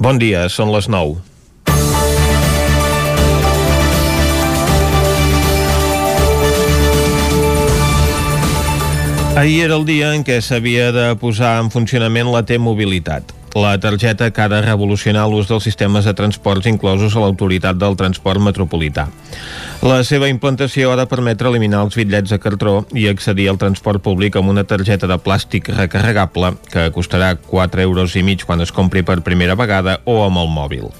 Bon dia, són les 9. Ahir era el dia en què s'havia de posar en funcionament la T-Mobilitat, la targeta que ha de revolucionar l'ús dels sistemes de transports inclosos a l'autoritat del transport metropolità. La seva implantació ha de permetre eliminar els bitllets de cartró i accedir al transport públic amb una targeta de plàstic recarregable que costarà 4 euros i mig quan es compri per primera vegada o amb el mòbil.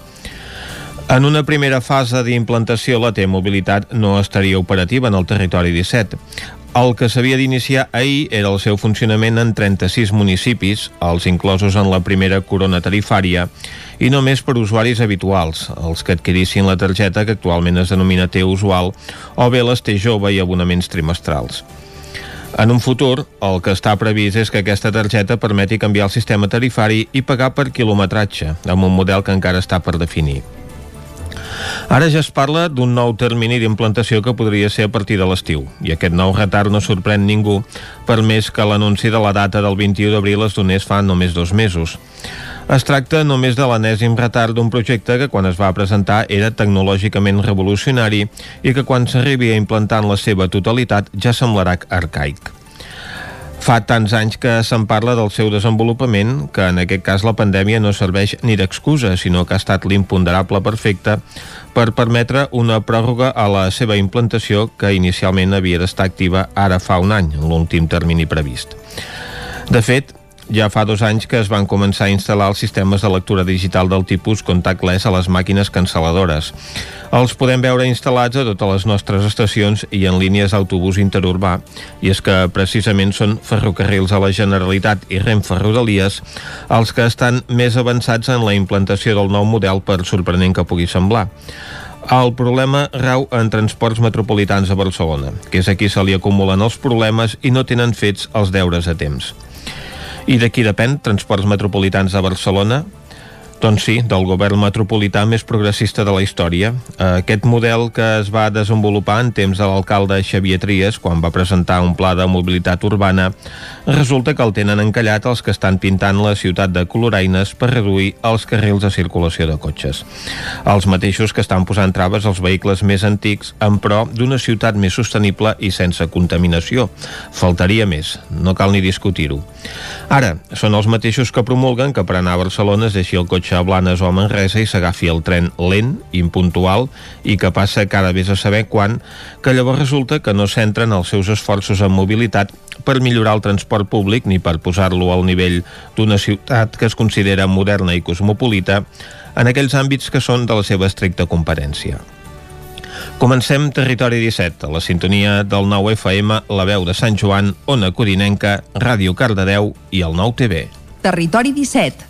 En una primera fase d'implantació, la T-Mobilitat no estaria operativa en el territori 17. El que s'havia d'iniciar ahir era el seu funcionament en 36 municipis, els inclosos en la primera corona tarifària, i només per usuaris habituals, els que adquirissin la targeta que actualment es denomina T usual, o bé les T jove i abonaments trimestrals. En un futur, el que està previst és que aquesta targeta permeti canviar el sistema tarifari i pagar per quilometratge, amb un model que encara està per definir. Ara ja es parla d'un nou termini d'implantació que podria ser a partir de l'estiu, i aquest nou retard no sorprèn ningú, per més que l'anunci de la data del 21 d'abril es donés fa només dos mesos. Es tracta només de l'anèsim retard d'un projecte que quan es va presentar era tecnològicament revolucionari i que quan s'arribi a implantar en la seva totalitat ja semblarà arcaic. Fa tants anys que se'n parla del seu desenvolupament que en aquest cas la pandèmia no serveix ni d'excusa, sinó que ha estat l'imponderable perfecte per permetre una pròrroga a la seva implantació que inicialment havia d'estar activa ara fa un any, l'últim termini previst. De fet, ja fa dos anys que es van començar a instal·lar els sistemes de lectura digital del tipus contactless a les màquines cancel·ladores. Els podem veure instal·lats a totes les nostres estacions i en línies d'autobús interurbà, i és que precisament són ferrocarrils a la Generalitat i Renfe Rodalies els que estan més avançats en la implantació del nou model per sorprenent que pugui semblar. El problema rau en transports metropolitans a Barcelona, que és aquí se li acumulen els problemes i no tenen fets els deures a temps. I de qui depèn Transports Metropolitans de Barcelona? Doncs sí, del govern metropolità més progressista de la història. Aquest model que es va desenvolupar en temps de l'alcalde Xavier Trias, quan va presentar un pla de mobilitat urbana, resulta que el tenen encallat els que estan pintant la ciutat de coloraines per reduir els carrils de circulació de cotxes. Els mateixos que estan posant traves als vehicles més antics en pro d'una ciutat més sostenible i sense contaminació. Faltaria més, no cal ni discutir-ho. Ara, són els mateixos que promulguen que per anar a Barcelona es deixi el cotxe a Blanes o a Manresa i s'agafi el tren lent, impuntual i que passa cada vegada a saber quan, que llavors resulta que no centren els seus esforços en mobilitat per millorar el transport públic ni per posar-lo al nivell d'una ciutat que es considera moderna i cosmopolita en aquells àmbits que són de la seva estricta competència. Comencem Territori 17, a la sintonia del 9 FM, la veu de Sant Joan, Ona Codinenca, Ràdio Cardedeu i el 9 TV. Territori 17,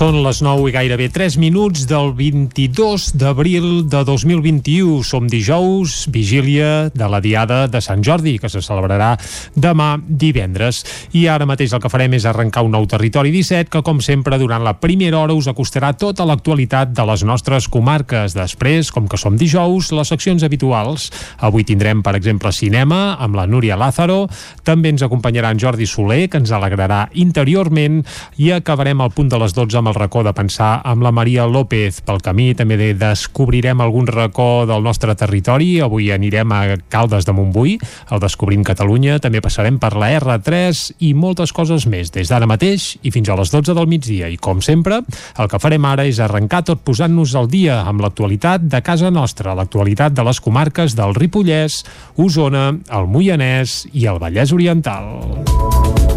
Són les 9 i gairebé 3 minuts del 22 d'abril de 2021. Som dijous, vigília de la Diada de Sant Jordi, que se celebrarà demà divendres. I ara mateix el que farem és arrencar un nou territori 17, que com sempre durant la primera hora us acostarà tota l'actualitat de les nostres comarques. Després, com que som dijous, les seccions habituals. Avui tindrem, per exemple, cinema amb la Núria Lázaro. També ens acompanyarà en Jordi Soler, que ens alegrarà interiorment. I acabarem al punt de les 12 amb el racó de pensar amb la Maria López pel camí, també descobrirem algun racó del nostre territori, avui anirem a Caldes de Montbui, el Descobrim Catalunya, també passarem per la R3 i moltes coses més, des d'ara mateix i fins a les 12 del migdia. I com sempre, el que farem ara és arrencar tot posant-nos al dia amb l'actualitat de casa nostra, l'actualitat de les comarques del Ripollès, Osona, el Moianès i el Vallès Oriental.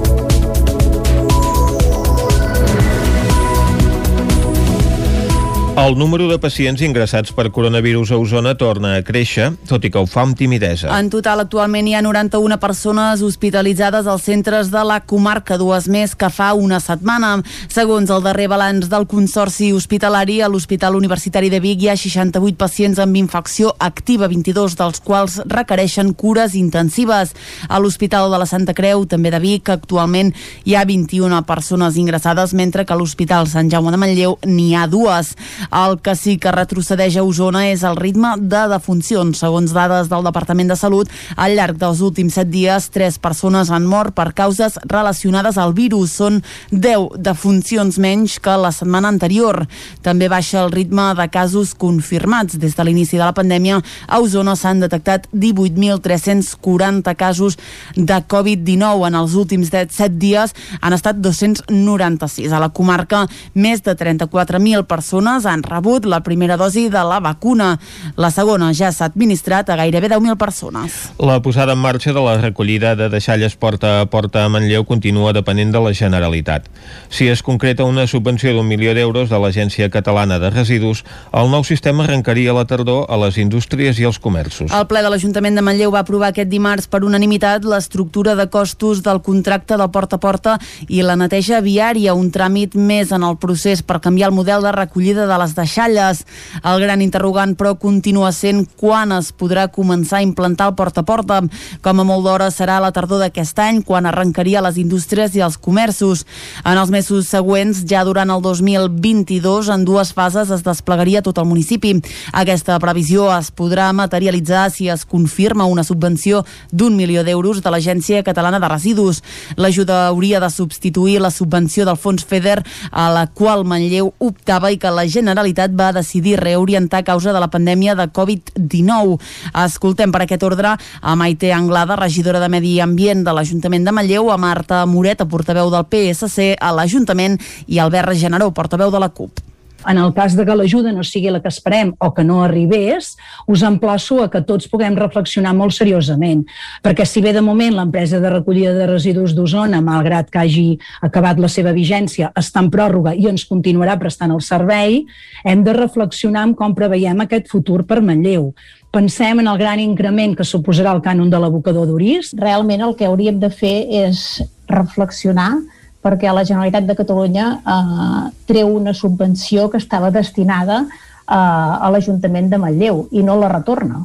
El número de pacients ingressats per coronavirus a Osona torna a créixer, tot i que ho fa amb timidesa. En total, actualment hi ha 91 persones hospitalitzades als centres de la comarca, dues més que fa una setmana. Segons el darrer balanç del Consorci Hospitalari, a l'Hospital Universitari de Vic hi ha 68 pacients amb infecció activa, 22 dels quals requereixen cures intensives. A l'Hospital de la Santa Creu, també de Vic, actualment hi ha 21 persones ingressades, mentre que a l'Hospital Sant Jaume de Manlleu n'hi ha dues. El que sí que retrocedeix a Osona és el ritme de defuncions. Segons dades del Departament de Salut, al llarg dels últims set dies, tres persones han mort per causes relacionades al virus. Són 10 defuncions menys que la setmana anterior. També baixa el ritme de casos confirmats. Des de l'inici de la pandèmia, a Osona s'han detectat 18.340 casos de Covid-19. En els últims 7 dies han estat 296. A la comarca, més de 34.000 persones han rebut la primera dosi de la vacuna. La segona ja s'ha administrat a gairebé 10.000 persones. La posada en marxa de la recollida de deixalles porta a porta a Manlleu continua depenent de la Generalitat. Si es concreta una subvenció d'un milió d'euros de l'Agència Catalana de Residus, el nou sistema arrencaria la tardor a les indústries i als comerços. El ple de l'Ajuntament de Manlleu va aprovar aquest dimarts per unanimitat l'estructura de costos del contracte del porta a porta i la neteja viària, un tràmit més en el procés per canviar el model de recollida de les deixalles. El gran interrogant, però, continua sent quan es podrà començar a implantar el porta a porta. Com a molt d'hora serà la tardor d'aquest any, quan arrencaria les indústries i els comerços. En els mesos següents, ja durant el 2022, en dues fases es desplegaria tot el municipi. Aquesta previsió es podrà materialitzar si es confirma una subvenció d'un milió d'euros de l'Agència Catalana de Residus. L'ajuda hauria de substituir la subvenció del fons FEDER a la qual Manlleu optava i que la Generalitat va decidir reorientar a causa de la pandèmia de Covid-19. Escoltem per aquest ordre a Maite Anglada, regidora de Medi Ambient de l'Ajuntament de Manlleu, a Marta Moreta, portaveu del PSC a l'Ajuntament i Albert Generó, portaveu de la CUP. En el cas de que l'ajuda no sigui la que esperem o que no arribés, us emplaço a que tots puguem reflexionar molt seriosament, perquè si bé de moment l'empresa de recollida de residus d'Osona, malgrat que hagi acabat la seva vigència, està en pròrroga i ens continuarà prestant el servei, hem de reflexionar en com preveiem aquest futur per Manlleu. Pensem en el gran increment que suposarà el cànon de l'abocador d'Uris. Realment el que hauríem de fer és reflexionar perquè la Generalitat de Catalunya eh, treu una subvenció que estava destinada eh, a l'Ajuntament de Manlleu i no la retorna.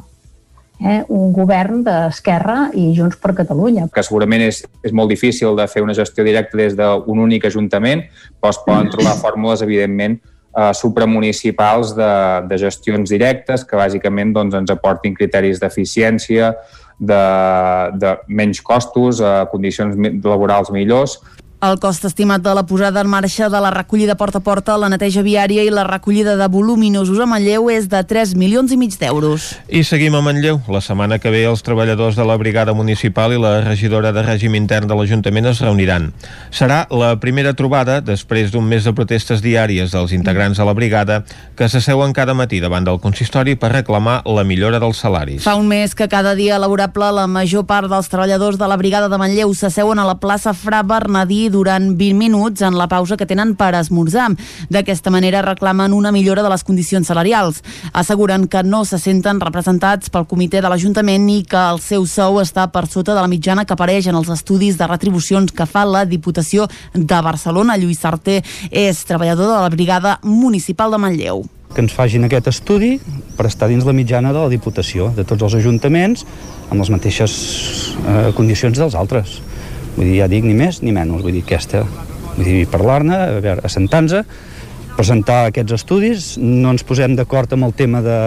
Eh, un govern d'Esquerra i Junts per Catalunya. Que segurament és, és molt difícil de fer una gestió directa des d'un únic ajuntament, però es poden trobar fórmules, evidentment, eh, supramunicipals de, de gestions directes que bàsicament doncs, ens aportin criteris d'eficiència, de, de menys costos, eh, condicions laborals millors el cost estimat de la posada en marxa de la recollida porta a porta, la neteja viària i la recollida de voluminosos a Manlleu és de 3 milions i mig d'euros. I seguim a Manlleu. La setmana que ve els treballadors de la brigada municipal i la regidora de règim intern de l'Ajuntament es reuniran. Serà la primera trobada després d'un mes de protestes diàries dels integrants de la brigada que s'asseuen cada matí davant del consistori per reclamar la millora dels salaris. Fa un mes que cada dia laborable la major part dels treballadors de la brigada de Manlleu s'asseuen a la plaça Fra Bernadí durant 20 minuts en la pausa que tenen per esmorzar. D'aquesta manera reclamen una millora de les condicions salarials. Asseguren que no se senten representats pel comitè de l'Ajuntament i que el seu sou està per sota de la mitjana que apareix en els estudis de retribucions que fa la Diputació de Barcelona. Lluís Sarté és treballador de la Brigada Municipal de Manlleu que ens fagin aquest estudi per estar dins la mitjana de la Diputació, de tots els ajuntaments, amb les mateixes eh, condicions dels altres. Vull dir, ja dic, ni més ni menys. Vull dir, aquesta, vull dir, parlar-ne, a veure, assentar-nos, presentar aquests estudis, no ens posem d'acord amb el tema de,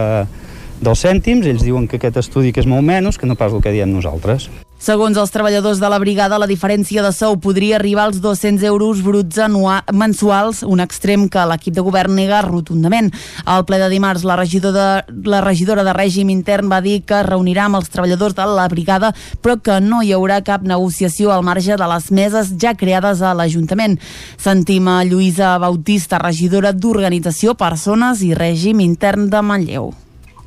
dels cèntims, ells diuen que aquest estudi que és molt menys que no pas el que diem nosaltres. Segons els treballadors de la brigada, la diferència de sou podria arribar als 200 euros bruts mensuals, un extrem que l'equip de govern nega rotundament. Al ple de dimarts, la regidora de, la regidora de règim intern va dir que reunirà amb els treballadors de la brigada, però que no hi haurà cap negociació al marge de les meses ja creades a l'Ajuntament. Sentim a Lluïsa Bautista, regidora d'Organització, Persones i Règim Intern de Manlleu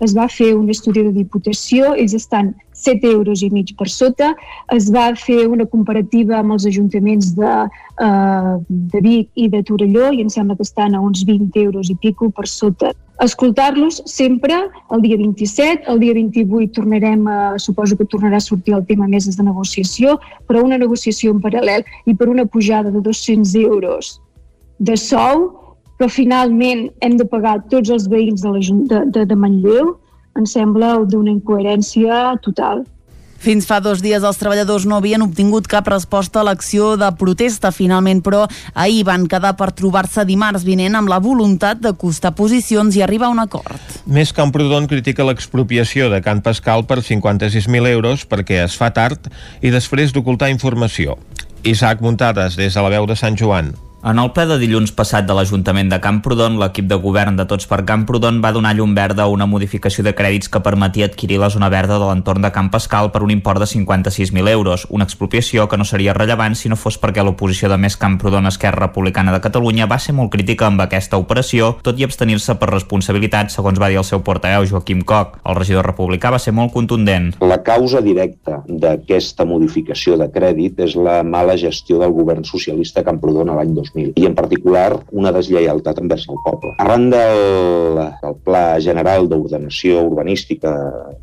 es va fer un estudi de diputació, ells estan 7 euros i mig per sota, es va fer una comparativa amb els ajuntaments de, uh, de Vic i de Torelló i em sembla que estan a uns 20 euros i pico per sota. Escoltar-los sempre el dia 27, el dia 28 tornarem a, suposo que tornarà a sortir el tema meses de negociació, però una negociació en paral·lel i per una pujada de 200 euros de sou però finalment hem de pagar tots els veïns de, la, de, de, de Manlleu, em sembla d'una incoherència total. Fins fa dos dies els treballadors no havien obtingut cap resposta a l'acció de protesta. Finalment, però, ahir van quedar per trobar-se dimarts vinent amb la voluntat d'acostar posicions i arribar a un acord. Més Camprodon critica l'expropiació de Can Pascal per 56.000 euros perquè es fa tard i després d'ocultar informació. Isaac Muntades, des de la veu de Sant Joan. En el ple de dilluns passat de l'Ajuntament de Camprodon, l'equip de govern de Tots per Camprodon va donar llum verda a una modificació de crèdits que permetia adquirir la zona verda de l'entorn de Camp Pascal per un import de 56.000 euros, una expropiació que no seria rellevant si no fos perquè l'oposició de Més Camprodon Esquerra Republicana de Catalunya va ser molt crítica amb aquesta operació, tot i abstenir-se per responsabilitat, segons va dir el seu portaveu Joaquim Coc. El regidor republicà va ser molt contundent. La causa directa d'aquesta modificació de crèdit és la mala gestió del govern socialista a l'any 2000 2000 i en particular una deslleialtat envers el poble. Arran del, del Pla General d'Ordenació Urbanística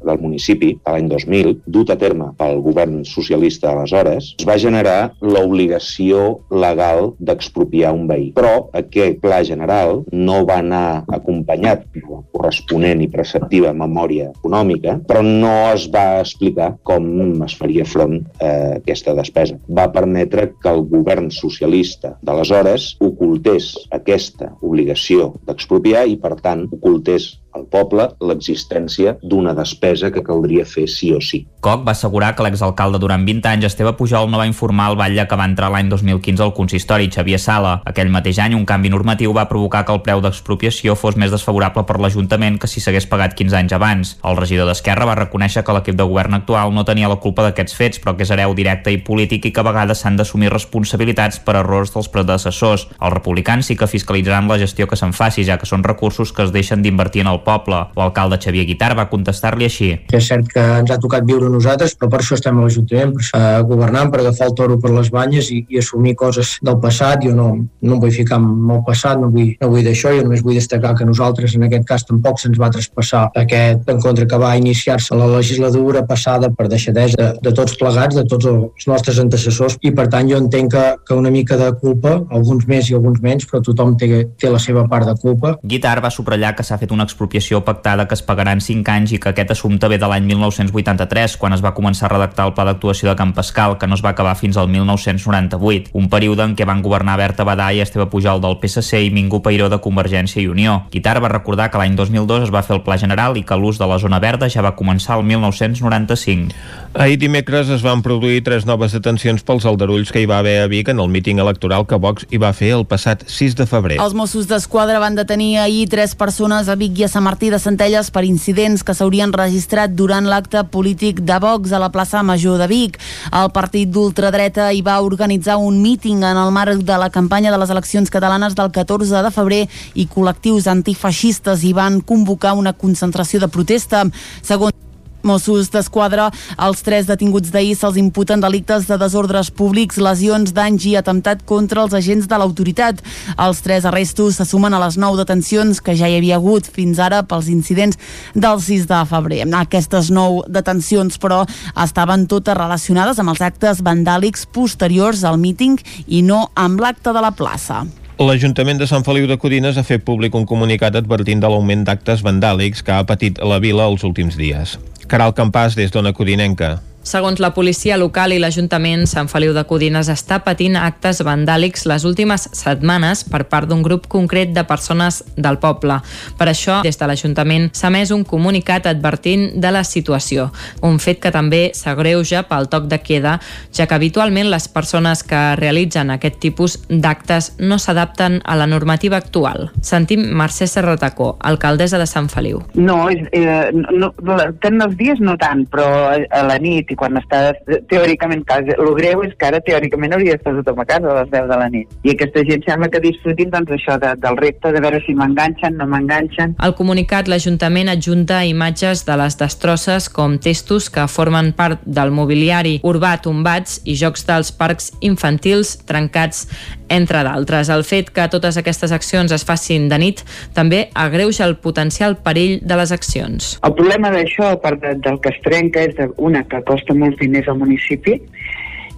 del municipi de l'any 2000, dut a terme pel govern socialista aleshores, es va generar l'obligació legal d'expropiar un veí. Però aquest Pla General no va anar acompanyat de la corresponent i preceptiva memòria econòmica, però no es va explicar com es faria front a aquesta despesa. Va permetre que el govern socialista d'aleshores aleshores ocultés aquesta obligació d'expropiar i, per tant, ocultés al poble l'existència d'una despesa que caldria fer sí o sí. Coc va assegurar que l'exalcalde durant 20 anys, Esteve Pujol, no va informar el batlle que va entrar l'any 2015 al consistori, Xavier Sala. Aquell mateix any, un canvi normatiu va provocar que el preu d'expropiació fos més desfavorable per l'Ajuntament que si s'hagués pagat 15 anys abans. El regidor d'Esquerra va reconèixer que l'equip de govern actual no tenia la culpa d'aquests fets, però que és hereu directe i polític i que a vegades s'han d'assumir responsabilitats per errors dels predecessors. Els republicans sí que fiscalitzaran la gestió que se'n faci, ja que són recursos que es deixen d'invertir en el poble. L'alcalde Xavier Guitar va contestar-li així. És cert que ens ha tocat viure nosaltres, però per això estem a l'Ajuntament, per uh, governant, per agafar el toro per les banyes i, i assumir coses del passat. Jo no, no em vull ficar en el passat, no vull, no vull d'això, jo només vull destacar que nosaltres en aquest cas tampoc se'ns va traspassar aquest encontre que va iniciar-se la legislatura passada per deixadesa de, de tots plegats, de tots els nostres antecessors, i per tant jo entenc que, que una mica de culpa, alguns més i alguns menys, però tothom té, té la seva part de culpa. Guitar va subratllar que s'ha fet una expropiació pactada que es pagarà en 5 anys i que aquest assumpte ve de l'any 1983, quan es va començar a redactar el pla d'actuació de Camp Pascal, que no es va acabar fins al 1998, un període en què van governar Berta Badà i Esteve Pujol del PSC i Mingú Peiró de Convergència i Unió. Guitar va recordar que l'any 2002 es va fer el Pla General i que l'ús de la zona verda ja va començar el 1995. Ahir dimecres es van produir tres noves detencions pels aldarulls que hi va haver a Vic en el míting electoral que Vox hi va fer el passat 6 de febrer. Els Mossos d'Esquadra van detenir ahir tres persones a Vic i a Sant Martí de Centelles per incidents que s'haurien registrat durant l'acte polític de Vox a la plaça Major de Vic. El partit d'ultradreta hi va organitzar un míting en el marc de la campanya de les eleccions catalanes del 14 de febrer i col·lectius antifeixistes hi van convocar una concentració de protesta. Segons Mossos d'Esquadra, els tres detinguts d'ahir se'ls imputen delictes de desordres públics, lesions, danys i atemptat contra els agents de l'autoritat. Els tres arrestos se sumen a les nou detencions que ja hi havia hagut fins ara pels incidents del 6 de febrer. Aquestes nou detencions, però, estaven totes relacionades amb els actes vandàlics posteriors al míting i no amb l'acte de la plaça. L'Ajuntament de Sant Feliu de Codines ha fet públic un comunicat advertint de l'augment d'actes vandàlics que ha patit la vila els últims dies. Caral Campàs, des d'Ona Codinenca. Segons la policia local i l'Ajuntament, Sant Feliu de Codines està patint actes vandàlics les últimes setmanes per part d'un grup concret de persones del poble. Per això, des de l'Ajuntament s'ha més un comunicat advertint de la situació, un fet que també s'agreuja pel toc de queda, ja que habitualment les persones que realitzen aquest tipus d'actes no s'adapten a la normativa actual. Sentim Mercè Serratacó, alcaldessa de Sant Feliu. No, eh, no, tant els dies no tant, però a la nit i quan està teòricament casa. El greu és que ara teòricament hauria d'estar tothom a casa a les 10 de la nit. I aquesta gent sembla que disfrutin doncs, això de, del repte de veure si m'enganxen, no m'enganxen. Al comunicat, l'Ajuntament adjunta imatges de les destrosses com testos que formen part del mobiliari urbà tombats i jocs dels parcs infantils trencats, entre d'altres. El fet que totes aquestes accions es facin de nit també agreuja el potencial perill de les accions. El problema d'això, a part de, del que es trenca, és de, una, que costa molts diners al municipi,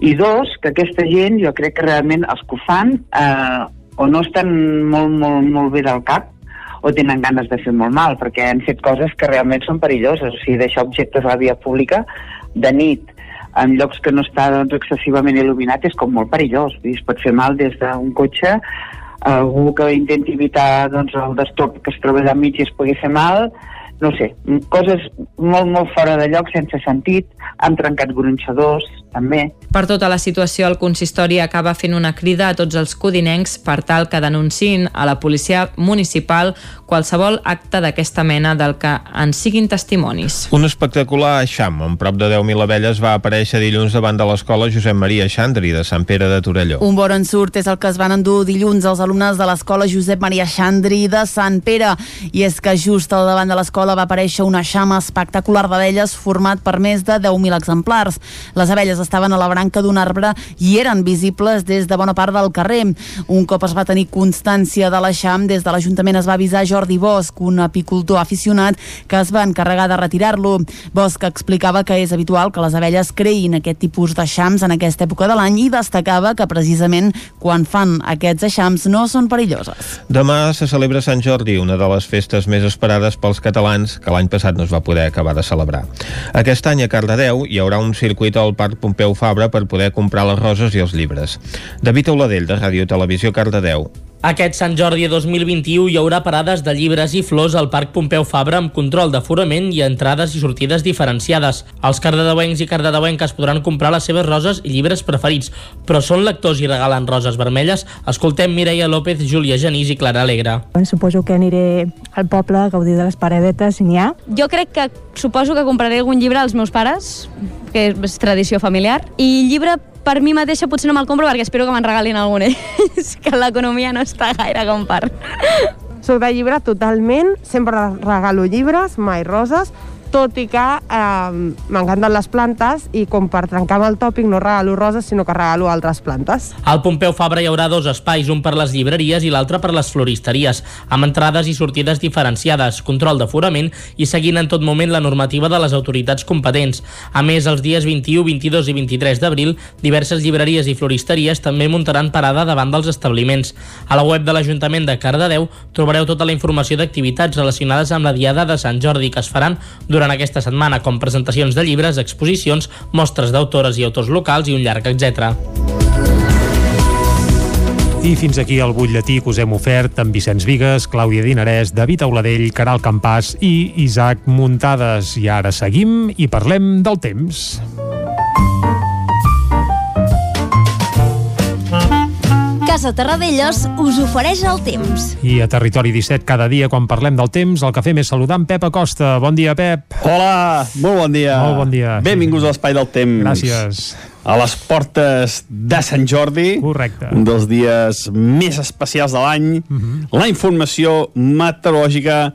i dos, que aquesta gent, jo crec que realment els que ho fan eh, o no estan molt, molt, molt bé del cap o tenen ganes de fer molt mal, perquè han fet coses que realment són perilloses, o sigui, deixar objectes a la via pública de nit, en llocs que no està doncs, excessivament il·luminat és com molt perillós. Es pot fer mal des d'un cotxe algú que intenti evitar doncs, el destop que es troba allà mig i es pugui fer mal, no sé, coses molt, molt fora de lloc, sense sentit, han trencat gronxadors, també. Per tota la situació, el consistori acaba fent una crida a tots els codinencs per tal que denunciïn a la policia municipal qualsevol acte d'aquesta mena del que en siguin testimonis. Un espectacular eixam amb prop de 10.000 abelles va aparèixer dilluns davant de l'escola Josep Maria Xandri de Sant Pere de Torelló. Un bon ensurt és el que es van endur dilluns els alumnes de l'escola Josep Maria Xandri de Sant Pere i és que just al davant de l'escola va aparèixer un eixam espectacular d'abelles format per més de 10.000 exemplars. Les abelles estaven a la branca d'un arbre i eren visibles des de bona part del carrer. Un cop es va tenir constància de l'eixam, des de l'Ajuntament es va avisar Jordi Bosch, un apicultor aficionat que es va encarregar de retirar-lo. Bosch explicava que és habitual que les abelles creïn aquest tipus d'eixams en aquesta època de l'any i destacava que precisament quan fan aquests eixams no són perilloses. Demà se celebra Sant Jordi, una de les festes més esperades pels catalans que l'any passat no es va poder acabar de celebrar. Aquest any a Cardedeu hi haurà un circuit al Parc Pompeu Fabra per poder comprar les roses i els llibres. David Auladell, de Ràdio Televisió Cardedeu. Aquest Sant Jordi 2021 hi haurà parades de llibres i flors al Parc Pompeu Fabra amb control d'aforament i entrades i sortides diferenciades. Els cardedeuencs i cardedeuenques podran comprar les seves roses i llibres preferits, però són lectors i regalen roses vermelles? Escoltem Mireia López, Júlia Genís i Clara Alegre. Suposo que aniré al poble a gaudir de les paradetes, si n'hi ha. Jo crec que suposo que compraré algun llibre als meus pares, que és tradició familiar, i llibre per mi mateixa potser no me'l compro perquè espero que me'n regalin algun ells, que l'economia no està gaire com per... Soc de llibre totalment, sempre regalo llibres, mai roses, tot i que eh, m'encanten les plantes i com per trencar amb el tòpic no regalo roses sinó que regalo altres plantes. Al Pompeu Fabra hi haurà dos espais, un per les llibreries i l'altre per les floristeries, amb entrades i sortides diferenciades, control d'aforament i seguint en tot moment la normativa de les autoritats competents. A més, els dies 21, 22 i 23 d'abril, diverses llibreries i floristeries també muntaran parada davant dels establiments. A la web de l'Ajuntament de Cardedeu trobareu tota la informació d'activitats relacionades amb la Diada de Sant Jordi que es faran durant durant aquesta setmana, com presentacions de llibres, exposicions, mostres d'autores i autors locals i un llarg etc. I fins aquí el butlletí que us hem ofert amb Vicenç Vigues, Clàudia Dinarès, David Auladell, Caral Campàs i Isaac Muntades. I ara seguim i parlem del temps. Casa Terradellos us ofereix el temps. I a Territori 17, cada dia, quan parlem del temps, el que fem és saludar en Pep Acosta. Bon dia, Pep. Hola, molt bon dia. Molt bon dia. Benvinguts sí. a l'Espai del Temps. Gràcies. A les portes de Sant Jordi. Correcte. Un dels dies més especials de l'any. Uh Mhm. -huh. La informació meteorològica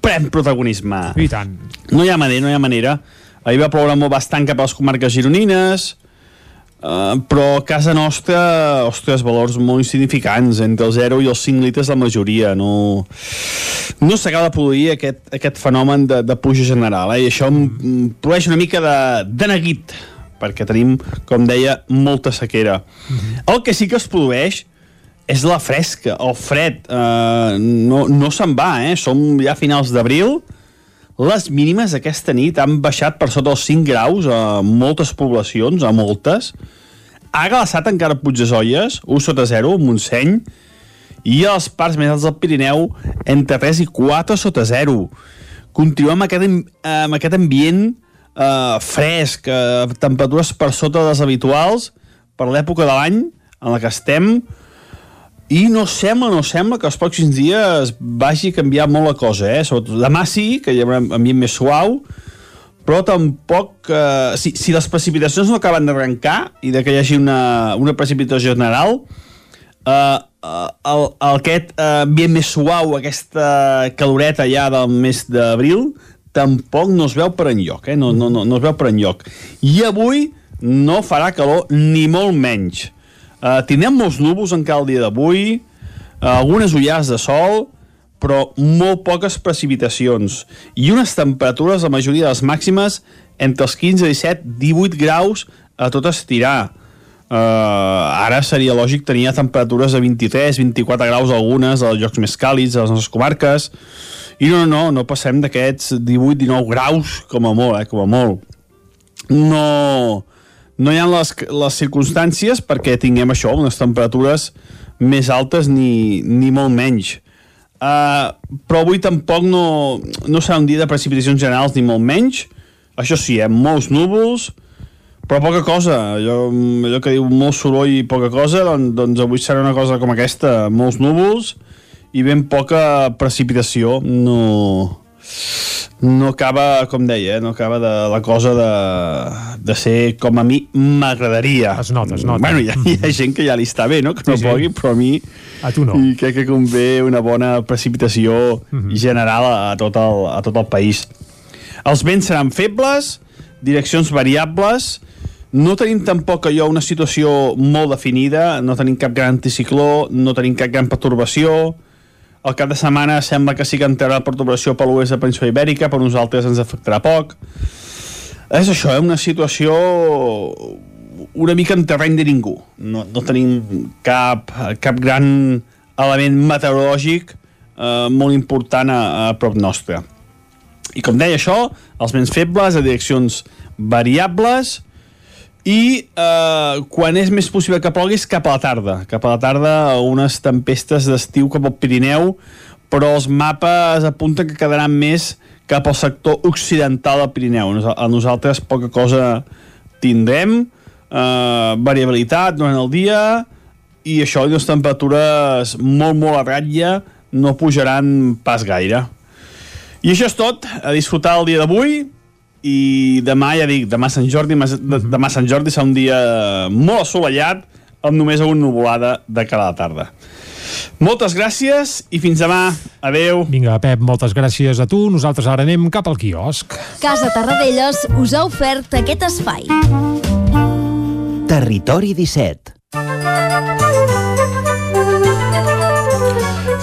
pren protagonisme. I tant. No hi ha manera, no hi ha manera. Ahir va ploure molt bastant cap a les comarques gironines, Uh, però a casa nostra, ostres, valors molt insignificants, entre el 0 i els 5 litres la majoria, no, no s'acaba de produir aquest, aquest fenomen de, de pluja general, eh? i això em, produeix una mica de, de neguit, perquè tenim, com deia, molta sequera. El que sí que es produeix és la fresca, el fred, uh, no, no se'n va, eh? som ja a finals d'abril, les mínimes aquesta nit han baixat per sota els 5 graus a moltes poblacions, a moltes. Ha glaçat encara Puigdesolles, 1 sota 0, Montseny, i a les parts més altes del Pirineu, entre 3 i 4 sota 0. Continuem amb aquest, amb aquest ambient eh, fresc, eh, temperatures per sota de les habituals, per l'època de l'any en la que estem, i no sembla, no sembla que els pròxims dies vagi a canviar molt la cosa, eh? Sobretot demà sí, que hi haurà un ambient més suau, però tampoc... Eh, si, si les precipitacions no acaben d'arrencar i de que hi hagi una, una precipitació general, eh, eh, el, aquest eh, ambient més suau, aquesta caloreta ja del mes d'abril, tampoc no es veu per enlloc, eh? no, no, no, no es veu per enlloc. I avui no farà calor ni molt menys. Uh, tindrem molts núvols encara el dia d'avui, uh, algunes ullars de sol, però molt poques precipitacions. I unes temperatures, la majoria de les màximes, entre els 15, 17, 18 graus a tot estirar. Uh, ara seria lògic tenir temperatures de 23, 24 graus algunes als llocs més càlids, a les nostres comarques, i no, no, no passem d'aquests 18, 19 graus com a molt, eh, com a molt. No, no hi ha les, les circumstàncies perquè tinguem això, unes temperatures més altes ni, ni molt menys. Uh, però avui tampoc no, no serà un dia de precipitacions generals ni molt menys. Això sí, eh, molts núvols, però poca cosa. Allò, allò que diu molt soroll i poca cosa, doncs, doncs avui serà una cosa com aquesta, molts núvols i ben poca precipitació. No, no acaba, com deia, eh, no acaba de la cosa de, de ser com a mi m'agradaria. Es nota, es nota. Bueno, hi ha, hi ha gent que ja li està bé, no? Que no Sí, sí. pogui, però a mi... A tu no. I crec que convé una bona precipitació Mhm. general a, a, tot el, a tot el país. Els vents seran febles, direccions variables, no tenim tampoc allò una situació molt definida, no tenim cap gran anticicló, no tenim cap gran pertorbació, el cap de setmana sembla que sí que entrarà la perturbació per l'oest de Península Ibèrica, per nosaltres ens afectarà poc. És això, eh? una situació una mica en terreny de ningú. No, no tenim cap, cap gran element meteorològic eh, molt important a, a prop nostre. I com deia això, els vents febles a direccions variables i eh, quan és més possible que plogui és cap a la tarda. Cap a la tarda unes tempestes d'estiu cap al Pirineu, però els mapes apunten que quedaran més cap al sector occidental del Pirineu. A nosaltres poca cosa tindrem, eh, variabilitat durant el dia i això, i les temperatures molt, molt a ratlla no pujaran pas gaire. I això és tot, a disfrutar el dia d'avui i demà, ja dic, demà Sant Jordi, demà, demà Sant Jordi serà un dia molt assolellat amb només una nuvolada de cara a la tarda. Moltes gràcies i fins demà. Adeu. Vinga, Pep, moltes gràcies a tu. Nosaltres ara anem cap al quiosc. Casa Tarradellas us ha ofert aquest espai. Territori 17.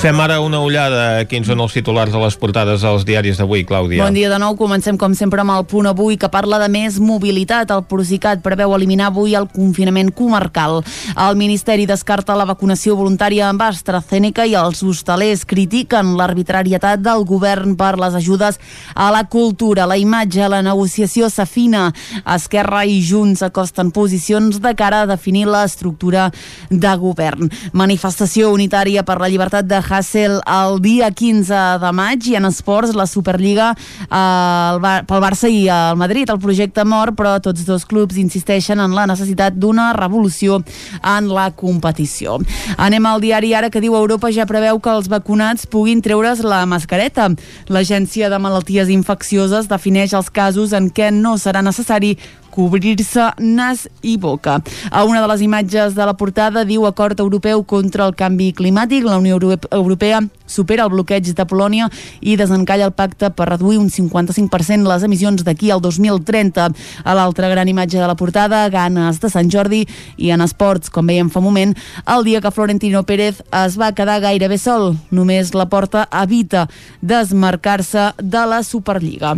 Fem ara una ullada a quins són els titulars de les portades dels diaris d'avui, Clàudia. Bon dia de nou, comencem com sempre amb el punt avui que parla de més mobilitat. El Procicat preveu eliminar avui el confinament comarcal. El Ministeri descarta la vacunació voluntària amb AstraZeneca i els hostalers critiquen l'arbitrarietat del govern per les ajudes a la cultura. La imatge, la negociació s'afina. Esquerra i Junts acosten posicions de cara a definir l'estructura de govern. Manifestació unitària per la llibertat de Hassel el dia 15 de maig i en esports la Superliga eh, Bar pel Barça i el Madrid. El projecte mor, però tots dos clubs insisteixen en la necessitat d'una revolució en la competició. Anem al diari ara que diu Europa ja preveu que els vacunats puguin treure's la mascareta. L'Agència de Malalties Infeccioses defineix els casos en què no serà necessari cobrir-se nas i boca. A una de les imatges de la portada diu acord europeu contra el canvi climàtic. La Unió Europe- Europea supera el bloqueig de Polònia i desencalla el pacte per reduir un 55% les emissions d'aquí al 2030. A l'altra gran imatge de la portada, ganes de Sant Jordi i en esports, com veiem fa un moment, el dia que Florentino Pérez es va quedar gairebé sol. Només la porta evita desmarcar-se de la Superliga.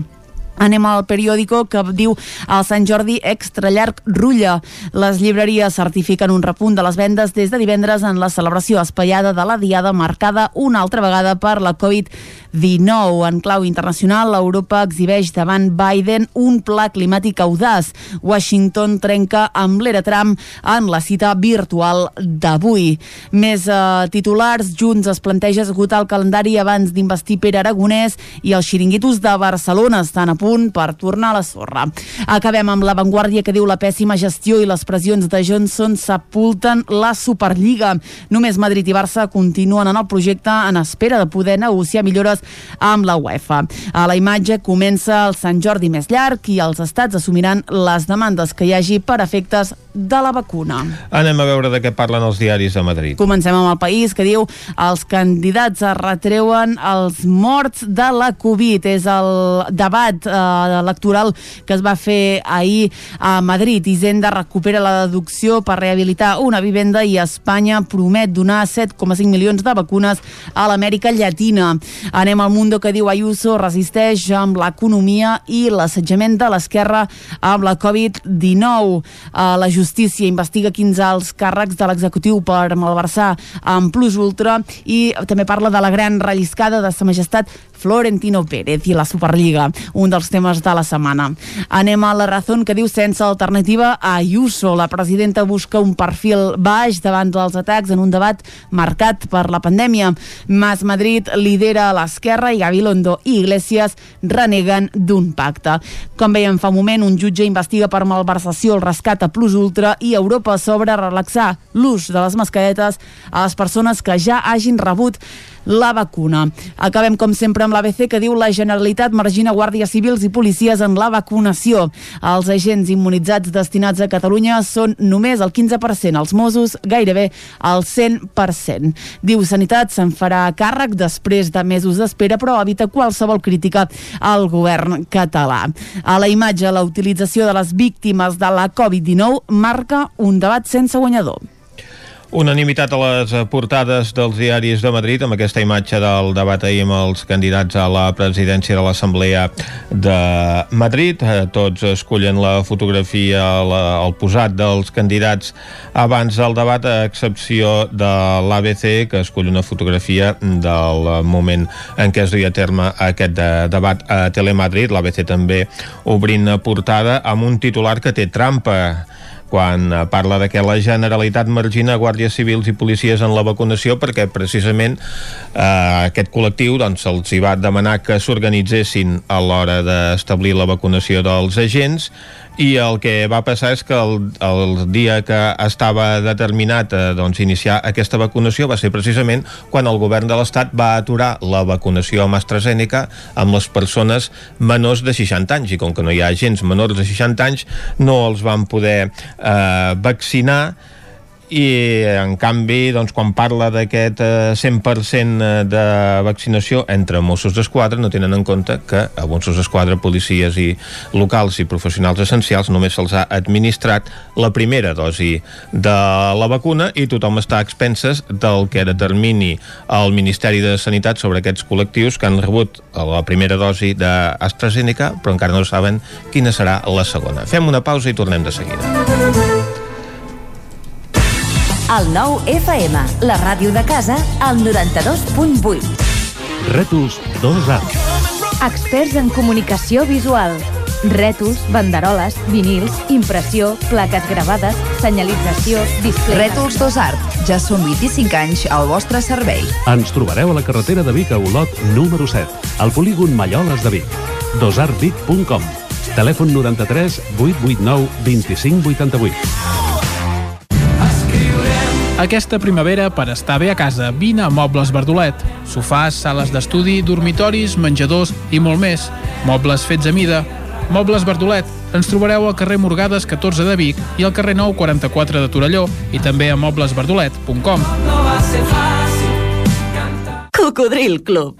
Anem al periòdico que diu el Sant Jordi extra llarg rutlla. Les llibreries certifiquen un repunt de les vendes des de divendres en la celebració espaiada de la Diada marcada una altra vegada per la Covid-19. En clau internacional, Europa exhibeix davant Biden un pla climàtic audaç. Washington trenca amb l'era Trump en la cita virtual d'avui. Més eh, titulars, Junts es planteja esgotar el calendari abans d'investir Pere Aragonès i els xiringuitos de Barcelona estan a punt per tornar a la sorra. Acabem amb l'avantguàrdia que diu la pèssima gestió i les pressions de Johnson sepulten la Superliga. Només Madrid i Barça continuen en el projecte en espera de poder negociar millores amb la UEFA. A la imatge comença el Sant Jordi més llarg i els estats assumiran les demandes que hi hagi per efectes de la vacuna. Anem a veure de què parlen els diaris de Madrid. Comencem amb el país que diu els candidats es retreuen els morts de la Covid. És el debat eh, electoral que es va fer ahir a Madrid. Hisenda recupera la deducció per rehabilitar una vivenda i Espanya promet donar 7,5 milions de vacunes a l'Amèrica Llatina. Anem al Mundo que diu Ayuso resisteix amb l'economia i l'assetjament de l'esquerra amb la Covid-19. Eh, la justícia investiga 15 alts càrrecs de l'executiu per malversar amb Plus Ultra i també parla de la gran relliscada de sa majestat Florentino Pérez i la Superliga. Un dels temes de la setmana. Anem a la raó que diu sense alternativa a Ayuso. La presidenta busca un perfil baix davant dels atacs en un debat marcat per la pandèmia. Mas Madrid lidera a l'esquerra i Gabilondo i Iglesias reneguen d'un pacte. Com veiem fa un moment, un jutge investiga per malversació el rescat a Plus Ultra i Europa sobre relaxar l'ús de les mascaretes a les persones que ja hagin rebut la vacuna. Acabem, com sempre, amb l'ABC que diu la Generalitat margina guàrdies civils i policies en la vacunació. Els agents immunitzats destinats a Catalunya són només el 15%, els Mossos gairebé el 100%. Diu Sanitat se'n farà càrrec després de mesos d'espera, però evita qualsevol crítica al govern català. A la imatge, la utilització de les víctimes de la Covid-19 marca un debat sense guanyador. Unanimitat a les portades dels diaris de Madrid amb aquesta imatge del debat ahir amb els candidats a la presidència de l'Assemblea de Madrid. Eh, tots escollen la fotografia, la, el posat dels candidats abans del debat, a excepció de l'ABC, que escull una fotografia del moment en què es duia a terme aquest de, debat a Telemadrid. L'ABC també obrint portada amb un titular que té trampa quan eh, parla de que la Generalitat margina guàrdies civils i policies en la vacunació perquè precisament eh, aquest col·lectiu doncs, els hi va demanar que s'organitzessin a l'hora d'establir la vacunació dels agents i el que va passar és que el, el dia que estava determinat a doncs, iniciar aquesta vacunació va ser precisament quan el govern de l'Estat va aturar la vacunació amb AstraZeneca amb les persones menors de 60 anys. I com que no hi ha agents menors de 60 anys no els van poder eh, vaccinar i en canvi doncs, quan parla d'aquest 100% eh, de vaccinació entre Mossos d'Esquadra no tenen en compte que a Mossos d'Esquadra, policies i locals i professionals essencials només se'ls ha administrat la primera dosi de la vacuna i tothom està a expenses del que determini el Ministeri de Sanitat sobre aquests col·lectius que han rebut la primera dosi d'AstraZeneca però encara no saben quina serà la segona. Fem una pausa i tornem de seguida. El nou FM, la ràdio de casa, al 92.8. Rètols 2A. Experts en comunicació visual. Rètols, banderoles, vinils, impressió, plaques gravades, senyalització, display... Rètols 2 Art. Ja són 25 anys al vostre servei. Ens trobareu a la carretera de Vic a Olot, número 7, al polígon Malloles de Vic. dosartvic.com Telèfon 93 889 2588. Aquesta primavera, per estar bé a casa, vine a Mobles Verdolet. Sofàs, sales d'estudi, dormitoris, menjadors i molt més. Mobles fets a mida. Mobles Verdolet. Ens trobareu al carrer Morgades 14 de Vic i al carrer Nou 44 de Torelló i també a moblesverdolet.com. Cocodril Club.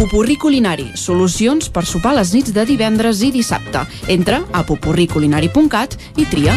Pupurri Culinari, solucions per sopar les nits de divendres i dissabte. Entra a pupurriculinari.cat i tria.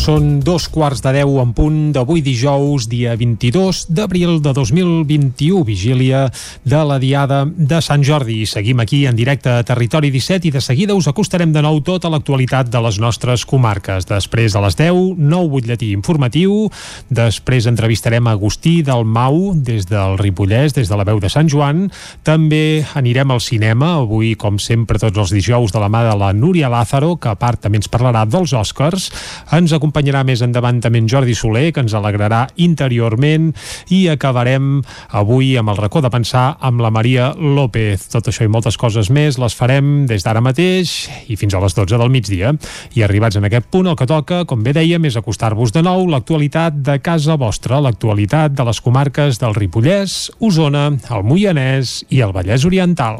Són dos quarts de deu en punt d'avui dijous, dia 22 d'abril de 2021, vigília de la Diada de Sant Jordi. Seguim aquí en directe a Territori 17 i de seguida us acostarem de nou tota l'actualitat de les nostres comarques. Després de les 10, nou butlletí informatiu, després entrevistarem a Agustí del Mau des del Ripollès, des de la veu de Sant Joan. També anirem al cinema, avui com sempre tots els dijous de la mà de la Núria Lázaro, que a part també ens parlarà dels Oscars. Ens acompanyarà acompanyarà més endavant també en Jordi Soler, que ens alegrarà interiorment, i acabarem avui amb el racó de pensar amb la Maria López. Tot això i moltes coses més les farem des d'ara mateix i fins a les 12 del migdia. I arribats en aquest punt, el que toca, com bé dèiem, és acostar-vos de nou l'actualitat de casa vostra, l'actualitat de les comarques del Ripollès, Osona, el Moianès i el Vallès Oriental.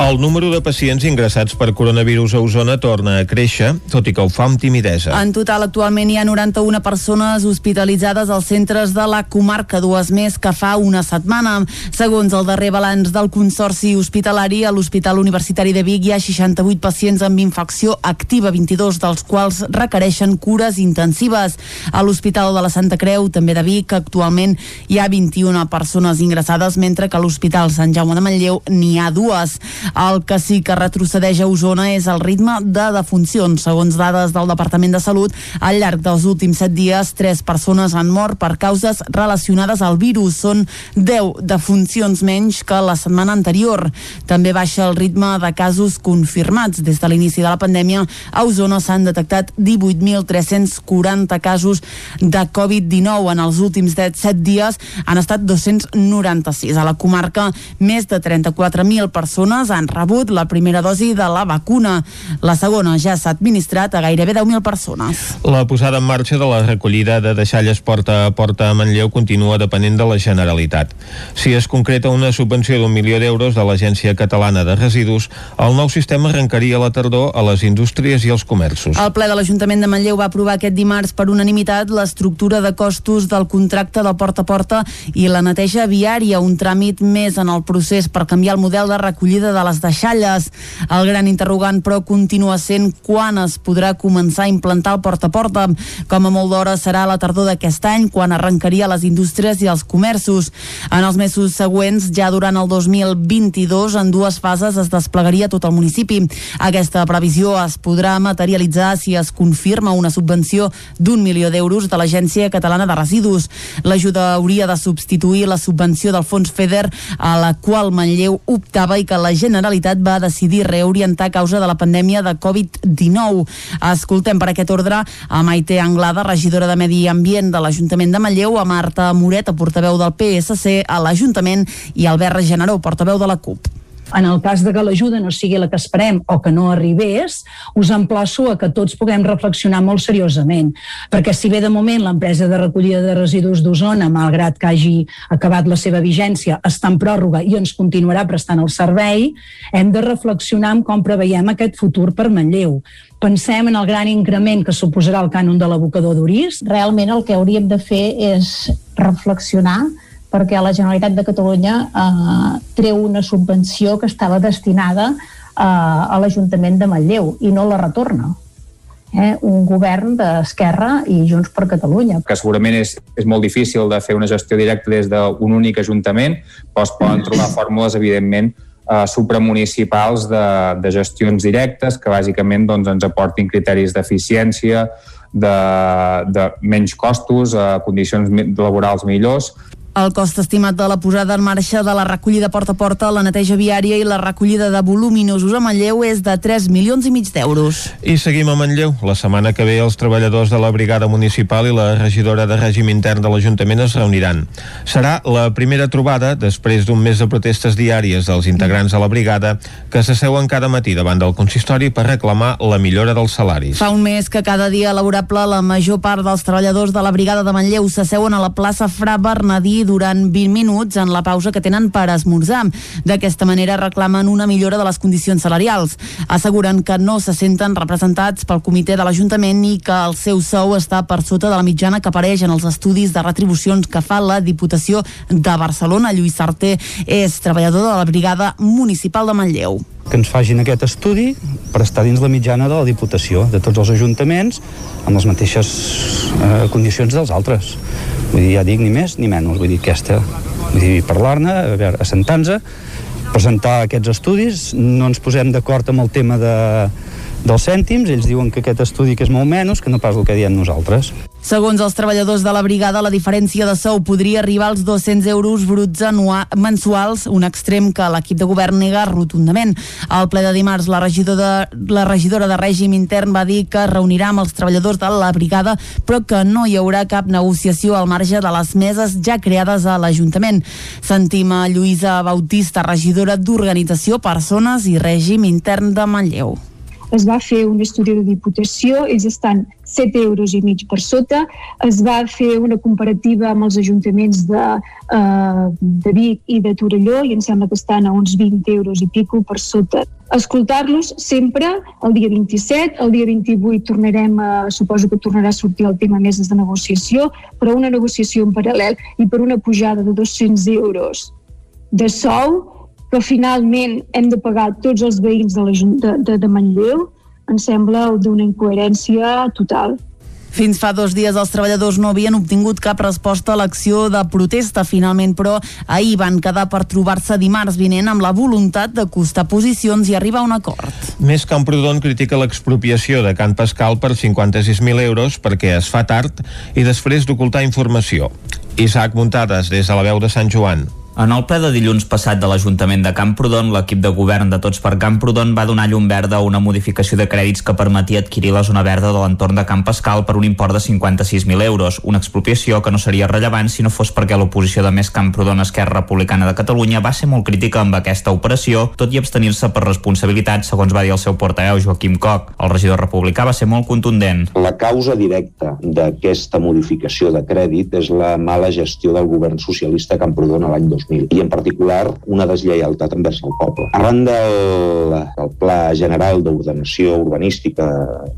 El número de pacients ingressats per coronavirus a Osona torna a créixer, tot i que ho fa amb timidesa. En total, actualment hi ha 91 persones hospitalitzades als centres de la comarca, dues més que fa una setmana. Segons el darrer balanç del Consorci Hospitalari, a l'Hospital Universitari de Vic hi ha 68 pacients amb infecció activa, 22 dels quals requereixen cures intensives. A l'Hospital de la Santa Creu, també de Vic, actualment hi ha 21 persones ingressades, mentre que a l'Hospital Sant Jaume de Manlleu n'hi ha dues. El que sí que retrocedeix a Osona és el ritme de defuncions. Segons dades del Departament de Salut, al llarg dels últims set dies, tres persones han mort per causes relacionades al virus. Són 10 defuncions menys que la setmana anterior. També baixa el ritme de casos confirmats. Des de l'inici de la pandèmia, a Osona s'han detectat 18.340 casos de Covid-19. En els últims 7 dies han estat 296. A la comarca, més de 34.000 persones han rebut la primera dosi de la vacuna. La segona ja s'ha administrat a gairebé 10.000 persones. La posada en marxa de la recollida de deixalles porta a porta a Manlleu continua depenent de la Generalitat. Si es concreta una subvenció d'un milió d'euros de l'Agència Catalana de Residus, el nou sistema arrencaria la tardor a les indústries i als comerços. El ple de l'Ajuntament de Manlleu va aprovar aquest dimarts per unanimitat l'estructura de costos del contracte del porta a porta i la neteja viària, un tràmit més en el procés per canviar el model de recollida de les deixalles. El gran interrogant, però, continua sent quan es podrà començar a implantar el porta a porta. Com a molt d'hora serà la tardor d'aquest any, quan arrencaria les indústries i els comerços. En els mesos següents, ja durant el 2022, en dues fases es desplegaria tot el municipi. Aquesta previsió es podrà materialitzar si es confirma una subvenció d'un milió d'euros de l'Agència Catalana de Residus. L'ajuda hauria de substituir la subvenció del fons FEDER a la qual Manlleu optava i que la Generalitat va decidir reorientar a causa de la pandèmia de Covid-19. Escoltem per aquest ordre a Maite Anglada, regidora de Medi Ambient de l'Ajuntament de Manlleu, a Marta Moreta, portaveu del PSC a l'Ajuntament i Albert Generó, portaveu de la CUP. En el cas de que l'ajuda no sigui la que esperem o que no arribés, us emplaço a que tots puguem reflexionar molt seriosament, perquè si bé de moment l'empresa de recollida de residus d'Osona, malgrat que hagi acabat la seva vigència, està en pròrroga i ens continuarà prestant el servei, hem de reflexionar en com preveiem aquest futur per Manlleu. Pensem en el gran increment que suposarà el cànon de l'abocador d'Uris. Realment el que hauríem de fer és reflexionar perquè la Generalitat de Catalunya eh, treu una subvenció que estava destinada eh, a l'Ajuntament de Manlleu i no la retorna. Eh, un govern d'Esquerra i Junts per Catalunya. Que segurament és, és molt difícil de fer una gestió directa des d'un únic ajuntament, però es poden trobar fórmules, evidentment, eh, supramunicipals de, de gestions directes que bàsicament doncs, ens aportin criteris d'eficiència, de, de menys costos, eh, condicions laborals millors El cost estimat de la posada en marxa de la recollida porta a porta, la neteja viària i la recollida de voluminosos a Manlleu és de 3 milions i mig d'euros. I seguim a Manlleu. La setmana que ve els treballadors de la brigada municipal i la regidora de règim intern de l'Ajuntament es reuniran. Serà la primera trobada, després d'un mes de protestes diàries dels integrants de la brigada, que s'asseuen cada matí davant del consistori per reclamar la millora dels salaris. Fa un mes que cada dia laborable la major part dels treballadors de la brigada de Manlleu s'asseuen a la plaça Fra Bernadí durant 20 minuts en la pausa que tenen per esmorzar. D'aquesta manera reclamen una millora de les condicions salarials. Asseguren que no se senten representats pel comitè de l'Ajuntament i que el seu sou està per sota de la mitjana que apareix en els estudis de retribucions que fa la Diputació de Barcelona. Lluís Sarté és treballador de la Brigada Municipal de Manlleu que ens fagin aquest estudi per estar dins la mitjana de la Diputació, de tots els ajuntaments, amb les mateixes eh, condicions dels altres. Vull dir, ja dic, ni més ni menys. Vull dir, aquesta, vull dir, parlar-ne, a veure, assentar-nos, presentar aquests estudis, no ens posem d'acord amb el tema de, dels cèntims, ells diuen que aquest estudi que és molt menys, que no pas el que diem nosaltres. Segons els treballadors de la brigada, la diferència de sou podria arribar als 200 euros bruts mensuals, un extrem que l'equip de govern nega rotundament. Al ple de dimarts, la regidora, de, la regidora de règim intern va dir que reunirà amb els treballadors de la brigada, però que no hi haurà cap negociació al marge de les meses ja creades a l'Ajuntament. Sentim a Lluïsa Bautista, regidora d'Organització, Persones i Règim Intern de Manlleu es va fer un estudi de diputació, ells estan 7 euros i mig per sota, es va fer una comparativa amb els ajuntaments de, uh, de Vic i de Torelló i em sembla que estan a uns 20 euros i pico per sota. Escoltar-los sempre el dia 27, el dia 28 tornarem a, suposo que tornarà a sortir el tema més de negociació, però una negociació en paral·lel i per una pujada de 200 euros de sou que finalment hem de pagar tots els veïns de, la, de, de, de Manlleu, em sembla d'una incoherència total. Fins fa dos dies els treballadors no havien obtingut cap resposta a l'acció de protesta. Finalment, però, ahir van quedar per trobar-se dimarts vinent amb la voluntat de costar posicions i arribar a un acord. Més Camprodon critica l'expropiació de Can Pascal per 56.000 euros perquè es fa tard i després d'ocultar informació. Isaac Muntades, des de la veu de Sant Joan. En el ple de dilluns passat de l'Ajuntament de Camprodon, l'equip de govern de Tots per Camprodon va donar llum verda a una modificació de crèdits que permetia adquirir la zona verda de l'entorn de Camp Pascal per un import de 56.000 euros, una expropiació que no seria rellevant si no fos perquè l'oposició de Més Camprodon Esquerra Republicana de Catalunya va ser molt crítica amb aquesta operació, tot i abstenir-se per responsabilitat, segons va dir el seu portaveu Joaquim Coc. El regidor republicà va ser molt contundent. La causa directa d'aquesta modificació de crèdit és la mala gestió del govern socialista a l'any 2000 2000 i en particular una deslleialtat envers el poble. Arran del, del Pla General d'Ordenació Urbanística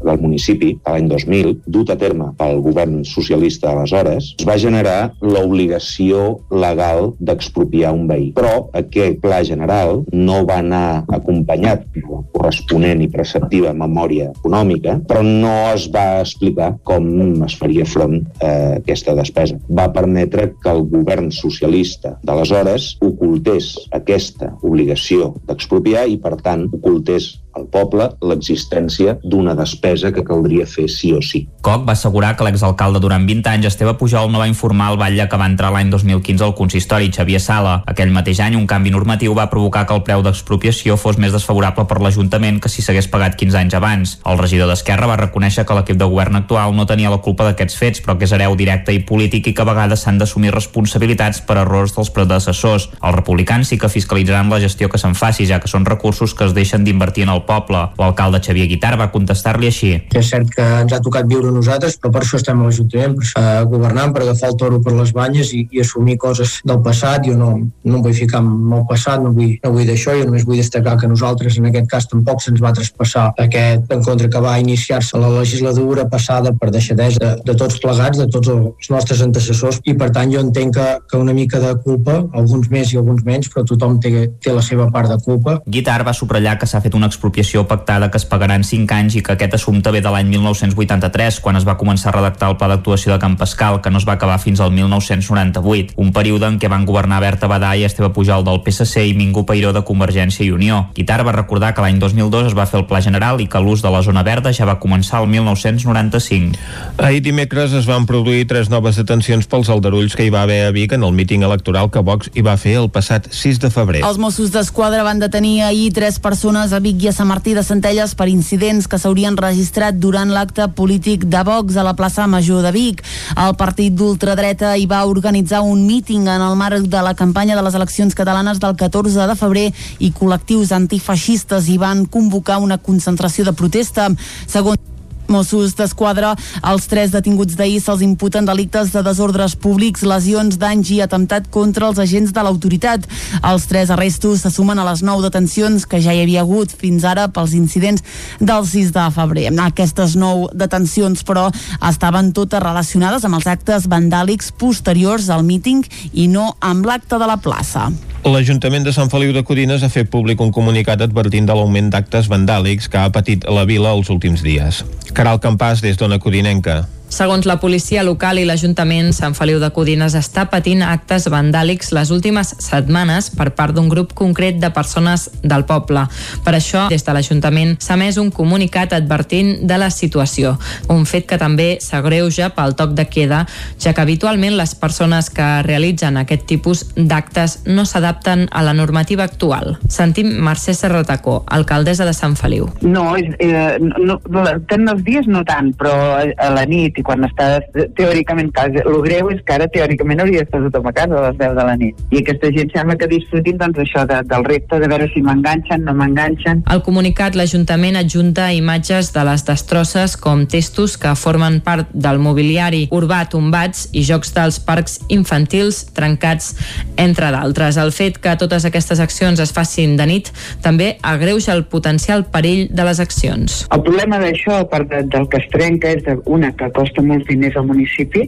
del municipi de l'any 2000, dut a terme pel govern socialista aleshores, es va generar l'obligació legal d'expropiar un veí. Però aquest Pla General no va anar acompanyat de la corresponent i preceptiva memòria econòmica, però no es va explicar com es faria front a aquesta despesa. Va permetre que el govern socialista d'aleshores aleshores ocultés aquesta obligació d'expropiar i, per tant, ocultés al poble l'existència d'una despesa que caldria fer sí o sí. Coc va assegurar que l'exalcalde durant 20 anys, Esteve Pujol, no va informar el batlle que va entrar l'any 2015 al consistori, Xavier Sala. Aquell mateix any, un canvi normatiu va provocar que el preu d'expropiació fos més desfavorable per l'Ajuntament que si s'hagués pagat 15 anys abans. El regidor d'Esquerra va reconèixer que l'equip de govern actual no tenia la culpa d'aquests fets, però que és hereu directe i polític i que a vegades s'han d'assumir responsabilitats per errors dels predecessors. Els republicans sí que fiscalitzaran la gestió que se'n faci, ja que són recursos que es deixen d'invertir en el poble. L'alcalde Xavier Guitar va contestar-li així. És cert que ens ha tocat viure nosaltres, però per això estem a l'Ajuntament, per uh, governant, per agafar el toro per les banyes i, i assumir coses del passat. Jo no, no em vull ficar en el passat, no vull, no vull d'això, jo només vull destacar que nosaltres en aquest cas tampoc se'ns va traspassar aquest encontre que va iniciar-se la legislatura passada per deixadesa de, de tots plegats, de tots els nostres antecessors, i per tant jo entenc que, que una mica de culpa, alguns més i alguns menys, però tothom té, té la seva part de culpa. Guitar va subratllar que s'ha fet una expropiació d'expropiació pactada que es pagarà en 5 anys i que aquest assumpte ve de l'any 1983, quan es va començar a redactar el pla d'actuació de Camp Pascal, que no es va acabar fins al 1998, un període en què van governar Berta Badà i Esteve Pujol del PSC i Mingú Peiró de Convergència i Unió. Guitar va recordar que l'any 2002 es va fer el Pla General i que l'ús de la zona verda ja va començar el 1995. Ahir dimecres es van produir tres noves detencions pels aldarulls que hi va haver a Vic en el míting electoral que Vox hi va fer el passat 6 de febrer. Els Mossos d'Esquadra van detenir ahir tres persones a Vic i a Sant Martí de Centelles per incidents que s'haurien registrat durant l'acte polític de Vox a la plaça Major de Vic. El partit d'ultradreta hi va organitzar un míting en el marc de la campanya de les eleccions catalanes del 14 de febrer i col·lectius antifeixistes hi van convocar una concentració de protesta. Segons Mossos d'Esquadra, els tres detinguts d'ahir se'ls imputen delictes de desordres públics, lesions, danys i atemptat contra els agents de l'autoritat. Els tres arrestos se sumen a les nou detencions que ja hi havia hagut fins ara pels incidents del 6 de febrer. Aquestes nou detencions, però, estaven totes relacionades amb els actes vandàlics posteriors al míting i no amb l'acte de la plaça. L'Ajuntament de Sant Feliu de Codines ha fet públic un comunicat advertint de l'augment d'actes vandàlics que ha patit la vila els últims dies. Caral Campàs, des d'Ona Codinenca. Segons la policia local i l'Ajuntament, Sant Feliu de Codines està patint actes vandàlics les últimes setmanes per part d'un grup concret de persones del poble. Per això, des de l'Ajuntament s'ha més un comunicat advertint de la situació, un fet que també s'agreuja pel toc de queda, ja que habitualment les persones que realitzen aquest tipus d'actes no s'adapten a la normativa actual. Sentim Mercè Serratacó, alcaldessa de Sant Feliu. No, eh, no, no, tant els dies no tant, però a la nit i quan estàs teòricament a casa. El greu és que ara teòricament hauria d'estar tothom a casa a les 10 de la nit. I aquesta gent sembla que disfrutin doncs, això de, del repte de veure si m'enganxen, no m'enganxen. Al comunicat, l'Ajuntament adjunta imatges de les destrosses com testos que formen part del mobiliari urbà tombats i jocs dels parcs infantils trencats, entre d'altres. El fet que totes aquestes accions es facin de nit també agreuja el potencial perill de les accions. El problema d'això, a part de, del que es trenca, és una, que costa molts diners al municipi,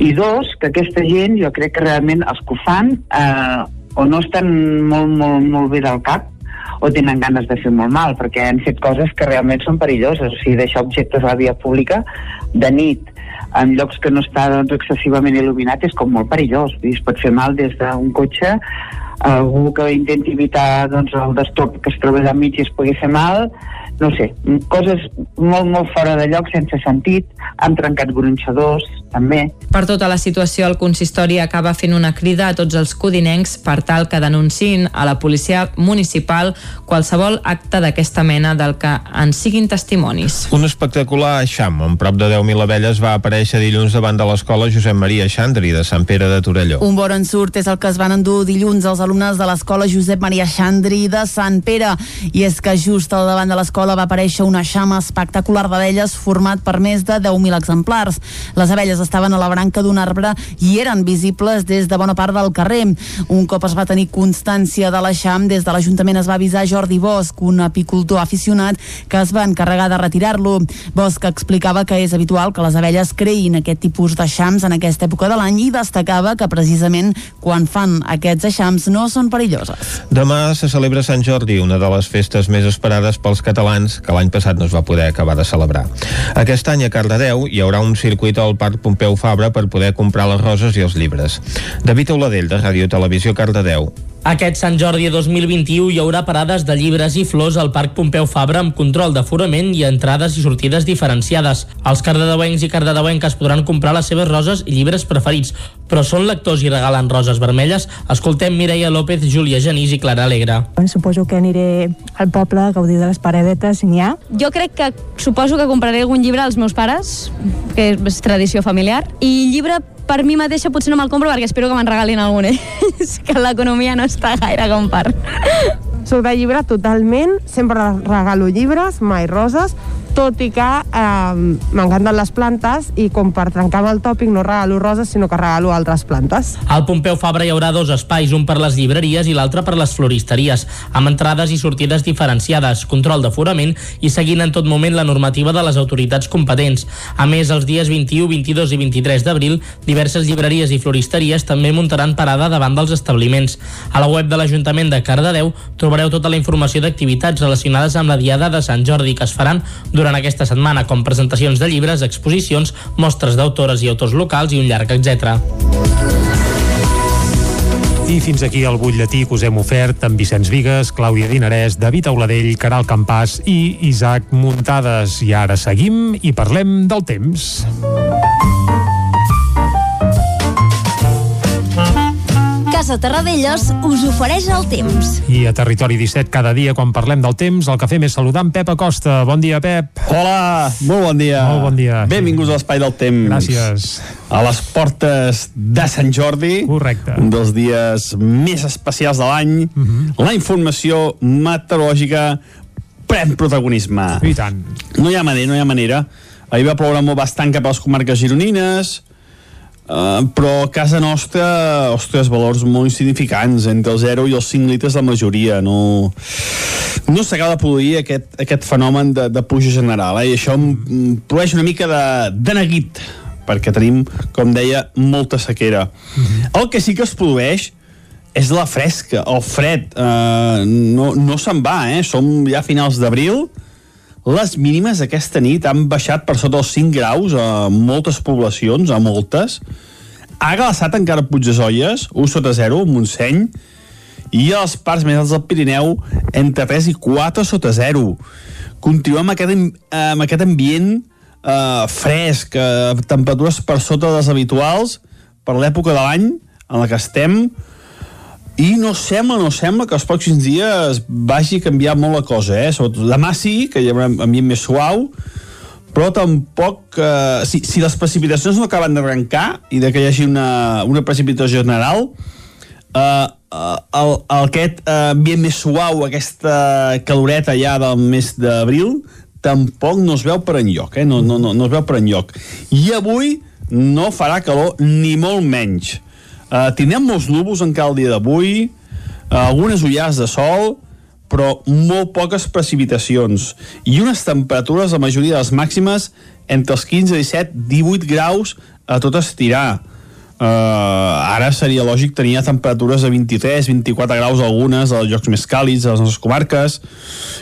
i dos, que aquesta gent, jo crec que realment els que ho fan eh, o no estan molt, molt, molt bé del cap, o tenen ganes de fer molt mal, perquè han fet coses que realment són perilloses, o sigui, deixar objectes a la via pública de nit, en llocs que no està doncs, excessivament il·luminat és com molt perillós, es pot fer mal des d'un cotxe algú que intenti evitar doncs, el destorb que es troba allà mig i es pugui fer mal, no sé, coses molt, molt fora de lloc, sense sentit, han trencat gronxadors, també. Per tota la situació, el consistori acaba fent una crida a tots els codinencs per tal que denunciïn a la policia municipal qualsevol acte d'aquesta mena del que en siguin testimonis. Un espectacular eixam amb prop de 10.000 abelles va aparèixer dilluns davant de l'escola Josep Maria Xandri de Sant Pere de Torelló. Un bon ensurt és el que es van endur dilluns els alumnes de l'escola Josep Maria Xandri de Sant Pere i és que just al davant de l'escola va aparèixer un eixam espectacular d'abelles format per més de 10.000 exemplars. Les abelles estaven a la branca d'un arbre i eren visibles des de bona part del carrer. Un cop es va tenir constància de l'eixam, des de l'Ajuntament es va avisar Jordi Bosch, un apicultor aficionat que es va encarregar de retirar-lo. Bosch explicava que és habitual que les abelles creïn aquest tipus d'eixams en aquesta època de l'any i destacava que precisament quan fan aquests eixams no són perilloses. Demà se celebra Sant Jordi, una de les festes més esperades pels catalans que l'any passat no es va poder acabar de celebrar. Aquest any a Cardedeu hi haurà un circuit al Parc Pompeu Fabra per poder comprar les roses i els llibres. David Oladell, de Ràdio Televisió Cardedeu. Aquest Sant Jordi 2021 hi haurà parades de llibres i flors al Parc Pompeu Fabra amb control d'aforament i entrades i sortides diferenciades. Els cardedeuencs i cardedeuenques podran comprar les seves roses i llibres preferits, però són lectors i regalen roses vermelles? Escoltem Mireia López, Júlia Genís i Clara Alegre. Suposo que aniré al poble a gaudir de les paradetes, si n'hi ha. Jo crec que suposo que compraré algun llibre als meus pares, que és tradició familiar, i llibre per mi mateixa potser no me'l compro perquè espero que me'n regalin algun ells, que l'economia no està gaire com per... Soc de llibre totalment, sempre regalo llibres, mai roses, tot i que eh, m'encanten les plantes i com per trencar el tòpic no regalo roses sinó que regalo altres plantes. Al Pompeu Fabra hi haurà dos espais, un per les llibreries i l'altre per les floristeries, amb entrades i sortides diferenciades, control d'aforament i seguint en tot moment la normativa de les autoritats competents. A més, els dies 21, 22 i 23 d'abril, diverses llibreries i floristeries també muntaran parada davant dels establiments. A la web de l'Ajuntament de Cardedeu trobareu tota la informació d'activitats relacionades amb la Diada de Sant Jordi que es faran durant aquesta setmana, com presentacions de llibres, exposicions, mostres d'autores i autors locals i un llarg etc. I fins aquí el butlletí que us hem ofert amb Vicenç Vigues, Clàudia Dinarès, David Auladell, Caral Campàs i Isaac Muntades. I ara seguim i parlem del temps. Casa Terradellos us ofereix el temps. I a Territori 17 cada dia quan parlem del temps el que fem és saludar en Pep Acosta. Bon dia, Pep. Hola, molt bon dia. Molt bon dia. Benvinguts a l'Espai del Temps. Gràcies. A les portes de Sant Jordi. Correcte. Un dels dies més especials de l'any. Uh Mhm. -huh. La informació meteorològica pren protagonisme. I tant. No hi ha manera, no hi ha manera. Ahir va ploure molt bastant cap a les comarques gironines, Uh, però a casa nostra, ostres, valors molt insignificants, entre el 0 i els 5 litres la majoria, no, no s'acaba de produir aquest, aquest fenomen de, de pluja general, eh? i això em, produeix una mica de, de neguit, perquè tenim, com deia, molta sequera. El que sí que es produeix és la fresca, el fred, uh, no, no se'n va, eh? som ja a finals d'abril, les mínimes aquesta nit han baixat per sota els 5 graus a moltes poblacions, a moltes. Ha glaçat encara Puigdesolles, 1 sota 0, a Montseny, i a les parts més altes del Pirineu, entre 3 i 4 sota 0. Continuem amb aquest, amb aquest ambient eh, fresc, eh, temperatures per sota de les habituals, per l'època de l'any en la que estem, i no sembla, no sembla que els pròxims dies vagi a canviar molt la cosa, eh? Sobretot demà sí, que hi haurà ambient més suau, però tampoc... Eh, si, si les precipitacions no acaben d'arrencar i de que hi hagi una, una precipitació general, eh, eh, el, el, aquest eh, ambient més suau, aquesta caloreta ja del mes d'abril, tampoc no es veu per enlloc, eh? no, no, no, no es veu per enlloc. I avui no farà calor ni molt menys. Uh, tindrem molts núvols encara el dia d'avui, uh, algunes ullars de sol, però molt poques precipitacions i unes temperatures, la majoria de les màximes, entre els 15, 17, 18 graus a tot estirar. Uh, ara seria lògic tenir temperatures de 23, 24 graus algunes als llocs més càlids, a les nostres comarques,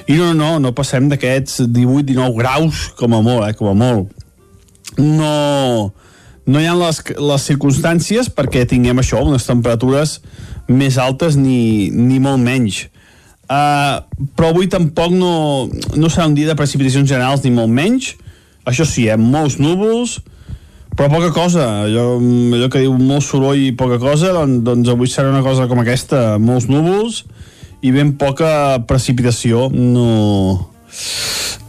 i no, no, no passem d'aquests 18, 19 graus com a molt, eh, com a molt. No, no hi ha les, les circumstàncies perquè tinguem això, unes temperatures més altes ni, ni molt menys. Uh, però avui tampoc no, no serà un dia de precipitacions generals ni molt menys. Això sí, eh, molts núvols, però poca cosa. Allò, allò que diu molt soroll i poca cosa, doncs, doncs avui serà una cosa com aquesta, molts núvols i ben poca precipitació. No,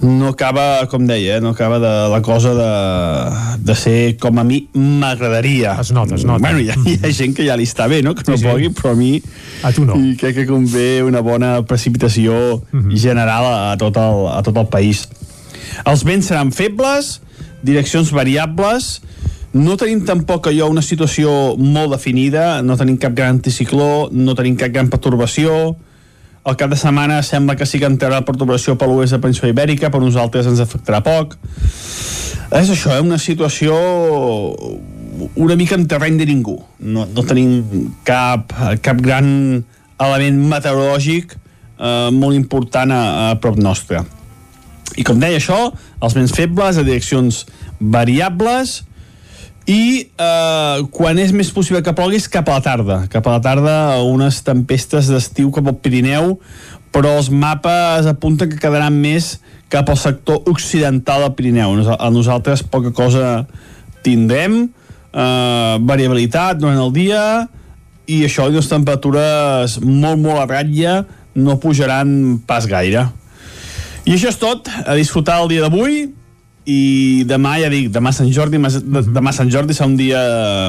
no acaba, com deia, eh, no acaba de la cosa de, de ser com a mi m'agradaria. Es nota, es nota. Bueno, hi ha, hi ha gent que ja li està bé, no? Que no Sí, sí. pogui, però a mi... A tu no. I crec que convé una bona precipitació general a, tot el, a tot el país. Els vents seran febles, direccions variables, no tenim tampoc allò una situació molt definida, no tenim cap gran anticicló, no tenim cap gran pertorbació, el cap de setmana sembla que sí que entrarà perturbació per l'oest de Península Ibèrica, per nosaltres ens afectarà poc. És això, eh? una situació una mica en terreny de ningú. No, no tenim cap, cap gran element meteorològic eh, molt important a, a prop nostre. I com deia això, els vents febles a direccions variables i eh, quan és més possible que plogui és cap a la tarda. Cap a la tarda unes tempestes d'estiu cap al Pirineu, però els mapes apunten que quedaran més cap al sector occidental del Pirineu. A nosaltres poca cosa tindrem, eh, variabilitat durant el dia i això, les temperatures molt, molt a ratlla no pujaran pas gaire. I això és tot, a disfrutar el dia d'avui i demà, ja dic, demà Sant Jordi demà, demà Sant Jordi serà un dia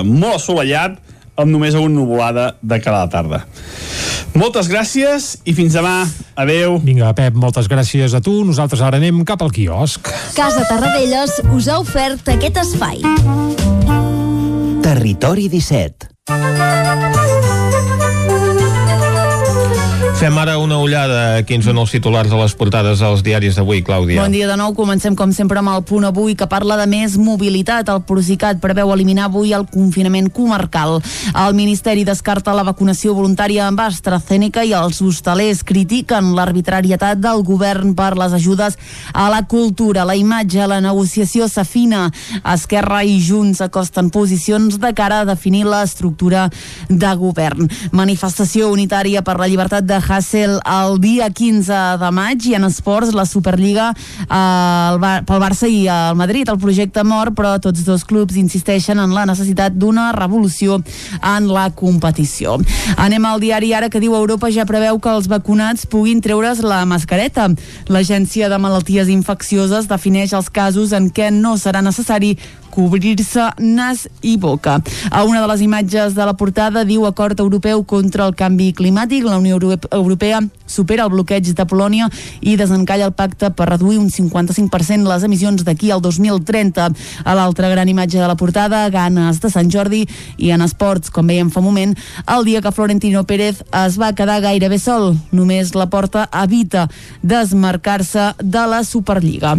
molt assolellat amb només una nuvolada de cara a la tarda. Moltes gràcies i fins demà. Adeu. Vinga, Pep, moltes gràcies a tu. Nosaltres ara anem cap al quiosc. Casa Tarradellas us ha ofert aquest espai. Territori 17 Fem ara una ullada a quins són els titulars de les portades dels diaris d'avui, Clàudia. Bon dia de nou. Comencem, com sempre, amb el punt avui que parla de més mobilitat. El Procicat preveu eliminar avui el confinament comarcal. El Ministeri descarta la vacunació voluntària amb AstraZeneca i els hostalers critiquen l'arbitrarietat del govern per les ajudes a la cultura. La imatge, la negociació s'afina. Esquerra i Junts acosten posicions de cara a definir l'estructura de govern. Manifestació unitària per la llibertat de Hassel el dia 15 de maig i en esports la Superliga eh, Bar pel Barça i el Madrid. El projecte mor, però tots dos clubs insisteixen en la necessitat d'una revolució en la competició. Anem al diari ara que diu Europa ja preveu que els vacunats puguin treure's la mascareta. L'Agència de Malalties Infeccioses defineix els casos en què no serà necessari cobrir-se nas i boca. A una de les imatges de la portada diu acord europeu contra el canvi climàtic. La Unió Europea supera el bloqueig de Polònia i desencalla el pacte per reduir un 55% les emissions d'aquí al 2030. A l'altra gran imatge de la portada, ganes de Sant Jordi i en esports, com veiem fa un moment, el dia que Florentino Pérez es va quedar gairebé sol. Només la porta evita desmarcar-se de la Superliga.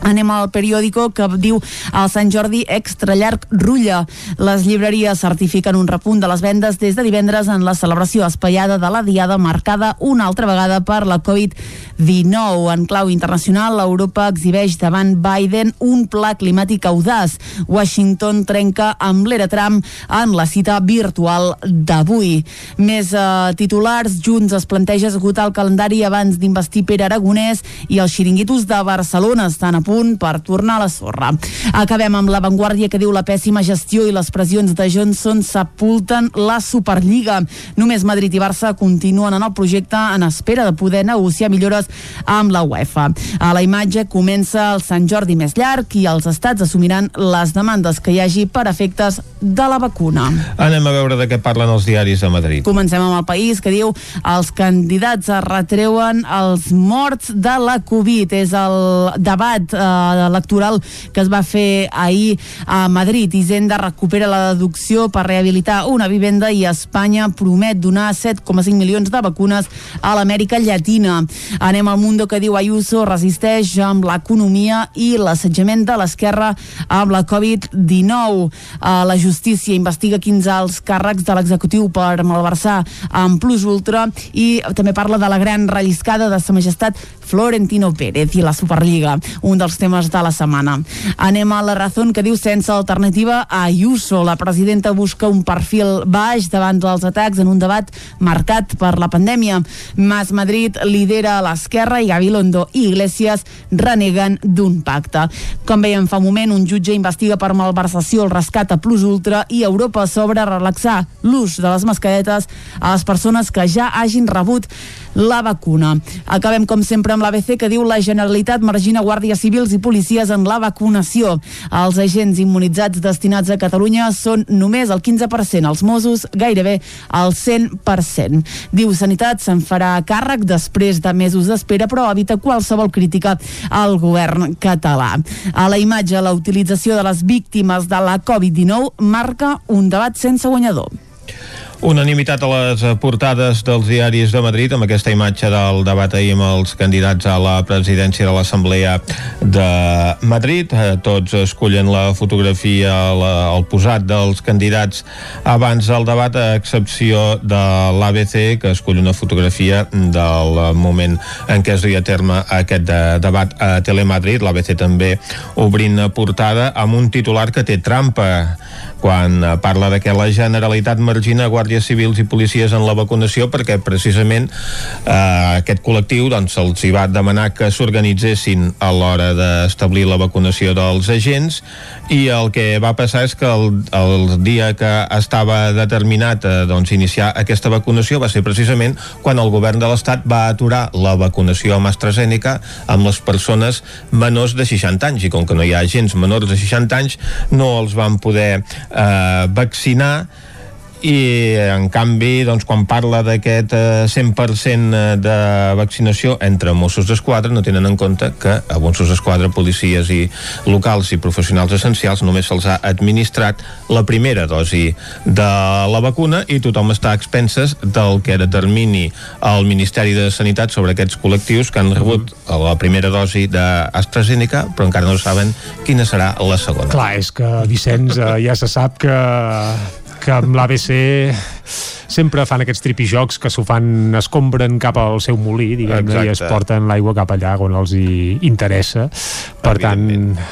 Anem al periòdico que diu el Sant Jordi extra llarg rutlla. Les llibreries certifiquen un repunt de les vendes des de divendres en la celebració espaiada de la diada marcada una altra vegada per la Covid-19. En clau internacional, Europa exhibeix davant Biden un pla climàtic audaç. Washington trenca amb l'era Trump en la cita virtual d'avui. Més eh, titulars, Junts es planteja esgotar el calendari abans d'investir Pere Aragonès i els xiringuitos de Barcelona estan a punt per tornar a la sorra. Acabem amb l'avantguàrdia que diu la pèssima gestió i les pressions de Johnson sepulten la Superliga. Només Madrid i Barça continuen en el projecte en espera de poder negociar millores amb la UEFA. A la imatge comença el Sant Jordi més llarg i els estats assumiran les demandes que hi hagi per efectes de la vacuna. Anem a veure de què parlen els diaris de Madrid. Comencem amb el país que diu els candidats es retreuen els morts de la Covid. És el debat eh, electoral que es va fer ahir a Madrid. Hisenda recupera la deducció per rehabilitar una vivenda i Espanya promet donar 7,5 milions de vacunes a l'Amèrica Llatina. Anem al Mundo que diu Ayuso resisteix amb l'economia i l'assetjament de l'esquerra amb la Covid-19. Eh, la justícia investiga 15 alts càrrecs de l'executiu per malversar amb Plus Ultra i també parla de la gran relliscada de sa majestat Florentino Pérez i la Superliga, un dels temes de la setmana. Anem a la raó que diu sense alternativa a Ayuso. La presidenta busca un perfil baix davant dels atacs en un debat marcat per la pandèmia. Mas Madrid lidera l'esquerra i Gabilondo i Iglesias reneguen d'un pacte. Com veiem fa un moment, un jutge investiga per malversació el rescat a Plus Ultra i Europa sobre relaxar l'ús de les mascaretes a les persones que ja hagin rebut la vacuna. Acabem, com sempre, amb l'ABC que diu la Generalitat margina guàrdies civils i policies en la vacunació. Els agents immunitzats destinats a Catalunya són només el 15%, els Mossos gairebé el 100%. Diu Sanitat se'n farà càrrec després de mesos d'espera, però evita qualsevol crítica al govern català. A la imatge, la utilització de les víctimes de la Covid-19 marca un debat sense guanyador. Unanimitat a les portades dels diaris de Madrid amb aquesta imatge del debat ahir amb els candidats a la presidència de l'Assemblea de Madrid. Eh, Tots escollen la fotografia, la, el posat dels candidats abans del debat, a excepció de l'ABC, que escull una fotografia del moment en què es duia a terme aquest de, debat a Telemadrid. L'ABC també obrint portada amb un titular que té trampa quan eh, parla de que la Generalitat margina guàrdies civils i policies en la vacunació perquè precisament eh, aquest col·lectiu doncs, els hi va demanar que s'organitzessin a l'hora d'establir la vacunació dels agents i el que va passar és que el, el dia que estava determinat eh, doncs, iniciar aquesta vacunació va ser precisament quan el govern de l'Estat va aturar la vacunació amb AstraZeneca amb les persones menors de 60 anys. I com que no hi ha agents menors de 60 anys no els van poder eh, vaccinar i en canvi doncs, quan parla d'aquest eh, 100% de vaccinació entre Mossos d'Esquadra no tenen en compte que a Mossos d'Esquadra, policies i locals i professionals essencials només se'ls ha administrat la primera dosi de la vacuna i tothom està a expenses del que determini el Ministeri de Sanitat sobre aquests col·lectius que han rebut la primera dosi d'AstraZeneca però encara no saben quina serà la segona. Clar, és que Vicenç eh, ja se sap que que amb l'ABC sempre fan aquests tripijocs que s'ho fan, escombren cap al seu molí, diguem i es porten l'aigua cap allà on els hi interessa. Per tant...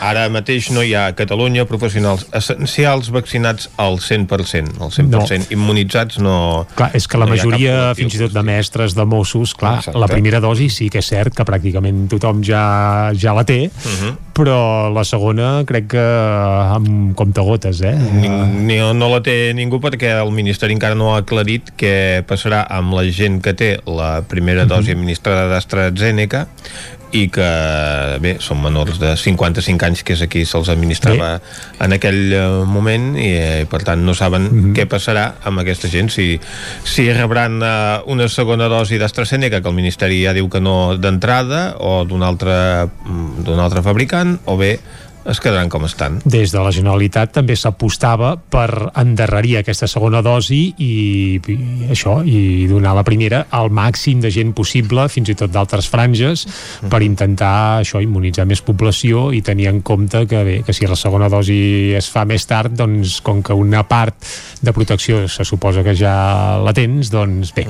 Ara mateix no hi ha a Catalunya professionals essencials vaccinats al 100%. El 100% no. immunitzats no... Clar, és que la no majoria, fins i tot de mestres, de Mossos, clar, Exacte. la primera dosi sí que és cert que pràcticament tothom ja, ja la té, Uh -huh. Però la segona crec que amb comptagotes, eh? Ni, ni, no la té ningú perquè el Ministeri encara no ha aclarit què passarà amb la gent que té la primera dosi administrada d'AstraZeneca i que, bé, són menors de 55 anys, que és aquí se'ls administrava en aquell eh, moment i, eh, per tant, no saben què passarà amb aquesta gent, si, si rebran eh, una segona dosi d'AstraZeneca, que el Ministeri ja diu que no d'entrada, o d'un altre, mm, altre fabricant, o bé es quedaran com estan. Des de la Generalitat també s'apostava per endarrerir aquesta segona dosi i, i això, i donar la primera al màxim de gent possible, fins i tot d'altres franges, per intentar això, immunitzar més població i tenir en compte que bé, que si la segona dosi es fa més tard, doncs com que una part de protecció se suposa que ja la tens, doncs bé,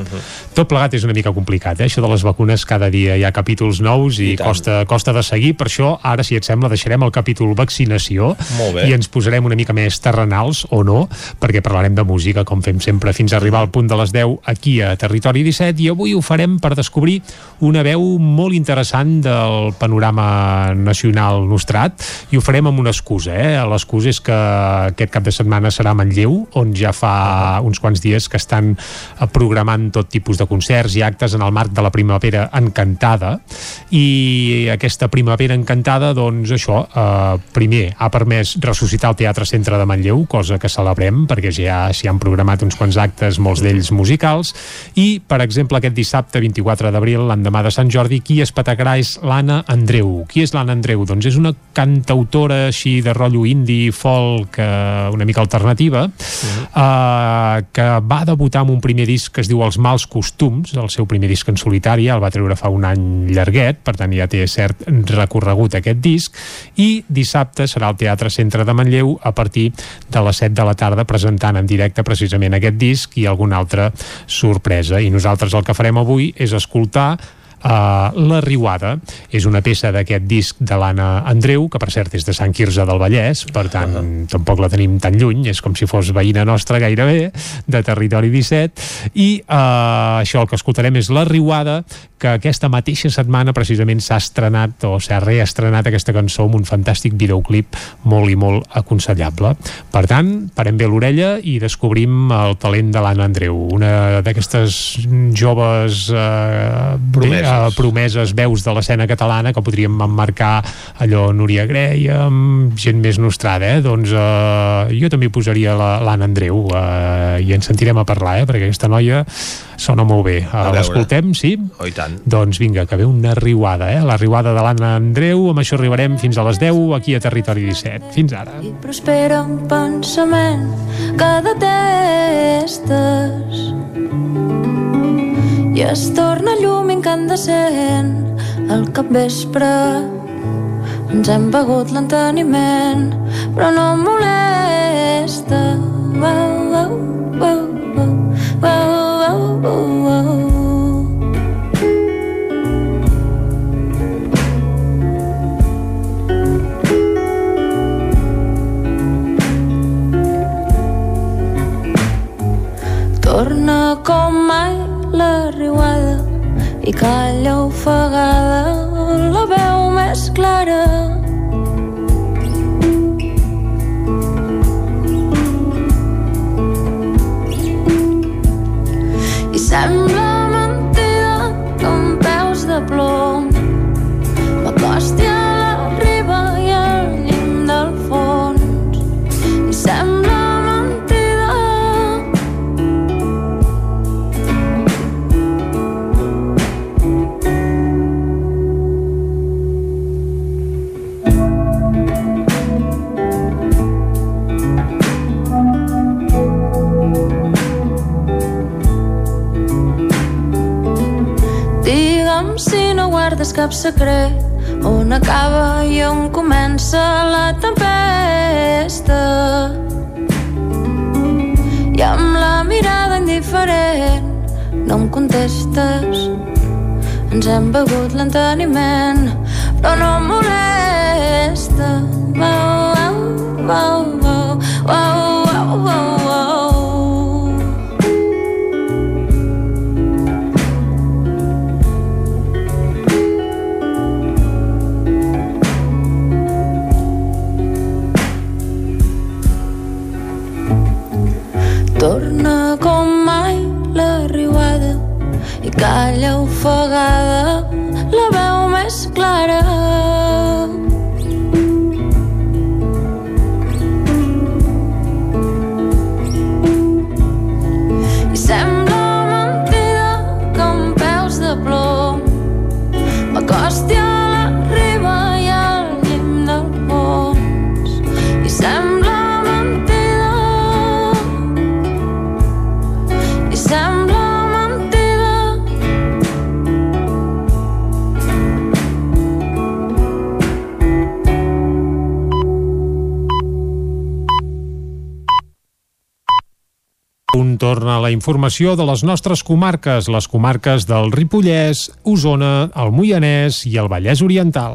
tot plegat és una mica complicat, eh? això de les vacunes cada dia hi ha capítols nous i, I tant. costa, costa de seguir, per això ara si et sembla deixarem el capítol vaccinació Molt bé. i ens posarem una mica més terrenals o no, perquè parlarem de música com fem sempre fins a arribar al punt de les 10 aquí a Territori 17 i avui ho farem per descobrir una veu molt interessant del panorama nacional nostrat i ho farem amb una excusa eh? l'excusa és que aquest cap de setmana serà a Manlleu on ja fa uns quants dies que estan programant tot tipus de concerts i actes en el marc de la Primavera Encantada i aquesta Primavera Encantada doncs això, eh, primer ha permès ressuscitar el Teatre Centre de Manlleu cosa que celebrem perquè ja s'hi han programat uns quants actes, molts d'ells musicals i per exemple aquest dissabte 24 d'abril, l'endemà de Sant Jordi qui es patacarà és l'Anna Andreu qui és l'Anna Andreu? Doncs és una cantautora així de rotllo indie, folk eh, una mica alternativa eh, que va debutar amb un primer disc que es diu Els mals costums, el seu primer disc en solitari, el va treure fa un any llarguet, per tant ja té cert recorregut aquest disc, i dissabte serà al Teatre Centre de Manlleu a partir de les 7 de la tarda presentant en directe precisament aquest disc i alguna altra sorpresa. I nosaltres el que farem avui és escoltar Uh, la Riuada és una peça d'aquest disc de l'Anna Andreu, que per cert és de Sant Quirze del Vallès, per tant uh -huh. tampoc la tenim tan lluny, és com si fos veïna nostra gairebé, de Territori 17 i uh, això el que escoltarem és La Riuada, que aquesta mateixa setmana precisament s'ha estrenat o s'ha reestrenat aquesta cançó amb un fantàstic videoclip molt i molt aconsellable. Per tant, parem bé l'orella i descobrim el talent de l'Anna Andreu, una d'aquestes joves eh, Promeses. Eh, promeses veus de l'escena catalana que podríem emmarcar allò Núria Grey amb gent més nostrada, eh? doncs eh, jo també hi posaria la- l'Anna Andreu eh, i ens sentirem a parlar, eh? perquè aquesta noia sona molt bé. Veure. L'escoltem, sí? Oh, i tant. Doncs vinga, que ve una riuada, eh? La riuada de l'Anna Andreu, amb això arribarem fins a les 10 aquí a Territori 17. Fins ara. prospera un pensament que detestes i es torna llum incandescent al capvespre ens hem begut l'enteniment però no em molesta Uau, uau, uau, uau. Torna com mai la riuada i calla ofegada la veu més clara. I sembla guardes cap secret. On acaba i on comença la tempesta. I amb la mirada indiferent no em contestes. Ens hem begut l'enteniment però no em molesta. Wow, wow, wow, wow, wow, wow, wow. Torna com mai la riuada i calla ofegada la veu més clara. Un torna la informació de les nostres comarques, les comarques del Ripollès, Osona, el Moianès i el Vallès Oriental.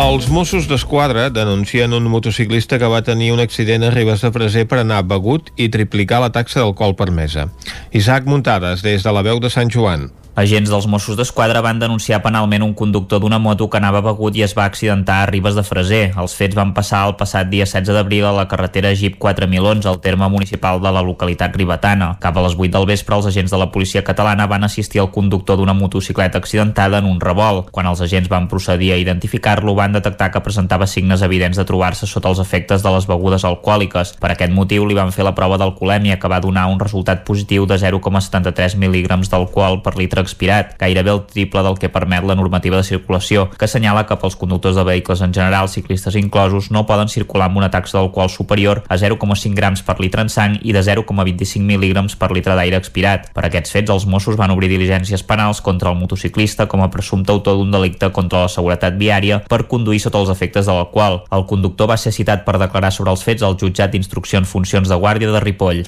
Els Mossos d'Esquadra denuncien un motociclista que va tenir un accident a Ribes de Freser per anar begut i triplicar la taxa d'alcohol permesa. Isaac Muntades, des de la veu de Sant Joan. Agents dels Mossos d'Esquadra van denunciar penalment un conductor d'una moto que anava begut i es va accidentar a Ribes de Freser. Els fets van passar el passat dia 16 d'abril a la carretera Jeep 4011, al terme municipal de la localitat ribetana. Cap a les 8 del vespre, els agents de la policia catalana van assistir al conductor d'una motocicleta accidentada en un revolt. Quan els agents van procedir a identificar-lo, van detectar que presentava signes evidents de trobar-se sota els efectes de les begudes alcohòliques. Per aquest motiu, li van fer la prova d'alcoholèmia, que va donar un resultat positiu de 0,73 mil·lígrams d'alcohol per litre expirat, gairebé el triple del que permet la normativa de circulació, que assenyala que pels conductors de vehicles en general, ciclistes inclosos, no poden circular amb una taxa d'alcohol superior a 0,5 grams per litre en sang i de 0,25 mil·lígrams per litre d'aire expirat. Per aquests fets, els Mossos van obrir diligències penals contra el motociclista com a presumpte autor d'un delicte contra la seguretat viària per conduir sota els efectes de l'alcohol. El conductor va ser citat per declarar sobre els fets al jutjat d'instrucció en funcions de guàrdia de Ripoll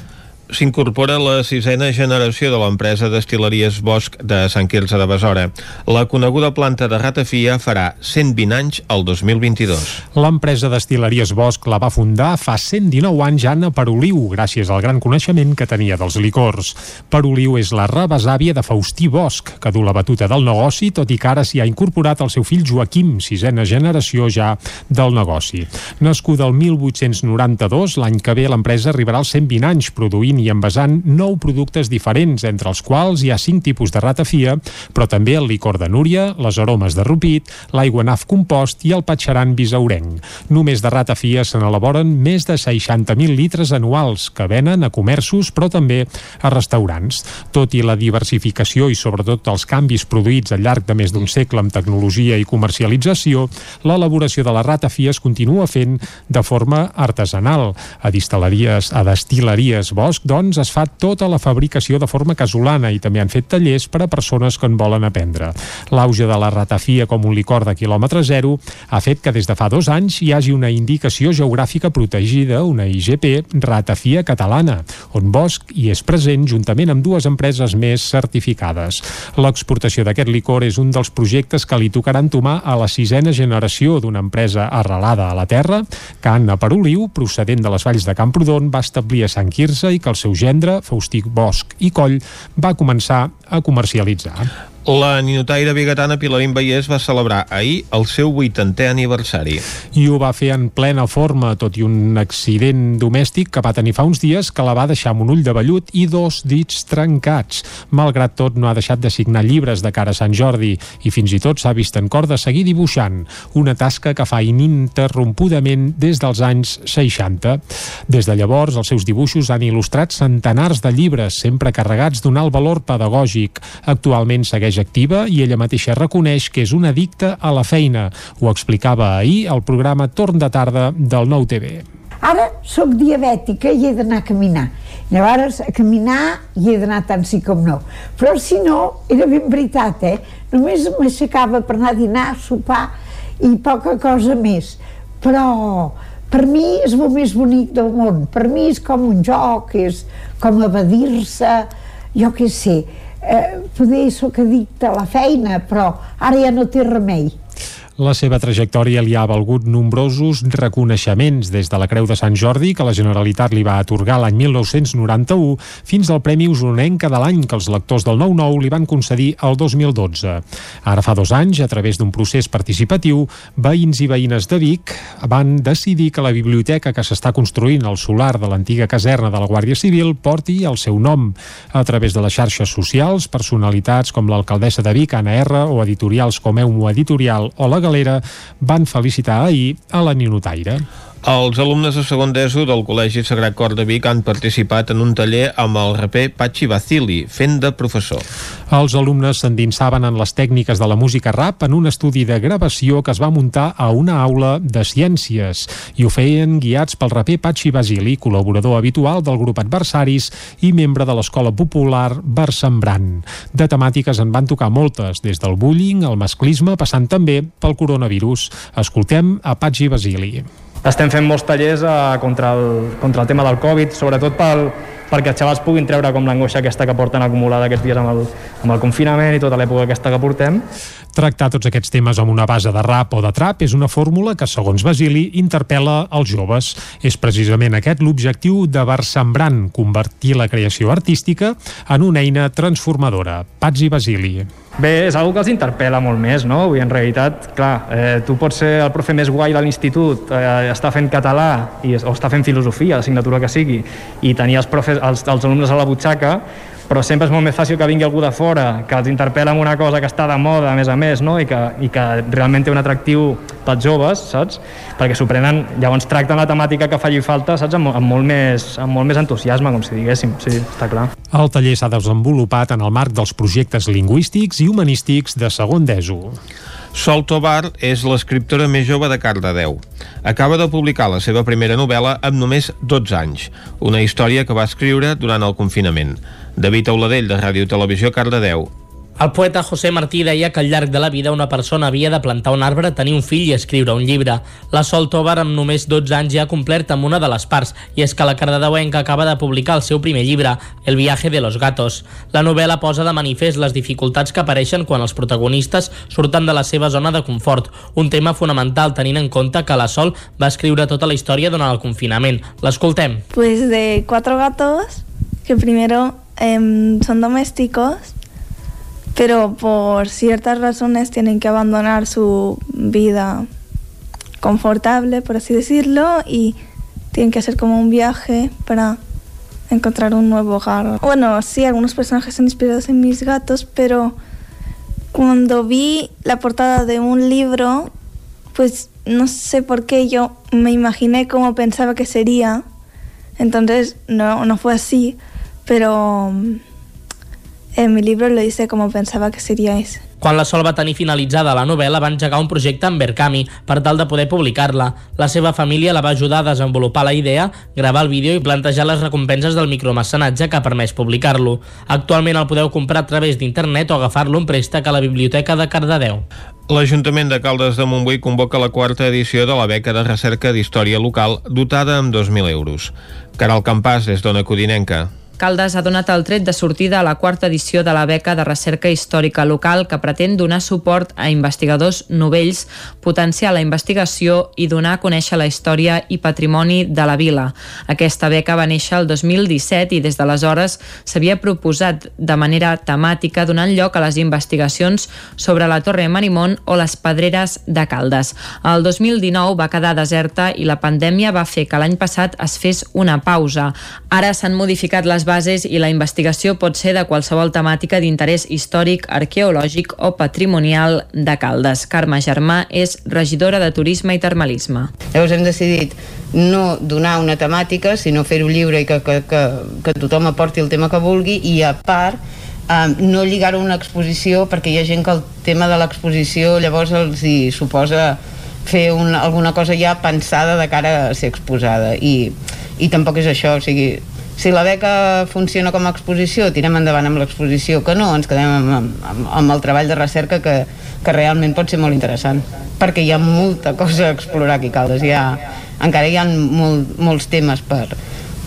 s'incorpora la sisena generació de l'empresa d'estileries Bosch de Sant Quirze de Besora. La coneguda planta de ratafia farà 120 anys el 2022. L'empresa d'estileries Bosch la va fundar fa 119 anys Anna Peroliu, gràcies al gran coneixement que tenia dels licors. Peroliu és la rebesàvia de Faustí Bosch, que du la batuta del negoci, tot i que ara s'hi ha incorporat el seu fill Joaquim, sisena generació ja del negoci. Nascuda el 1892, l'any que ve l'empresa arribarà als 120 anys, produint i envasant nou productes diferents, entre els quals hi ha cinc tipus de ratafia, però també el licor de núria, les aromes de rupit, l'aigua naf compost i el patxaran bisaurenc. Només de ratafia se n'elaboren més de 60.000 litres anuals que venen a comerços però també a restaurants. Tot i la diversificació i sobretot els canvis produïts al llarg de més d'un segle amb tecnologia i comercialització, l'elaboració de la ratafia es continua fent de forma artesanal. A distil·leries, a destileries Bosch, doncs, es fa tota la fabricació de forma casolana i també han fet tallers per a persones que en volen aprendre. L'auge de la ratafia com un licor de quilòmetre zero ha fet que des de fa dos anys hi hagi una indicació geogràfica protegida, una IGP, ratafia catalana, on Bosch hi és present juntament amb dues empreses més certificades. L'exportació d'aquest licor és un dels projectes que li tocarà entomar a la sisena generació d'una empresa arrelada a la terra, que Anna Peroliu, procedent de les valls de Camprodon, va establir a Sant Quirze i que el seu gendre, Faustí Bosch i Coll, va començar a comercialitzar. La ninotaire bigatana Pilarín Vallès va celebrar ahir el seu 80è aniversari. I ho va fer en plena forma, tot i un accident domèstic que va tenir fa uns dies que la va deixar amb un ull de vellut i dos dits trencats. Malgrat tot, no ha deixat de signar llibres de cara a Sant Jordi i fins i tot s'ha vist en cor de seguir dibuixant, una tasca que fa ininterrompudament des dels anys 60. Des de llavors, els seus dibuixos han il·lustrat centenars de llibres, sempre carregats d'un alt valor pedagògic. Actualment segueix activa i ella mateixa reconeix que és una addicta a la feina. Ho explicava ahir al programa Torn de tarda del Nou TV. Ara sóc diabètica i he d'anar a caminar. Llavors, a caminar hi he d'anar tant sí com no. Però si no, era ben veritat, eh? Només m'aixecava per anar a dinar, a sopar i poca cosa més. Però per mi és el més bonic del món. Per mi és com un joc, és com evadir-se, jo què sé. Eh, poder sóc addicte a la feina, però ara ja no té remei. La seva trajectòria li ha valgut nombrosos reconeixements, des de la Creu de Sant Jordi, que la Generalitat li va atorgar l'any 1991, fins al Premi Usonenca de l'any que els lectors del 9-9 li van concedir el 2012. Ara fa dos anys, a través d'un procés participatiu, veïns i veïnes de Vic van decidir que la biblioteca que s'està construint al solar de l'antiga caserna de la Guàrdia Civil porti el seu nom. A través de les xarxes socials, personalitats com l'alcaldessa de Vic, Anna R, o editorials com Eumo Editorial o la Galera van felicitar ahir a la Ninotaire. Els alumnes de segon d'ESO del Col·legi Sagrat Cor de Vic han participat en un taller amb el raper Pachi Bacili, fent de professor. Els alumnes s'endinsaven en les tècniques de la música rap en un estudi de gravació que es va muntar a una aula de ciències i ho feien guiats pel raper Pachi Basili, col·laborador habitual del grup Adversaris i membre de l'Escola Popular Barsembran. De temàtiques en van tocar moltes, des del bullying al masclisme, passant també pel coronavirus. Escoltem a Pachi Basili. Estem fent molts tallers eh, contra, el, contra el tema del Covid, sobretot pel, perquè els xavals puguin treure com l'angoixa aquesta que porten acumulada aquests dies amb el, amb el confinament i tota l'època aquesta que portem. Tractar tots aquests temes amb una base de rap o de trap és una fórmula que, segons Basili, interpel·la els joves. És precisament aquest l'objectiu de Barsembran, convertir la creació artística en una eina transformadora. Pats i Basili. Bé, és una que els interpel·la molt més, no? Vull, en realitat, clar, eh, tu pots ser el profe més guai de l'institut, eh, està fent català i, o està fent filosofia, l'assignatura que sigui, i tenir els, profes, els, els alumnes a la butxaca, però sempre és molt més fàcil que vingui algú de fora, que els interpel·la amb una cosa que està de moda, a més a més, no? I, que, i que realment té un atractiu pels joves, saps? Perquè s'ho prenen, llavors tracten la temàtica que faci falta, saps? Amb, amb, molt més, amb molt més entusiasme, com si diguéssim, sí, està clar. El taller s'ha desenvolupat en el marc dels projectes lingüístics i humanístics de segon d'ESO. Sol Tobar és l'escriptora més jove de Cardedeu. Acaba de publicar la seva primera novel·la amb només 12 anys, una història que va escriure durant el confinament. David Auladell, de Ràdio Televisió, Cardedeu. El poeta José Martí deia que al llarg de la vida una persona havia de plantar un arbre, tenir un fill i escriure un llibre. La Sol Tobar, amb només 12 anys, ja ha complert amb una de les parts, i és que la cardedeuenca acaba de publicar el seu primer llibre, El viaje de los gatos. La novel·la posa de manifest les dificultats que apareixen quan els protagonistes surten de la seva zona de confort, un tema fonamental tenint en compte que la Sol va escriure tota la història durant el confinament. L'escoltem. Pues de cuatro gatos que primero eh, son domésticos pero por ciertas razones tienen que abandonar su vida confortable, por así decirlo, y tienen que hacer como un viaje para encontrar un nuevo hogar. Bueno, sí, algunos personajes son inspirados en mis gatos, pero cuando vi la portada de un libro, pues no sé por qué yo me imaginé cómo pensaba que sería. Entonces no, no fue así, pero en mi libro lo hice como pensaba que sería ese. Quan la Sol va tenir finalitzada la novel·la, va engegar un projecte amb Berkami per tal de poder publicar-la. La seva família la va ajudar a desenvolupar la idea, gravar el vídeo i plantejar les recompenses del micromecenatge que ha permès publicar-lo. Actualment el podeu comprar a través d'internet o agafar-lo en préstec a la Biblioteca de Cardedeu. L'Ajuntament de Caldes de Montbui convoca la quarta edició de la beca de recerca d'història local dotada amb 2.000 euros. Caral Campàs, des d'Ona Codinenca. Caldes ha donat el tret de sortida a la quarta edició de la beca de recerca històrica local que pretén donar suport a investigadors novells, potenciar la investigació i donar a conèixer la història i patrimoni de la vila. Aquesta beca va néixer el 2017 i des d'aleshores s'havia proposat de manera temàtica donant lloc a les investigacions sobre la Torre Marimón o les pedreres de Caldes. El 2019 va quedar deserta i la pandèmia va fer que l'any passat es fes una pausa. Ara s'han modificat les bases i la investigació pot ser de qualsevol temàtica d'interès històric, arqueològic o patrimonial de Caldes. Carme Germà és regidora de Turisme i Termalisme. Llavors hem decidit no donar una temàtica, sinó fer-ho lliure i que, que, que, que tothom aporti el tema que vulgui i a part um, no lligar-ho a una exposició perquè hi ha gent que el tema de l'exposició llavors els hi suposa fer una, alguna cosa ja pensada de cara a ser exposada i, i tampoc és això, o sigui, si la beca funciona com a exposició, tirem endavant amb l'exposició, que no, ens quedem amb, amb, amb el treball de recerca que, que realment pot ser molt interessant, perquè hi ha molta cosa a explorar aquí a Caldes, hi ha, encara hi ha molt, molts temes per,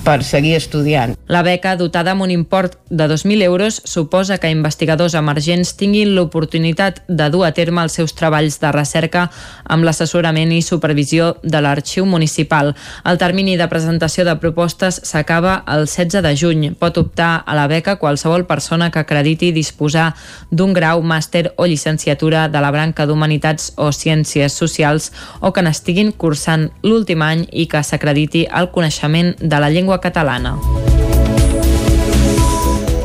per seguir estudiant. La beca, dotada amb un import de 2.000 euros, suposa que investigadors emergents tinguin l'oportunitat de dur a terme els seus treballs de recerca amb l'assessorament i supervisió de l'arxiu municipal. El termini de presentació de propostes s'acaba el 16 de juny. Pot optar a la beca qualsevol persona que acrediti disposar d'un grau, màster o llicenciatura de la branca d'Humanitats o Ciències Socials o que n'estiguin cursant l'últim any i que s'acrediti el coneixement de la llengua catalana.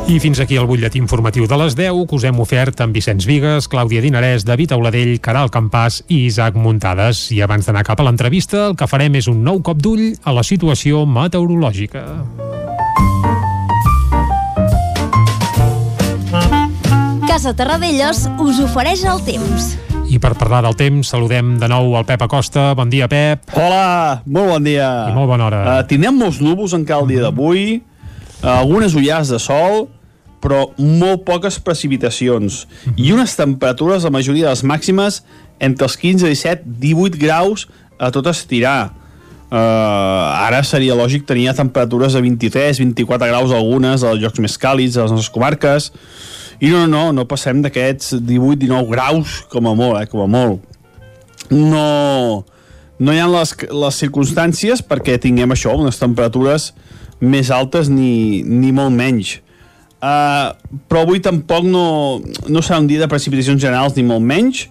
I fins aquí el butlletí informatiu de les 10 que us hem ofert amb Vicenç Vigues, Clàudia Dinarès, David Auladell, Caral Campàs i Isaac Muntades. I abans d'anar cap a l'entrevista, el que farem és un nou cop d'ull a la situació meteorològica. Casa Terradellos us ofereix el temps. I per parlar del temps, saludem de nou el Pep Acosta. Bon dia, Pep. Hola, molt bon dia. I molt bona hora. Uh, tindrem molts núvols encara el dia d'avui, uh, algunes ullars de sol, però molt poques precipitacions. I unes temperatures, la majoria de les màximes, entre els 15, 17, 18 graus a tot estirar. Uh, ara seria lògic tenir temperatures de 23, 24 graus algunes als llocs més càlids, a les nostres comarques, i no, no, no passem d'aquests 18-19 graus com a molt, eh, com a molt. No, no hi ha les, les circumstàncies perquè tinguem això, unes temperatures més altes ni, ni molt menys. Uh, però avui tampoc no, no serà un dia de precipitacions generals ni molt menys.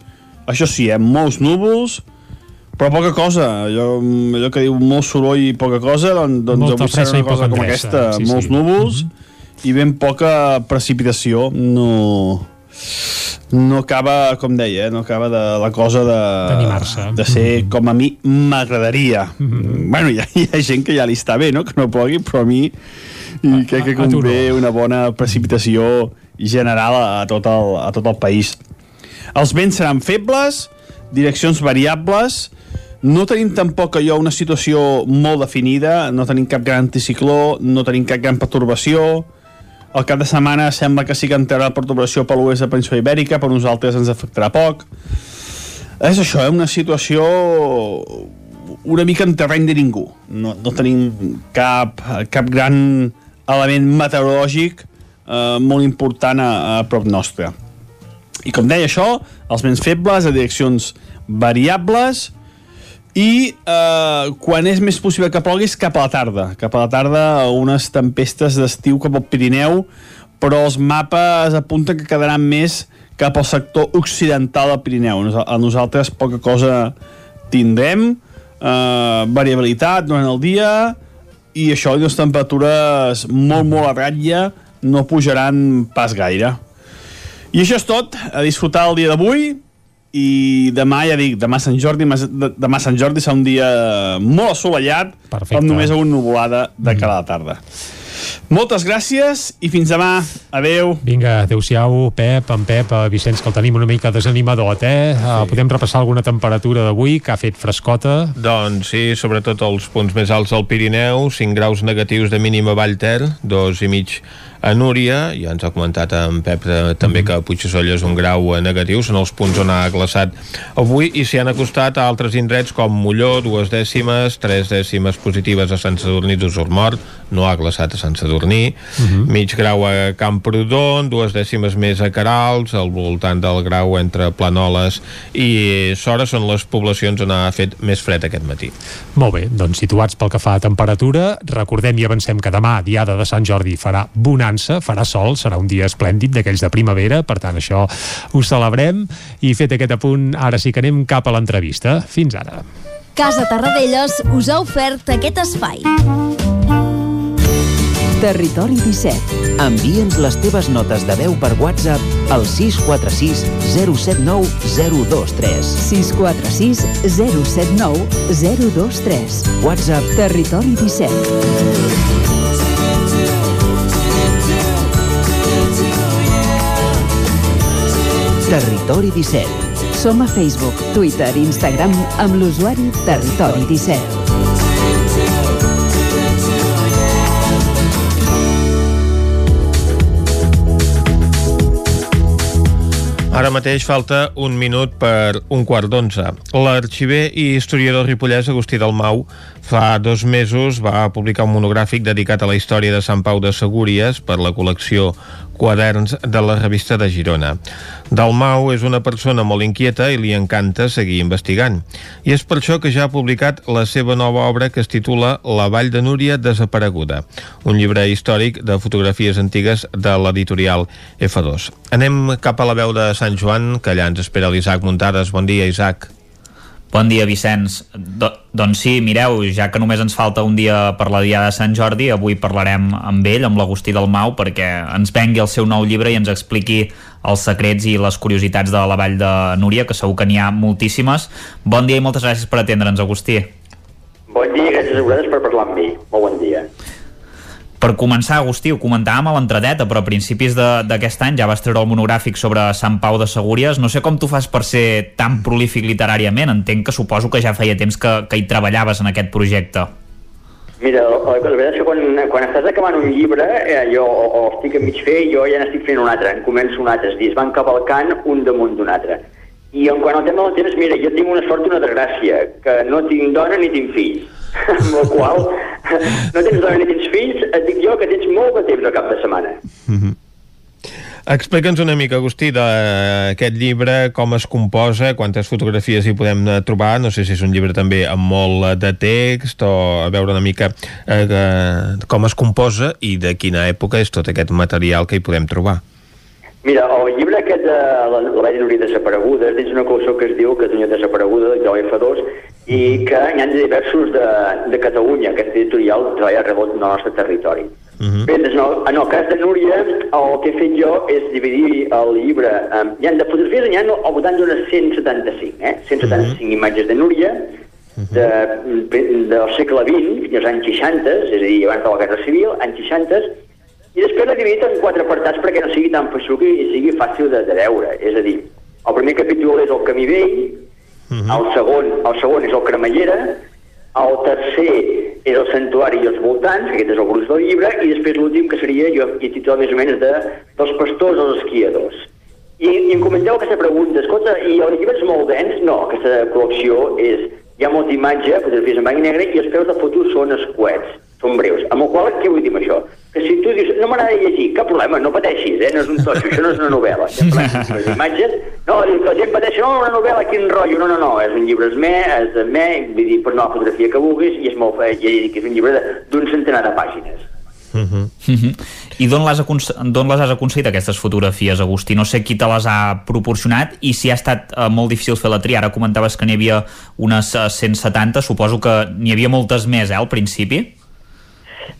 Això sí, eh, molts núvols, però poca cosa. Allò, allò que diu molt soroll i poca cosa, doncs, doncs Molta avui serà una cosa com aquesta. sí, molts sí. núvols i ben poca precipitació. No no acaba, com deia, eh, no acaba de la cosa de, D'animar-se. de ser com a mi m'agradaria. Mm -hmm. Bueno, hi ha, hi ha gent que ja li està bé, no?, que no plogui, però a mi i crec que a convé no. una bona precipitació general a, a, tot el, a tot el país. Els vents seran febles, direccions variables, no tenim tampoc allò una situació molt definida, no tenim cap gran anticicló, no tenim cap gran pertorbació, el cap de setmana sembla que sí que entrarà perturbació per l'oest de Península Ibèrica, per nosaltres ens afectarà poc. És això, eh? una situació una mica en terreny de ningú. No, no tenim cap, cap gran element meteorològic eh, molt important a, a prop nostre. I com deia això, els vents febles a direccions variables i eh, quan és més possible que plogui és cap a la tarda. Cap a la tarda unes tempestes d'estiu cap al Pirineu, però els mapes apunten que quedaran més cap al sector occidental del Pirineu. A nosaltres poca cosa tindrem, eh, variabilitat durant el dia i això, i les temperatures molt, molt a ratlla no pujaran pas gaire. I això és tot, a disfrutar el dia d'avui i demà, ja dic, demà Sant Jordi mas- de- demà Sant Jordi serà un dia molt assolellat Perfecte. amb només una nuvolada de cara a la tarda. Moltes gràcies i fins demà. Adeu. Vinga, adeu-siau, Pep, en Pep, Vicenç, que el tenim una mica desanimadot, eh? Sí. Podem repassar alguna temperatura d'avui, que ha fet frescota. Doncs sí, sobretot els punts més alts del Pirineu, 5 graus negatius de mínima a Vallter, dos i mig a Núria, ja ens ha comentat en Pep eh, també que a Puigdesolla és un grau eh, negatiu, són els punts on ha glaçat avui i s'hi han acostat a altres indrets com Molló, dues dècimes, tres dècimes positives a Sant Sadurní d'Usormort, no ha glaçat a Sant Sadurní, uh -huh. mig grau a Camprodon, dues dècimes més a Carals, al voltant del grau entre Planoles i Sora són les poblacions on ha fet més fred aquest matí. Molt bé, doncs situats pel que fa a temperatura, recordem i avancem que demà, diada de Sant Jordi, farà bonança, farà sol, serà un dia esplèndid d'aquells de primavera, per tant això ho celebrem, i fet aquest apunt, ara sí que anem cap a l'entrevista. Fins ara. Casa Tarradellas us ha ofert aquest espai. Territori 17. Envia'ns les teves notes de veu per WhatsApp al 646 079 023. 646 079 023. WhatsApp Territori 17. Territori 17. Som a Facebook, Twitter i Instagram amb l'usuari Territori 17. Ara mateix falta un minut per un quart d'onze. L'arxiver i historiador ripollès Agustí Dalmau fa dos mesos va publicar un monogràfic dedicat a la història de Sant Pau de Segúries per la col·lecció Quaderns de la revista de Girona. Dalmau és una persona molt inquieta i li encanta seguir investigant. I és per això que ja ha publicat la seva nova obra que es titula La Vall de Núria desapareguda, un llibre històric de fotografies antigues de l'editorial F2. Anem cap a la veu de Sant Joan, que allà ens espera l'Isaac Muntades. Bon dia, Isaac. Bon dia, Vicenç. Do, doncs sí, mireu, ja que només ens falta un dia per la Diada de Sant Jordi, avui parlarem amb ell, amb l'Agustí del Mau, perquè ens vengui el seu nou llibre i ens expliqui els secrets i les curiositats de la Vall de Núria, que segur que n'hi ha moltíssimes. Bon dia i moltes gràcies per atendre'ns, Agustí. Bon dia, gràcies a vosaltres per parlar amb mi. Molt bon dia. Per començar, Agustí, ho comentàvem a l'entradeta, però a principis d'aquest any ja vas treure el monogràfic sobre Sant Pau de Segúries. No sé com tu fas per ser tan prolífic literàriament. Entenc que suposo que ja feia temps que, que hi treballaves en aquest projecte. Mira, la veritat és que quan, quan estàs acabant un llibre, eh, jo o, o estic a mig fer, jo ja n'estic fent un altre, en començo un altre, és dir, es van cavalcant un damunt d'un altre. I en quant al tema del temps, mira, jo tinc una sort i una desgràcia, que no tinc dona ni tinc fills. Amb la qual no tens dona ni tens fills, et dic jo que tens molt de temps al cap de setmana. Explica'ns una mica, Agustí, d'aquest llibre, com es composa, quantes fotografies hi podem eh, trobar, no sé si és un llibre també amb molt eh, de text, o a veure una mica eh, eh, com es composa i de quina època és tot aquest material que hi podem trobar. Mira, el llibre aquest de la, la Vall de Núria desapareguda és una col·lecció que es diu Catalunya desapareguda, de F2, i que n'hi ha diversos de, de Catalunya, aquest editorial treballa arreu del nostre territori. Bé, doncs, el, en el cas de Núria, el que he fet jo és dividir el llibre... En, hi ha de fotografies, n'hi ha al voltant d'unes 175, eh? 175 imatges de Núria, de, del segle XX, als anys 60, és a dir, abans de la Guerra Civil, anys 60, i després l'he dividit en quatre apartats perquè no sigui tan feixuc i sigui fàcil de, de veure. És a dir, el primer capítol és el camí vell, el, segon, el segon és el cremallera, el tercer és el santuari i els voltants, que aquest és el gruix del llibre, i després l'últim, que seria, jo he titulat més o menys, de dels pastors als esquiadors. I, i em comenteu aquesta pregunta, escolta, i el llibre és molt dens? No, aquesta col·lecció és, hi ha molta imatge, fotografies en blanc i negre, i els peus de fotos són escuets, són breus. Amb el qual, què vull dir amb això? Que si tu dius, no m'agrada llegir, cap problema, no pateixis, eh? no és un totxo, això no és una novel·la. Sempre les imatges, no, la gent pateix, no, una novel·la, quin rotllo, no, no, no, és un llibre esmè, és de me, vull dir, pots anar la fotografia que vulguis, i és molt, eh, ja dic que és un llibre d'un centenar de pàgines. Mhm. I d'on les, acon- d'on les has aconseguit aquestes fotografies, Agustí? No sé qui te les ha proporcionat i si ha estat eh, molt difícil fer la tria. Ara comentaves que n'hi havia unes eh, 170, suposo que n'hi havia moltes més, eh, al principi?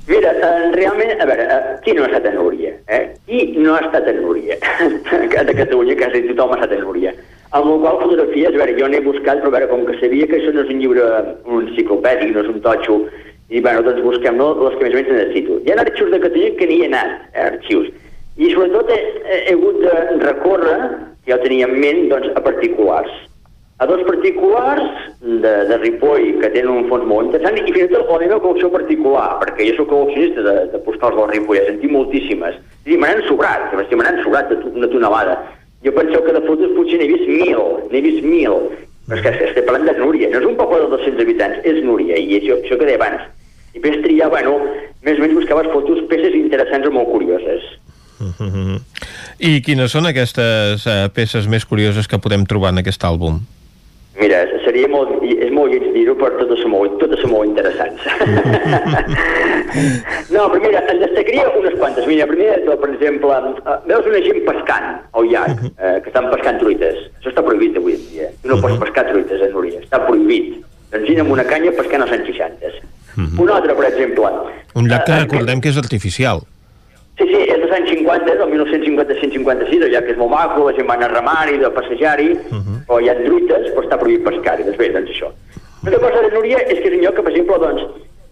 Mira, eh, realment, a veure, eh, qui no ha estat a Núria? Eh? Qui no ha estat a Núria? de Catalunya, quasi tothom ha estat a Núria. Amb la qual fotografies, a veure, jo n'he buscat, però a veure, com que sabia que això no és un llibre un enciclopèdic, no és un totxo, i bueno, doncs busquem no, les que més o menys necessito. Hi ha arxius de Catalunya que n'hi he anat, eh, arxius. I sobretot he, he hagut de recórrer, que ja tenia en ment, doncs, a particulars a dos particulars de, de Ripoll que tenen un fons molt interessant i fins i tot la meva col·lecció particular, perquè jo soc col·leccionista de, de postals del Ripoll, he sentit moltíssimes. I me n'han sobrat, me n'han sobrat de una tonelada. Jo penseu que de fotos potser n'he vist mil, n'he vist mil. Però és que estic parlant de Núria, no és un poble de 200 habitants, és Núria, i això, això que deia abans. I després triar, bueno, més o menys buscaves fotos, peces interessants o molt curioses. Mhm. I quines són aquestes eh, peces més curioses que podem trobar en aquest àlbum? Mira, seria molt, és molt lleig dir-ho, però totes són molt, totes són molt interessants. no, però mira, en destacaria unes quantes. Mira, primer de tot, per exemple, eh, veus una gent pescant al llac, eh, que estan pescant truites. Això està prohibit avui en dia. Tu no pots pescar truites a Núria, està prohibit. Doncs gent amb una canya pescant als anys 60. Un altre, per exemple, Un llac que Eh, recordem que és artificial. Sí, sí, és dels anys 50, del 1950-156, el llac és molt maco, la gent va anar a remar-hi, de passejar-hi, però hi ha truites, però està prohibit pescar-hi, doncs bé, doncs això. Una cosa de Núria és que és un lloc que, per exemple, doncs,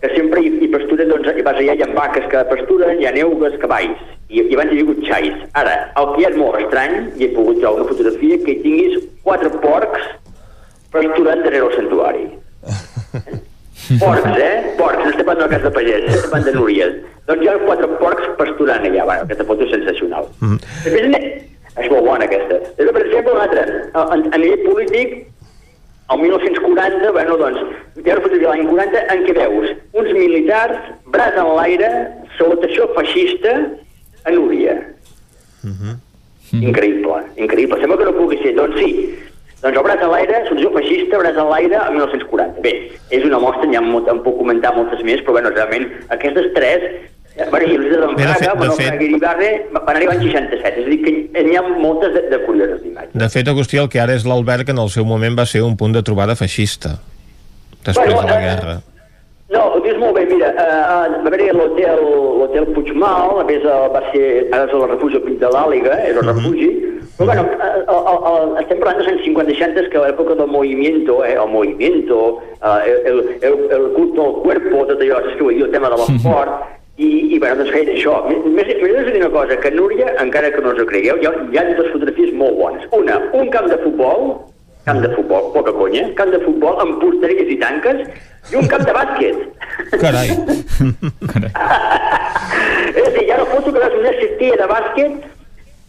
que sempre hi, hi pasturen, doncs, hi vas allà, hi ha vaques que pasturen, hi ha eugues, cavalls, i, i abans hi ha hagut xais. Ara, el que és molt estrany, i he pogut trobar una fotografia, que hi tinguis quatre porcs pasturant darrere el santuari. Porcs, eh? Porcs, no estem parlant de casa de pagès, estem parlant de Núria. Doncs hi ha quatre porcs pasturant allà, bueno, aquesta foto és sensacional. Mm. Després, és molt bona aquesta. Després, per una altra. A, a, a nivell polític, el 1940, bueno, doncs, una fotografia de l'any 40 en què veus uns militars, braç en l'aire, salutació feixista a Núria. Increïble, increïble. Sembla que no pugui ser. Doncs sí, doncs el braç a l'aire, salutació feixista, braç a l'aire, a 1940. Bé, és una mostra, ja en, en puc comentar moltes més, però bueno, realment aquestes tres eh, Bueno, i de Bé, de Praga, fet- de bueno, fet- Ibarre van arribar en 67, és a dir, que n'hi ha moltes de, de curioses d'imatges. De fet, Agustí, el que ara és l'Alberg, en el seu moment va ser un punt de trobada feixista, després Bueno, de la eh, guerra. No, ho dius molt bé, mira, uh, va haver l'hotel Puigmal, a més uh, va ser, ara és el refugi al Pic de l'Àliga, és el refugi, però bueno, uh, uh, uh, uh, estem parlant dels anys 50 i 60 que a l'època del movimiento, eh, el movimiento, uh, el, el, el culto al cuerpo, tot allò, vull dir, el tema de l'esport, i, i bueno, doncs feien això. Més, més dir una cosa, que Núria, encara que no us ho cregueu, hi ha, hi ha dues fotografies molt bones. Una, un camp de futbol, camp de futbol, poca conya, camp de futbol amb porteries i tanques, i un camp de bàsquet. Carai. És a dir, ha una foto que una cistella de bàsquet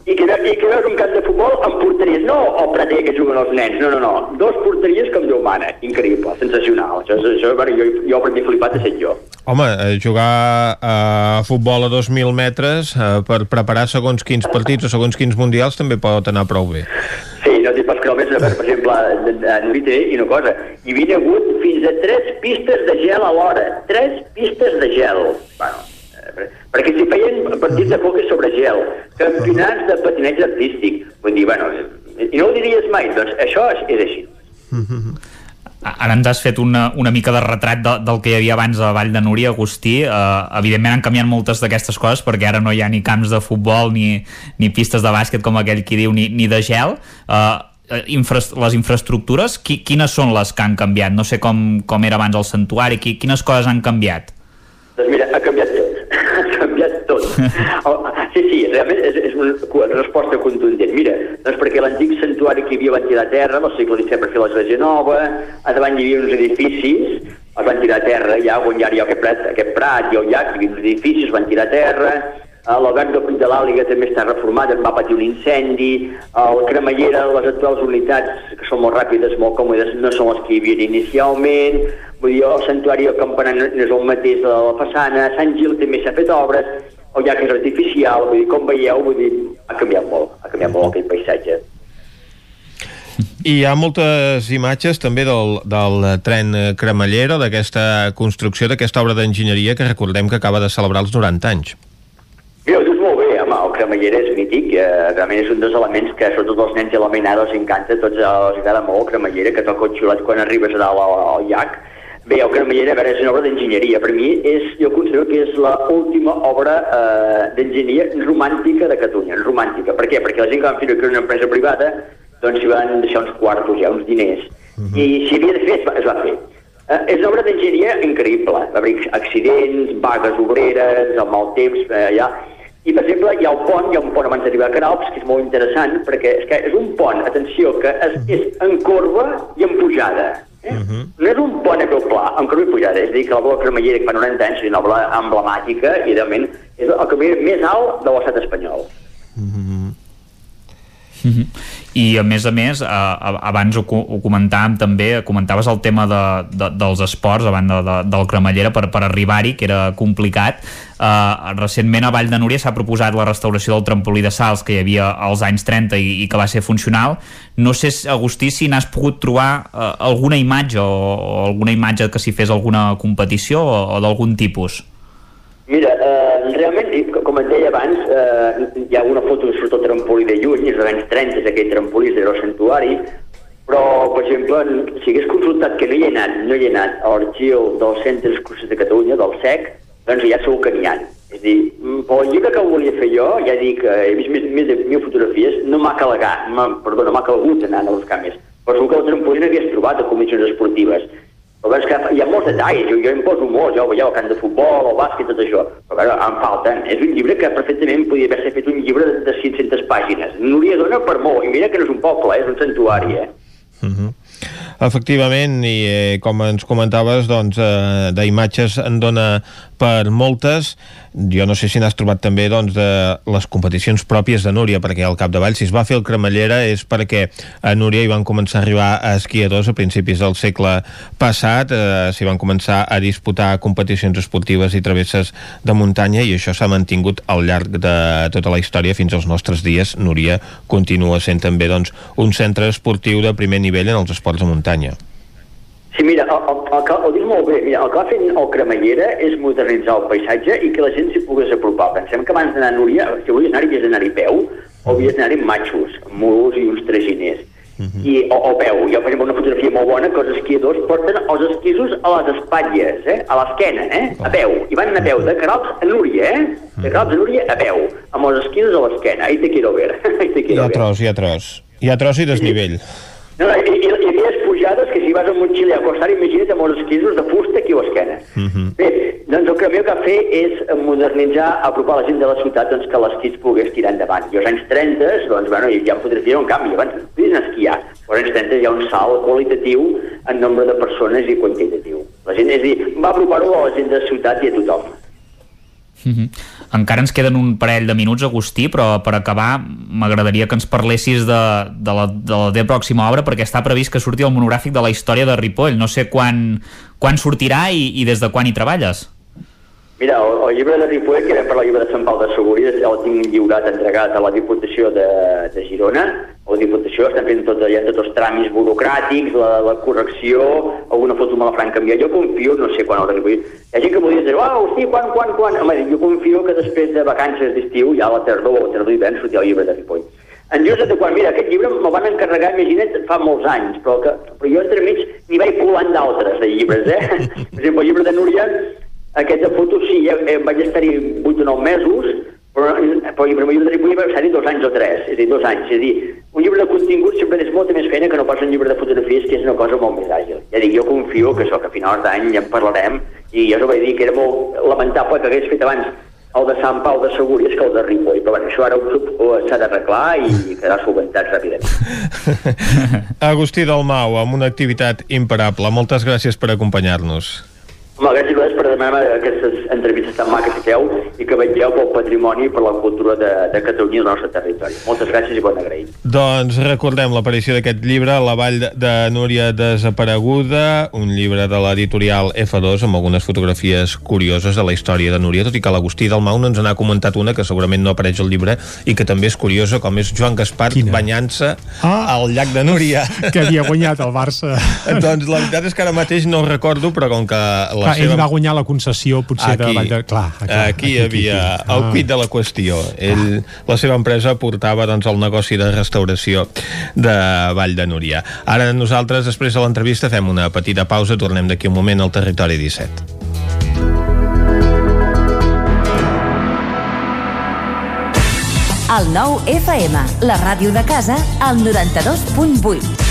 i que, i que veus un camp de futbol amb porteries, no el prater que juguen els nens, no, no, no, dos porteries com Déu mana, increïble, sensacional. Això, això bueno, jo, jo per mi flipat he set jo. Home, eh, jugar a futbol a 2.000 metres eh, per preparar segons quins partits o segons quins mundials també pot anar prou bé. Sí, no dic pas que només, per, exemple, a Nuri té i una cosa, hi havia hagut fins a tres pistes de gel alhora, tres pistes de gel. Bueno, eh, perquè s'hi feien partits de hockey sobre gel, campionats de patinatge artístic. Vull dir, bueno, eh, i no ho diries mai, doncs això és, és així. Ara ens has fet una, una mica de retrat de, del que hi havia abans a Vall de Núria, Agustí. Uh, evidentment han canviat moltes d'aquestes coses perquè ara no hi ha ni camps de futbol ni, ni pistes de bàsquet, com aquell qui diu, ni, ni de gel. Uh, infra, les infraestructures, qui, quines són les que han canviat? No sé com, com era abans el santuari, qui, quines coses han canviat? Doncs mira, ha canviat tot. Sí, sí, realment és, és una resposta contundent. Mira, doncs perquè l'antic santuari que hi havia van tirar a terra, al segle XVII per fer l'església nova, a davant hi havia uns edificis, els van tirar a terra, ja on hi ha aquest prat, aquest prat i el llac, hi havia uns edificis, els van tirar a terra, Eh, L'Alberg del Puig de l'Àliga també està reformat, en va patir un incendi, el Cremallera, les actuals unitats, que són molt ràpides, molt còmodes, no són les que hi havia inicialment, vull dir, el santuari del campanar no és el mateix de la façana, Sant Gil també s'ha fet obres, el llac és artificial, vull dir, com veieu, vull dir, ha canviat molt, ha canviat molt aquell paisatge. I hi ha moltes imatges també del, del tren cremallera, d'aquesta construcció, d'aquesta obra d'enginyeria que recordem que acaba de celebrar els 90 anys. Bé, ho dius molt bé, home, el cremallera és mític, eh, realment és un dels elements que sobretot els nens i la mainada els encanta, tots eh, els agrada molt el cremallera, que toca el xiulet quan arribes a dalt al, al llac. Bé, el cremallera, a veure, és una obra d'enginyeria. Per mi, és, jo considero que és l'última obra eh, d'enginyeria romàntica de Catalunya, romàntica. Per què? Perquè la gent que van fer que era una empresa privada, doncs s'hi van deixar uns quartos, ja, uns diners. I si havia de fer, es va, es va fer. Eh, és una obra d'enginyeria increïble. Va haver accidents, vagues obreres, el mal temps, eh, allà. I, per exemple, hi ha el pont, hi ha un pont abans d'arribar a Canalps, que és molt interessant, perquè és, que és un pont, atenció, que és, és en corba i en pujada. Eh? No és un pont a peu pla, amb corba i pujada. És a dir, que la bola cremallera que fa 90 anys és una obra emblemàtica i, realment, és el camí més alt de l'estat espanyol. Mhm. I a més a més, eh, abans ho, ho comentàvem també, comentaves el tema de, de, dels esports a banda de, del cremallera per, per arribar-hi, que era complicat. Eh, recentment a Vall de Núria s'ha proposat la restauració del trampolí de salts que hi havia als anys 30 i, i que va ser funcional. No sé, Agustí, si n'has pogut trobar eh, alguna imatge o, o alguna imatge que s'hi fes alguna competició o, o d'algun tipus. Mira, eh, realment, com et deia abans, eh, hi ha una foto surt el trampolí de lluny, és dels anys 30, és aquell trampolí és del santuari, però, per exemple, si hagués consultat que no hi he anat, no hi he anat a l'arxiu del Centre d'Excursions de Catalunya, del SEC, doncs ja segur que n'hi ha. És a dir, mm, pel llibre que volia fer jo, ja dic que he vist més, més de mil fotografies, no m'ha calgat, m'ha- perdona, m'ha calgut anar a buscar més. Però segur que el trampolí n'hagués trobat a comissions esportives. Però és que hi ha molts detalls, jo, jo em poso molts, jo veieu camp de futbol, el bàsquet, tot això, però veure, em falten. És un llibre que perfectament podria haver-se fet un llibre de, de 500 pàgines. Núria dona per molt, i mira que no és un poble, eh, és un santuari, eh? Efectivament, i eh, com ens comentaves, doncs, eh, d'imatges en dona per moltes. Jo no sé si n'has trobat també doncs, de les competicions pròpies de Núria, perquè al capdavall, si es va fer el cremallera és perquè a Núria hi van començar a arribar a esquiadors a principis del segle passat, eh, s'hi van començar a disputar competicions esportives i travesses de muntanya i això s'ha mantingut al llarg de tota la història fins als nostres dies. Núria continua sent també doncs, un centre esportiu de primer nivell en els esports de muntanya. Sí, mira, el, el, el, ho dius molt bé. Mira, el que va fer el Cremallera és modernitzar el paisatge i que la gent s'hi pogués apropar. Pensem que abans d'anar a Núria, si volies anar-hi, havies d'anar-hi peu o havies d'anar-hi amb matxos, amb mulos i uns traginers. I, o, o peu. Hi ha, per exemple, una fotografia molt bona que els esquiadors porten els esquisos a les espatlles, eh? a l'esquena, eh? a peu. I van a peu de Caralps a Núria, eh? De Caralps a Núria a peu, amb els esquisos a l'esquena. Ahí te quiero ver. Ahí te Hi quiero ha ver. tros, hi ha tros. Hi ha tros i desnivell. No, no, hi, hi, hi havia pujades que si vas amb motxilla a costar, imagina't amb els esquisos de fusta aquí a l'esquena. Bé, doncs el que el meu que fer és modernitzar, apropar la gent de la ciutat doncs, que l'esquí es pogués tirar endavant. I als anys 30, doncs, bueno, ja fotografies un canvi. Abans podies esquiar, però als anys 30 hi ha un salt qualitatiu en nombre de persones i quantitatiu. La gent, és dir, va apropar-ho a la gent de la ciutat i a tothom. Mhm. Encara ens queden un parell de minuts, Agustí, però per acabar m'agradaria que ens parlessis de, de, la, de la teva pròxima obra, perquè està previst que surti el monogràfic de la història de Ripoll. No sé quan, quan sortirà i, i des de quan hi treballes. Mira, el, el llibre de Ripoll, que era per la llibre de Sant Pau de Segúries, el tinc lliurat, entregat a la Diputació de, de Girona. La Diputació estan fent tot, allà, tots els tràmits burocràtics, la, la correcció, alguna foto me la faran canviar. Jo confio, no sé quan el Ripoll... Hi ha gent que m'ho dir, ah, hosti, quan, quan, quan? Home, jo confio que després de vacances d'estiu, ja a la tardor, la tardor d'hivern, sortirà el llibre de Ripoll. En just de quan, mira, aquest llibre me'l van encarregar, imagina't, fa molts anys, però, que, però jo entremig n'hi vaig colant d'altres de llibres, eh? per exemple, el llibre de Núria, aquesta foto sí, ja, eh, vaig estar-hi 8 o 9 mesos, però, però el llibre de Ripoll va estar-hi dos anys o tres, és a dir, dos anys. És a dir, un llibre de contingut sempre és molta més feina que no pas un llibre de fotografies, que és una cosa molt més àgil. Ja dic, jo confio que això, que a finals d'any ja en parlarem, i ja us ho vaig dir que era molt lamentable que hagués fet abans el de Sant Pau de Segúries que el de Ripoll, però bueno, això ara s'ha d'arreglar i quedarà solventat ràpidament. Agustí Dalmau, amb una activitat imparable. Moltes gràcies per acompanyar-nos. Home, gràcies per demanar aquestes entrevistes tan maques que feu i que vetlleu pel patrimoni i per la cultura de, de Catalunya i del nostre territori. Moltes gràcies i bon agraït. Doncs recordem l'aparició d'aquest llibre, La vall de- Núria desapareguda, un llibre de l'editorial F2 amb algunes fotografies curioses de la història de Núria, tot i que l'Agustí Dalmau no ens n'ha comentat una que segurament no apareix al llibre i que també és curiosa, com és Joan Gaspar banyant-se Ah. al llac de Núria. que havia guanyat el Barça. doncs la veritat és que ara mateix no ho recordo, però com que la Clar, seva... ell va guanyar la concessió potser de Aquí, Vall de... Clar, clar, aquí hi havia el Ah. quid de la qüestió. Ell, la seva empresa portava doncs, el negoci de restauració de Vall de Núria. Ara nosaltres, després de l'entrevista, fem una petita pausa, tornem d'aquí un moment al Territori 17. El nou FM, la ràdio de casa, al 92.8.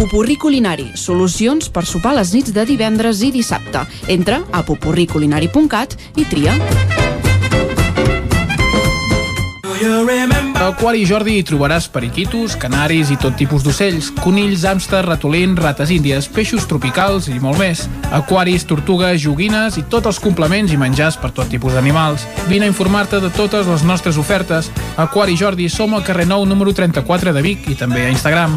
Pupurri Culinari, solucions per sopar les nits de divendres i dissabte. Entra a pupurriculinari.cat i tria. A Aquari Jordi hi trobaràs periquitos, canaris i tot tipus d'ocells, conills, hàmster, ratolins, rates índies, peixos tropicals i molt més. Aquaris, tortugues, joguines i tots els complements i menjars per tot tipus d'animals. Vine a informar-te de totes les nostres ofertes. Aquari Jordi som al carrer Nou número 34 de Vic i també a Instagram.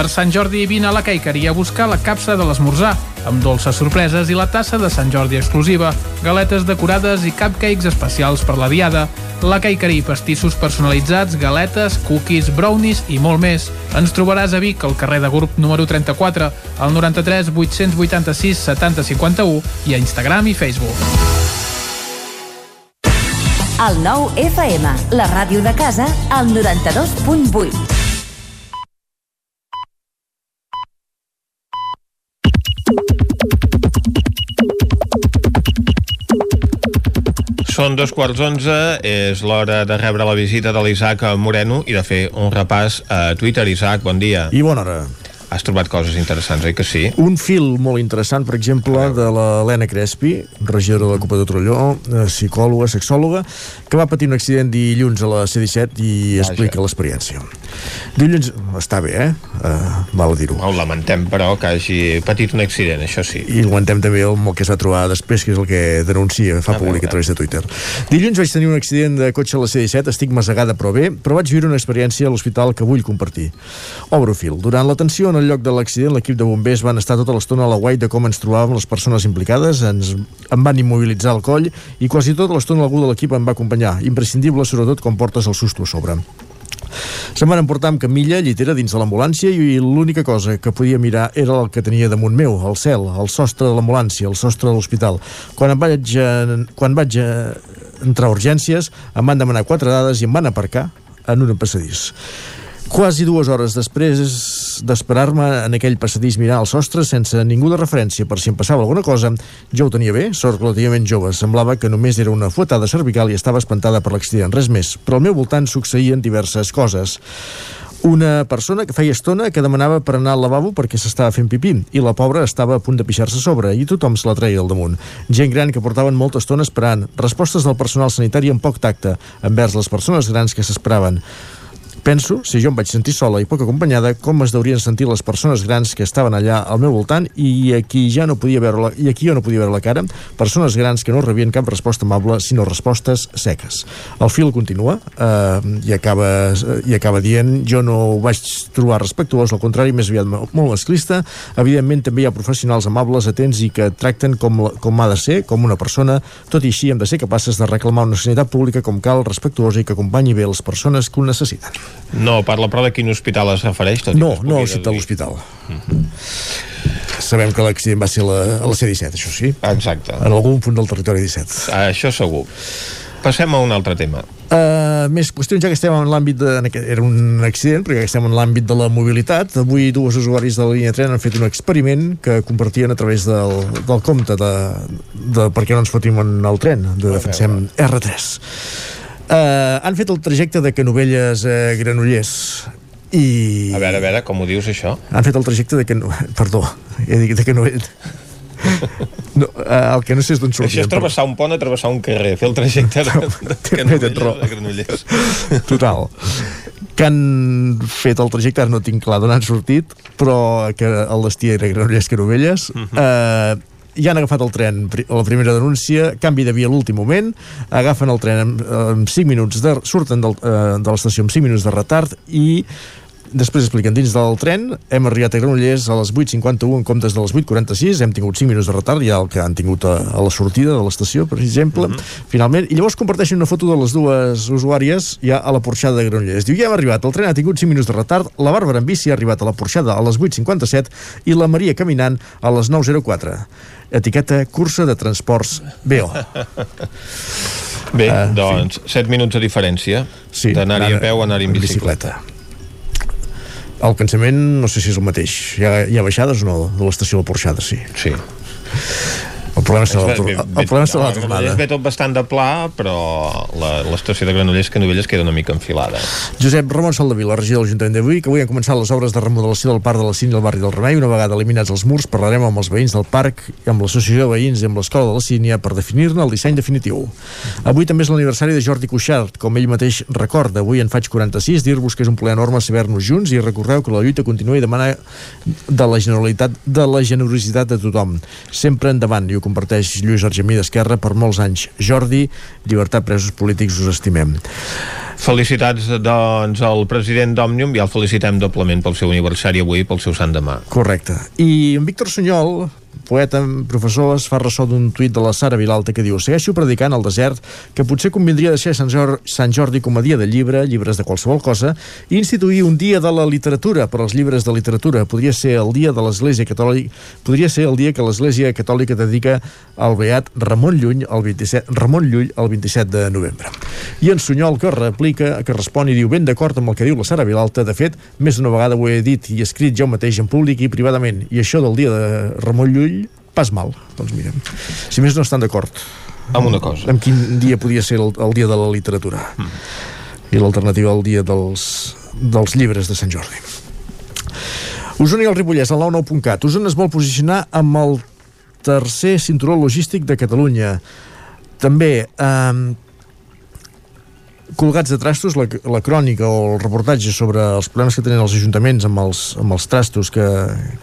Per Sant Jordi vine a la Caiqueria a buscar la capsa de l'esmorzar, amb dolces sorpreses i la tassa de Sant Jordi exclusiva, galetes decorades i cupcakes especials per la diada. La Caiqueria i pastissos personalitzats, galetes, cookies, brownies i molt més. Ens trobaràs a Vic, al carrer de Gurb número 34, al 93 886 70 51 i a Instagram i Facebook. El 9 FM, la ràdio de casa, al 92.8. Són dos quarts onze, és l'hora de rebre la visita de l'Isaac Moreno i de fer un repàs a Twitter. Isaac, bon dia. I bona hora. Has trobat coses interessants, oi que sí? Un fil molt interessant, per exemple, de l'Helena Crespi, regidora de la Copa de Trolló, eh, psicòloga, sexòloga, que va patir un accident dilluns a la C-17 i Vaja. explica l'experiència. Dilluns, està bé, eh? Uh, val a dir-ho. Ho lamentem, però, que hagi patit un accident, això sí. I lamentem també el que es va trobar després, que és el que denuncia, fa A públic a través de Twitter. Dilluns vaig tenir un accident de cotxe a la C-17, estic masegada però bé, però vaig viure una experiència a l'hospital que vull compartir. Obro fil. Durant l'atenció en el lloc de l'accident, l'equip de bombers van estar tota l'estona a la guai de com ens trobàvem les persones implicades, ens em van immobilitzar el coll i quasi tota l'estona algú de l'equip em va acompanyar. Imprescindible, sobretot, quan portes el susto a sobre. Se'm van emportar amb camilla, llitera dins de l'ambulància i l'única cosa que podia mirar era el que tenia damunt meu, el cel, el sostre de l'ambulància, el sostre de l'hospital. Quan, vaig, eh, quan vaig eh, entrar a urgències, em van demanar quatre dades i em van aparcar en un passadís. Quasi dues hores després d'esperar-me en aquell passadís mirar al sostre sense ningú de referència per si em passava alguna cosa, jo ho tenia bé, sort relativament jove. Semblava que només era una fuetada cervical i estava espantada per l'accident, res més. Però al meu voltant succeïen diverses coses. Una persona que feia estona que demanava per anar al lavabo perquè s'estava fent pipí i la pobra estava a punt de pixar-se a sobre i tothom se la treia al damunt. Gent gran que portaven molta estona esperant. Respostes del personal sanitari amb poc tacte envers les persones grans que s'esperaven. Penso, si jo em vaig sentir sola i poc acompanyada, com es deurien sentir les persones grans que estaven allà al meu voltant i aquí ja no podia veure i aquí jo no podia veure la cara, persones grans que no rebien cap resposta amable, sinó respostes seques. El fil continua eh, i, acaba, i acaba dient jo no ho vaig trobar respectuós, al contrari, més aviat molt masclista. Evidentment també hi ha professionals amables, atents i que tracten com, com ha de ser, com una persona, tot i així hem de ser capaces de reclamar una sanitat pública com cal, respectuosa i que acompanyi bé les persones que ho necessiten. No, parla però de quin hospital es refereix? Tot No, no deduir. l'hospital. Sabem que l'accident va ser a la, a la C-17, això sí. Exacte. En algun punt del territori 17. Això segur. Passem a un altre tema. Uh, més qüestions, ja que estem en l'àmbit de... Era un accident, perquè ja que estem en l'àmbit de la mobilitat. Avui dues usuaris de la línia tren han fet un experiment que compartien a través del, del compte de, de per què no ens fotim en el tren, de Defensem R3. Uh, han fet el trajecte de Canovelles a Granollers i... A veure, a veure, com ho dius, això? Han fet el trajecte de Cano... Perdó, he dit de Canovelles. No, uh, el que no sé és d'on Això sortien. és travessar un pont a travessar un carrer, fer el trajecte de, de Canovelles a Granollers. Total. Que han fet el trajecte, ara no tinc clar d'on han sortit, però que el destí era Granollers Canovelles. Uh -huh. eh, ja han agafat el tren, pri- la primera denúncia, canvi de via a l'últim moment, agafen el tren amb, amb 5 minuts de... surten del, eh, de l'estació amb 5 minuts de retard i Després expliquen, dins del tren hem arribat a Granollers a les 8.51 en comptes de les 8.46, hem tingut 5 minuts de retard, ja el que han tingut a, a la sortida de l'estació, per exemple, uh -huh. finalment, i llavors comparteixen una foto de les dues usuàries ja a la porxada de Granollers. Diu, ja hem arribat, el tren ha tingut 5 minuts de retard, la Bàrbara en bici ha arribat a la porxada a les 8.57 i la Maria caminant a les 9.04. Etiqueta cursa de transports BO. Bé, uh, doncs, sí. 7 minuts de diferència sí, d'anar-hi a peu o anar-hi en bicicleta. bicicleta. El cansament no sé si és el mateix. Hi ha, hi ha baixades o no de l'estació de Porxada, sí. Sí. El problema és, la, el problema és la tornada. Ve tot bastant de pla, però l'estació de Granollers que Novelles queda una mica enfilada. Josep Ramon Soldevila, regidor de l'Ajuntament d'avui, que avui han començat les obres de remodelació del parc de la Cine i el barri del Remei. Una vegada eliminats els murs, parlarem amb els veïns del parc, amb l'associació de veïns i amb l'escola de la Sínia per definir-ne el disseny definitiu. Avui també és l'aniversari de Jordi Cuixart, com ell mateix recorda. Avui en faig 46, dir-vos que és un plaer enorme saber-nos junts i recordeu que la lluita continua i demana de la generalitat, de la generositat de tothom. Sempre endavant, i ho comparteix Lluís Argemí d'Esquerra per molts anys. Jordi, llibertat presos polítics, us estimem. Felicitats, doncs, al president d'Òmnium i el felicitem doblement pel seu aniversari avui, pel seu sant demà. Correcte. I en Víctor Sunyol, poeta, professor, es fa ressò d'un tuit de la Sara Vilalta que diu Segueixo predicant al desert que potser convindria deixar Sant, Jordi, Sant Jordi com a dia de llibre, llibres de qualsevol cosa, i instituir un dia de la literatura per als llibres de literatura. Podria ser el dia de l'Església Catòlica, podria ser el dia que l'Església Catòlica dedica al beat Ramon Llull el 27, Ramon Llull el 27 de novembre. I en Sunyol que replica, que respon i diu ben d'acord amb el que diu la Sara Vilalta, de fet, més d'una vegada ho he dit i escrit jo mateix en públic i privadament, i això del dia de Ramon Llull pas mal. Doncs mirem. Si més no estan d'acord. Amb una cosa. Amb quin dia podia ser el, el dia de la literatura. Mm. I l'alternativa al dia dels, dels llibres de Sant Jordi. Osona i el Ripollès, al 99.cat. Osona es vol posicionar amb el tercer cinturó logístic de Catalunya. També eh, colgats de trastos, la, la crònica o el reportatge sobre els problemes que tenen els ajuntaments amb els, amb els trastos que,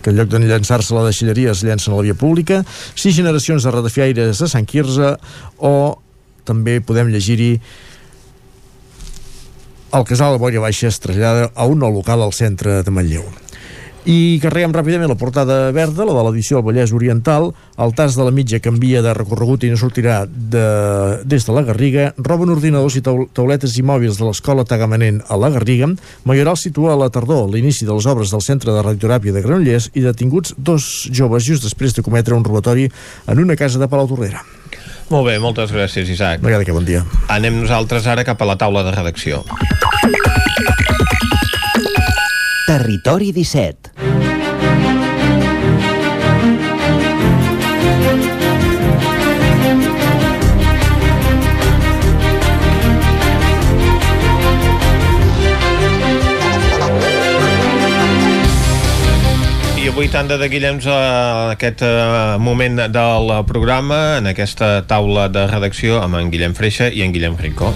que en lloc de llançar-se a la deixalleria es llancen a la via pública, sis generacions de ratafiaires a Sant Quirze o també podem llegir-hi el casal de Boia Baixa es trasllada a un nou local al centre de Manlleu. I carreguem ràpidament la portada verda, la de l'edició del Vallès Oriental. El tas de la mitja canvia de recorregut i no sortirà de, des de la Garriga. Roben ordinadors i tauletes i mòbils de l'escola Tagamanent a la Garriga. Mayoral situa a la tardor l'inici de les obres del Centre de Radioteràpia de Granollers i detinguts dos joves just després de cometre un robatori en una casa de Palau Tordera. Molt bé, moltes gràcies, Isaac. No que bon dia. Anem nosaltres ara cap a la taula de redacció. Territori 17 I avui tant de Guillems a aquest uh, moment del programa, en aquesta taula de redacció amb en Guillem Freixa i en Guillem Rico.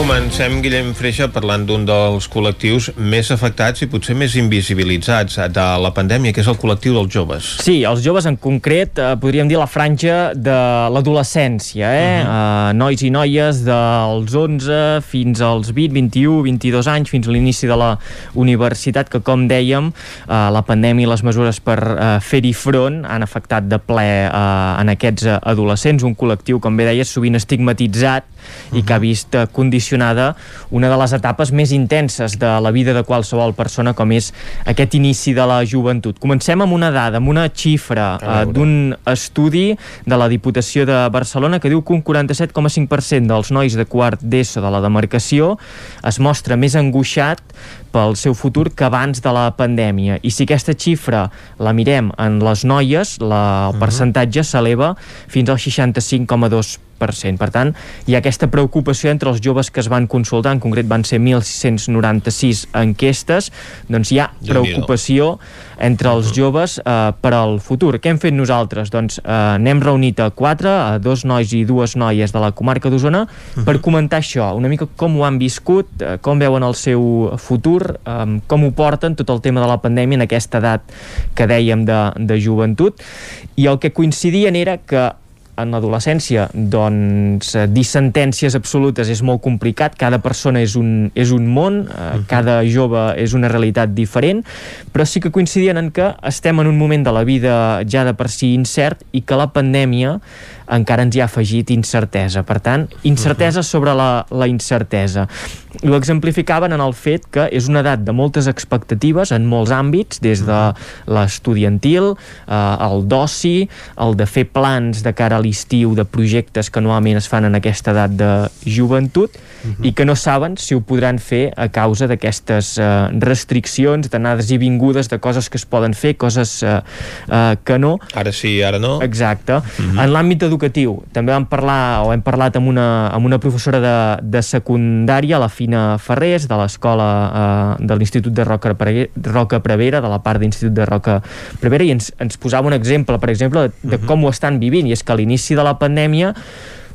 Comencem, Guillem Freixa, parlant d'un dels col·lectius més afectats i potser més invisibilitzats de la pandèmia, que és el col·lectiu dels joves. Sí, els joves en concret, eh, podríem dir la franja de l'adolescència, eh? Uh -huh. uh, nois i noies dels 11 fins als 20, 21, 22 anys, fins a l'inici de la universitat, que com dèiem, uh, la pandèmia i les mesures per uh, fer-hi front han afectat de ple uh, en aquests adolescents, un col·lectiu, com bé deies, sovint estigmatitzat uh -huh. i que ha vist uh, condicionat relacionada una de les etapes més intenses de la vida de qualsevol persona com és aquest inici de la joventut. Comencem amb una dada, amb una xifra uh, d'un estudi de la Diputació de Barcelona que diu que un 47,5% dels nois de quart d'ESO de la demarcació es mostra més angoixat pel seu futur que abans de la pandèmia. I si aquesta xifra la mirem en les noies, la, el mhm. percentatge s'eleva fins al 65,2%. Per tant, hi ha aquesta preocupació entre els joves que es van consultar, en concret van ser 1.696 enquestes, doncs hi ha preocupació entre els joves eh, per al futur. Què hem fet nosaltres? Doncs eh, n'hem reunit a quatre, a dos nois i dues noies de la comarca d'Osona, per comentar això, una mica com ho han viscut, eh, com veuen el seu futur, eh, com ho porten tot el tema de la pandèmia en aquesta edat que dèiem de, de joventut, i el que coincidien era que en l'adolescència doncs eh, dir sentències absolutes és molt complicat, cada persona és un, és un món, eh, cada jove és una realitat diferent, però sí que coincidien en que estem en un moment de la vida ja de per si incert i que la pandèmia encara ens hi ha afegit incertesa. Per tant, incertesa sobre la, la incertesa. I ho exemplificaven en el fet que és una edat de moltes expectatives en molts àmbits, des de l'estudiantil, eh, el d'oci, el de fer plans de cara a l'estiu de projectes que normalment es fan en aquesta edat de joventut uh -huh. i que no saben si ho podran fer a causa d'aquestes eh, restriccions, d'anades i vingudes, de coses que es poden fer, coses eh, eh, que no. Ara sí, ara no. Exacte. Uh -huh. En l'àmbit educatiu, també vam parlar, o hem parlat amb una, amb una professora de, de secundària, la Fina Ferrés, de l'escola eh, de l'Institut de Roca, Pre Roca Prevera, de la part d'Institut de Roca Prevera, i ens, ens posava un exemple, per exemple, de, de com ho estan vivint, i és que a l'inici de la pandèmia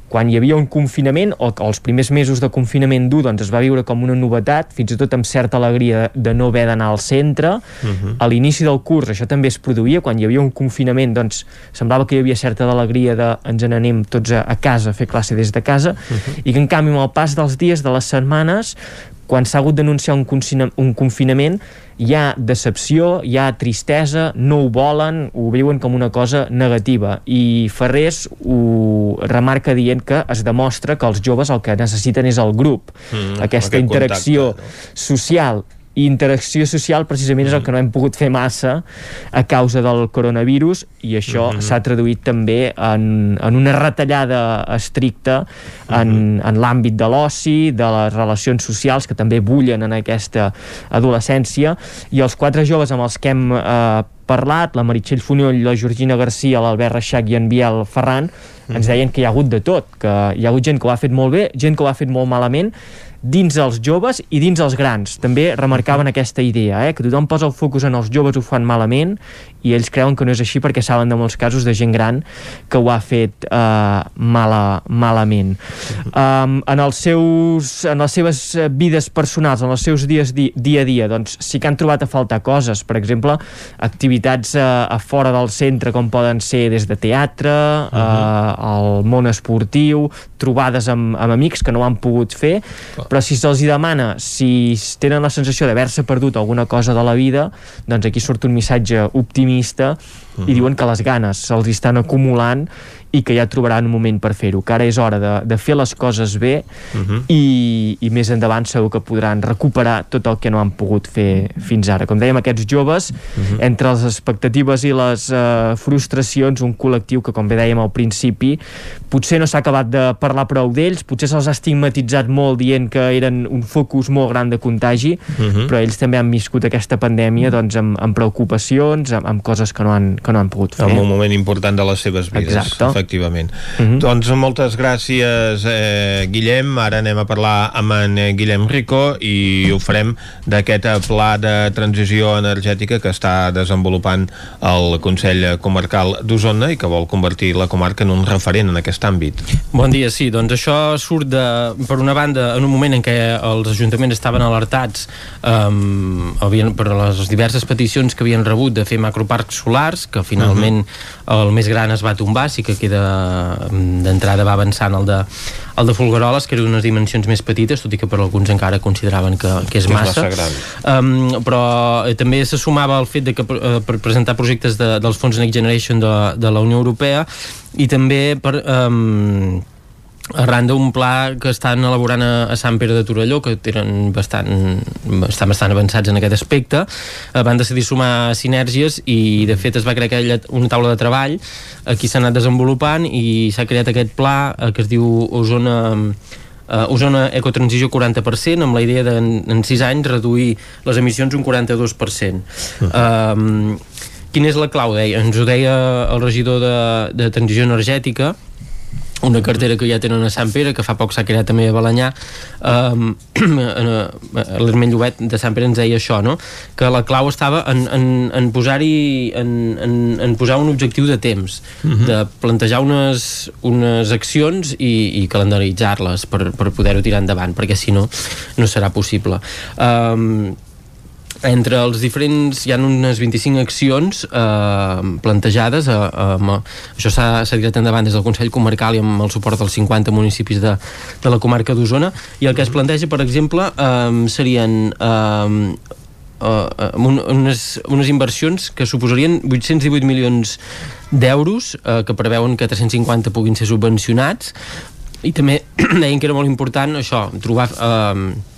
quan hi havia un confinament o, els primers mesos de confinament dur doncs es va viure com una novetat, fins i tot amb certa alegria de no haver d'anar al centre uh -huh. a l'inici del curs això també es produïa, quan hi havia un confinament doncs semblava que hi havia certa alegria de ens n'anem tots a, a casa a fer classe des de casa uh -huh. i que en canvi amb el pas dels dies, de les setmanes quan s'ha hagut d'anunciar un, un confinament hi ha decepció, hi ha tristesa, no ho volen, ho viuen com una cosa negativa i Ferrés ho remarca dient que es demostra que els joves el que necessiten és el grup, mm, aquesta interacció contacte, no? social i interacció social precisament és el que no hem pogut fer massa a causa del coronavirus i això mm -hmm. s'ha traduït també en, en una retallada estricta en, mm -hmm. en l'àmbit de l'oci, de les relacions socials que també bullen en aquesta adolescència i els quatre joves amb els que hem eh, parlat, la Meritxell Fonoll, la Georgina Garcia, l'Albert Reixac i en Biel Ferran, ens deien que hi ha hagut de tot, que hi ha hagut gent que ho ha fet molt bé, gent que ho ha fet molt malament dins els joves i dins els grans. També remarcaven aquesta idea, eh? que tothom posa el focus en els joves ho fan malament i ells creuen que no és així perquè saben de molts casos de gent gran que ho ha fet eh, mala, malament. Um, en, els seus, en les seves vides personals, en els seus dies di, dia a dia, doncs sí que han trobat a faltar coses. Per exemple, activitats eh, a fora del centre com poden ser des de teatre, uh -huh. eh, el món esportiu, trobades amb, amb amics que no han pogut fer, però si se'ls demana si tenen la sensació d'haver-se perdut alguna cosa de la vida, doncs aquí surt un missatge optimista uh -huh. i diuen que les ganes se'ls estan acumulant i que ja trobaran un moment per fer-ho, que ara és hora de, de fer les coses bé uh -huh. i, i més endavant segur que podran recuperar tot el que no han pogut fer fins ara. Com dèiem, aquests joves, uh -huh. entre les expectatives i les uh, frustracions, un col·lectiu que, com bé dèiem al principi, potser no s'ha acabat de parlar prou d'ells, potser se'ls ha estigmatitzat molt dient que eren un focus molt gran de contagi, uh -huh. però ells també han viscut aquesta pandèmia doncs, amb, amb preocupacions, amb, amb coses que no, han, que no han pogut fer. En un moment important de les seves vides. Exacte efectivament. Mhm. -huh. Doncs moltes gràcies, eh, Guillem. Ara anem a parlar amb en Guillem Rico i ho farem d'aquest pla de transició energètica que està desenvolupant el Consell Comarcal d'Osona i que vol convertir la comarca en un referent en aquest àmbit. Bon dia, sí. Doncs això surt de, per una banda, en un moment en què els ajuntaments estaven alertats um, havien, per les diverses peticions que havien rebut de fer macroparcs solars, que finalment uh -huh. el més gran es va tombar, sí que queda d'entrada va avançant el de, el de Folgueroles, que era unes dimensions més petites, tot i que per alguns encara consideraven que, que és massa. És massa. Um, però eh, també se sumava el fet de que uh, per presentar projectes de, dels fons Next Generation de, de la Unió Europea i també per... Um, arran d'un pla que estan elaborant a, a Sant Pere de Torelló que tenen bastant, estan bastant avançats en aquest aspecte eh, van decidir sumar sinergies i de fet es va crear aquella, una taula de treball aquí s'ha anat desenvolupant i s'ha creat aquest pla eh, que es diu Osona uh, Osona Ecotransició 40% amb la idea de en, en 6 anys reduir les emissions un 42% uh -huh. um, quina és la clau? Deia? ens ho deia el regidor de, de Transició Energètica una cartera que ja tenen a Sant Pere, que fa poc s'ha creat també a Balanyà um, l'Hermell Llobet de Sant Pere ens deia això, no? que la clau estava en, en, en posar-hi en, en, en posar un objectiu de temps uh mhm. -huh. de plantejar unes, unes accions i, i calendaritzar-les per, per poder-ho tirar endavant perquè si no, no serà possible um, entre els diferents hi ha unes 25 accions eh, plantejades eh, eh, això s'ha tirat endavant des del Consell Comarcal i amb el suport dels 50 municipis de, de la comarca d'Osona. I el que es planteja per exemple eh, serien eh, uh, unes, unes inversions que suposarien 818 milions d'euros eh, que preveuen que 350 puguin ser subvencionats. I també deien que era molt important això, trobar eh,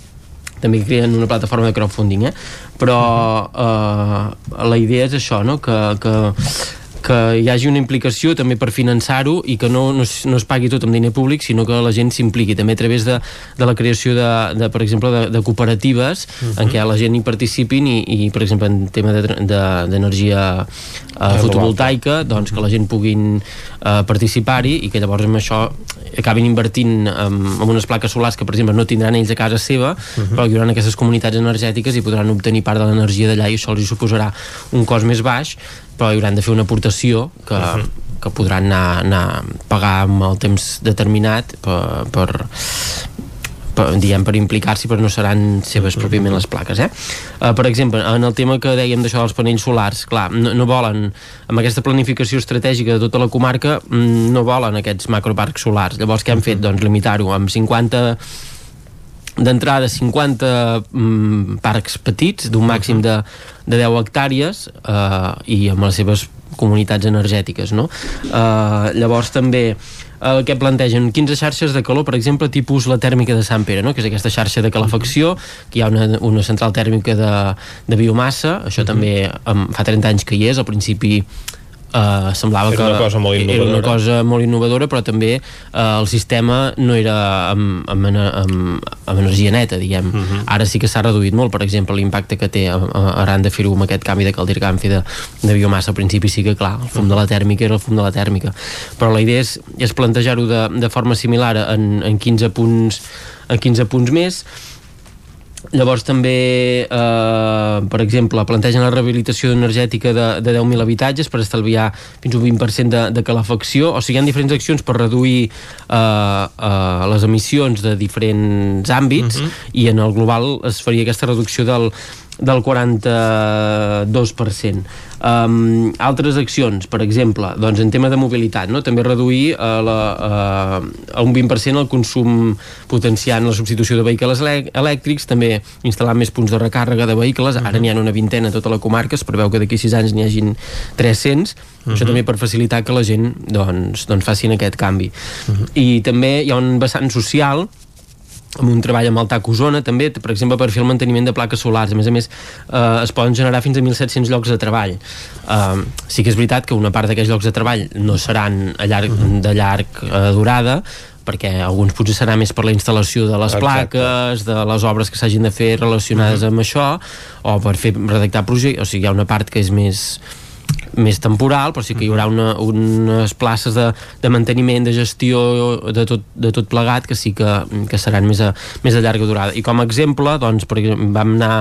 també creen una plataforma de crowdfunding eh? però eh, la idea és això no? que, que que hi hagi una implicació també per finançar-ho i que no, no, es, no es pagui tot amb diner públic sinó que la gent s'impliqui també a través de, de la creació de, de per exemple de, de cooperatives uh -huh. en què la gent hi participin i, i per exemple en tema d'energia de, de, uh, fotovoltaica doncs que la gent puguin uh, participar-hi i que llavors amb això acabin invertint en, en unes plaques solars que per exemple no tindran ells a casa seva uh -huh. però hi haurà aquestes comunitats energètiques i podran obtenir part de l'energia d'allà i això els suposarà un cost més baix però hauran de fer una aportació que, uh -huh. que podran anar, anar a pagar amb el temps determinat per, per, per, diem, per implicar-s'hi però no seran seves pròpiament les plaques eh? Uh, per exemple, en el tema que dèiem d'això dels panells solars, clar, no, no volen amb aquesta planificació estratègica de tota la comarca mm, no volen aquests macroparcs solars llavors què han fet? Doncs limitar-ho amb 50 d'entrada 50 mm, parcs petits d'un màxim de, de 10 hectàrees eh, i amb les seves comunitats energètiques no? eh, llavors també el que plantegen 15 xarxes de calor, per exemple, tipus la tèrmica de Sant Pere, no? que és aquesta xarxa de calefacció, que hi ha una, una central tèrmica de, de biomassa, això uh -huh. també um, fa 30 anys que hi és, al principi Uh, semblava era que una cosa molt era una cosa molt innovadora però també uh, el sistema no era amb, amb, amb, amb energia neta diguem, uh -huh. ara sí que s'ha reduït molt per exemple l'impacte que té arran de fer-ho amb aquest canvi de caldir canfi de, de biomassa al principi sí que clar, el fum de la tèrmica era el fum de la tèrmica, però la idea és, és plantejar-ho de, de forma similar en, en 15 punts en 15 punts més Llavors també, eh, per exemple, plantegen la rehabilitació energètica de, de 10.000 habitatges per estalviar fins un 20% de, de calefacció, o sigui, hi ha diferents accions per reduir eh, eh, les emissions de diferents àmbits uh mhm. -huh. i en el global es faria aquesta reducció del, del 42%. Um, altres accions, per exemple, doncs en tema de mobilitat, no? també reduir uh, la, uh, a un 20% el consum potenciant la substitució de vehicles elèctrics, també instal·lar més punts de recàrrega de vehicles, ara n'hi ha una vintena a tota la comarca, es preveu que d'aquí 6 anys n'hi hagin 300, uh -huh. això també per facilitar que la gent doncs, doncs facin aquest canvi. Uh -huh. I també hi ha un vessant social amb un treball amb el TAC Osona també, per exemple per fer el manteniment de plaques solars a més a més eh, es poden generar fins a 1.700 llocs de treball eh, sí que és veritat que una part d'aquests llocs de treball no seran a llarg, de llarg eh, durada perquè alguns potser serà més per la instal·lació de les Exacte. plaques, de les obres que s'hagin de fer relacionades uh -huh. amb això, o per fer redactar projectes, o sigui, hi ha una part que és més més temporal, però sí que hi haurà una, unes places de, de manteniment, de gestió de tot, de tot plegat que sí que, que seran més a, més a llarga durada. I com a exemple, doncs, per exemple, vam anar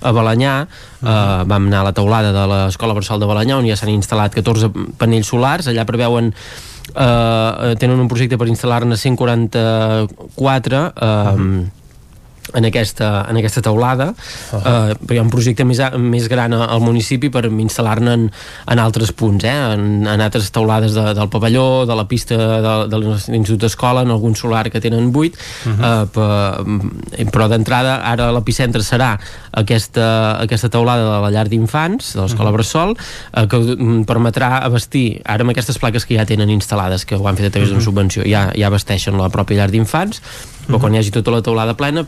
a Balanyà, eh, vam anar a la taulada de l'Escola Bressol de Balanyà, on ja s'han instal·lat 14 panells solars, allà preveuen eh, tenen un projecte per instal·lar-ne 144 eh, uh -huh en aquesta, en aquesta taulada uh -huh. eh, però hi ha un projecte més, més gran al municipi per instal·lar-ne en, en altres punts eh? en, en altres taulades de, del pavelló de la pista de, de l'Institut d'Escola en algun solar que tenen buit uh -huh. eh, per, però d'entrada ara l'epicentre serà aquesta, aquesta taulada de la llar d'infants de l'escola uh -huh. Bressol eh, que permetrà abastir ara amb aquestes plaques que ja tenen instal·lades que ho han fet a través uh -huh. d'una subvenció ja, ja abasteixen la pròpia llar d'infants però quan hi hagi tota la teulada plena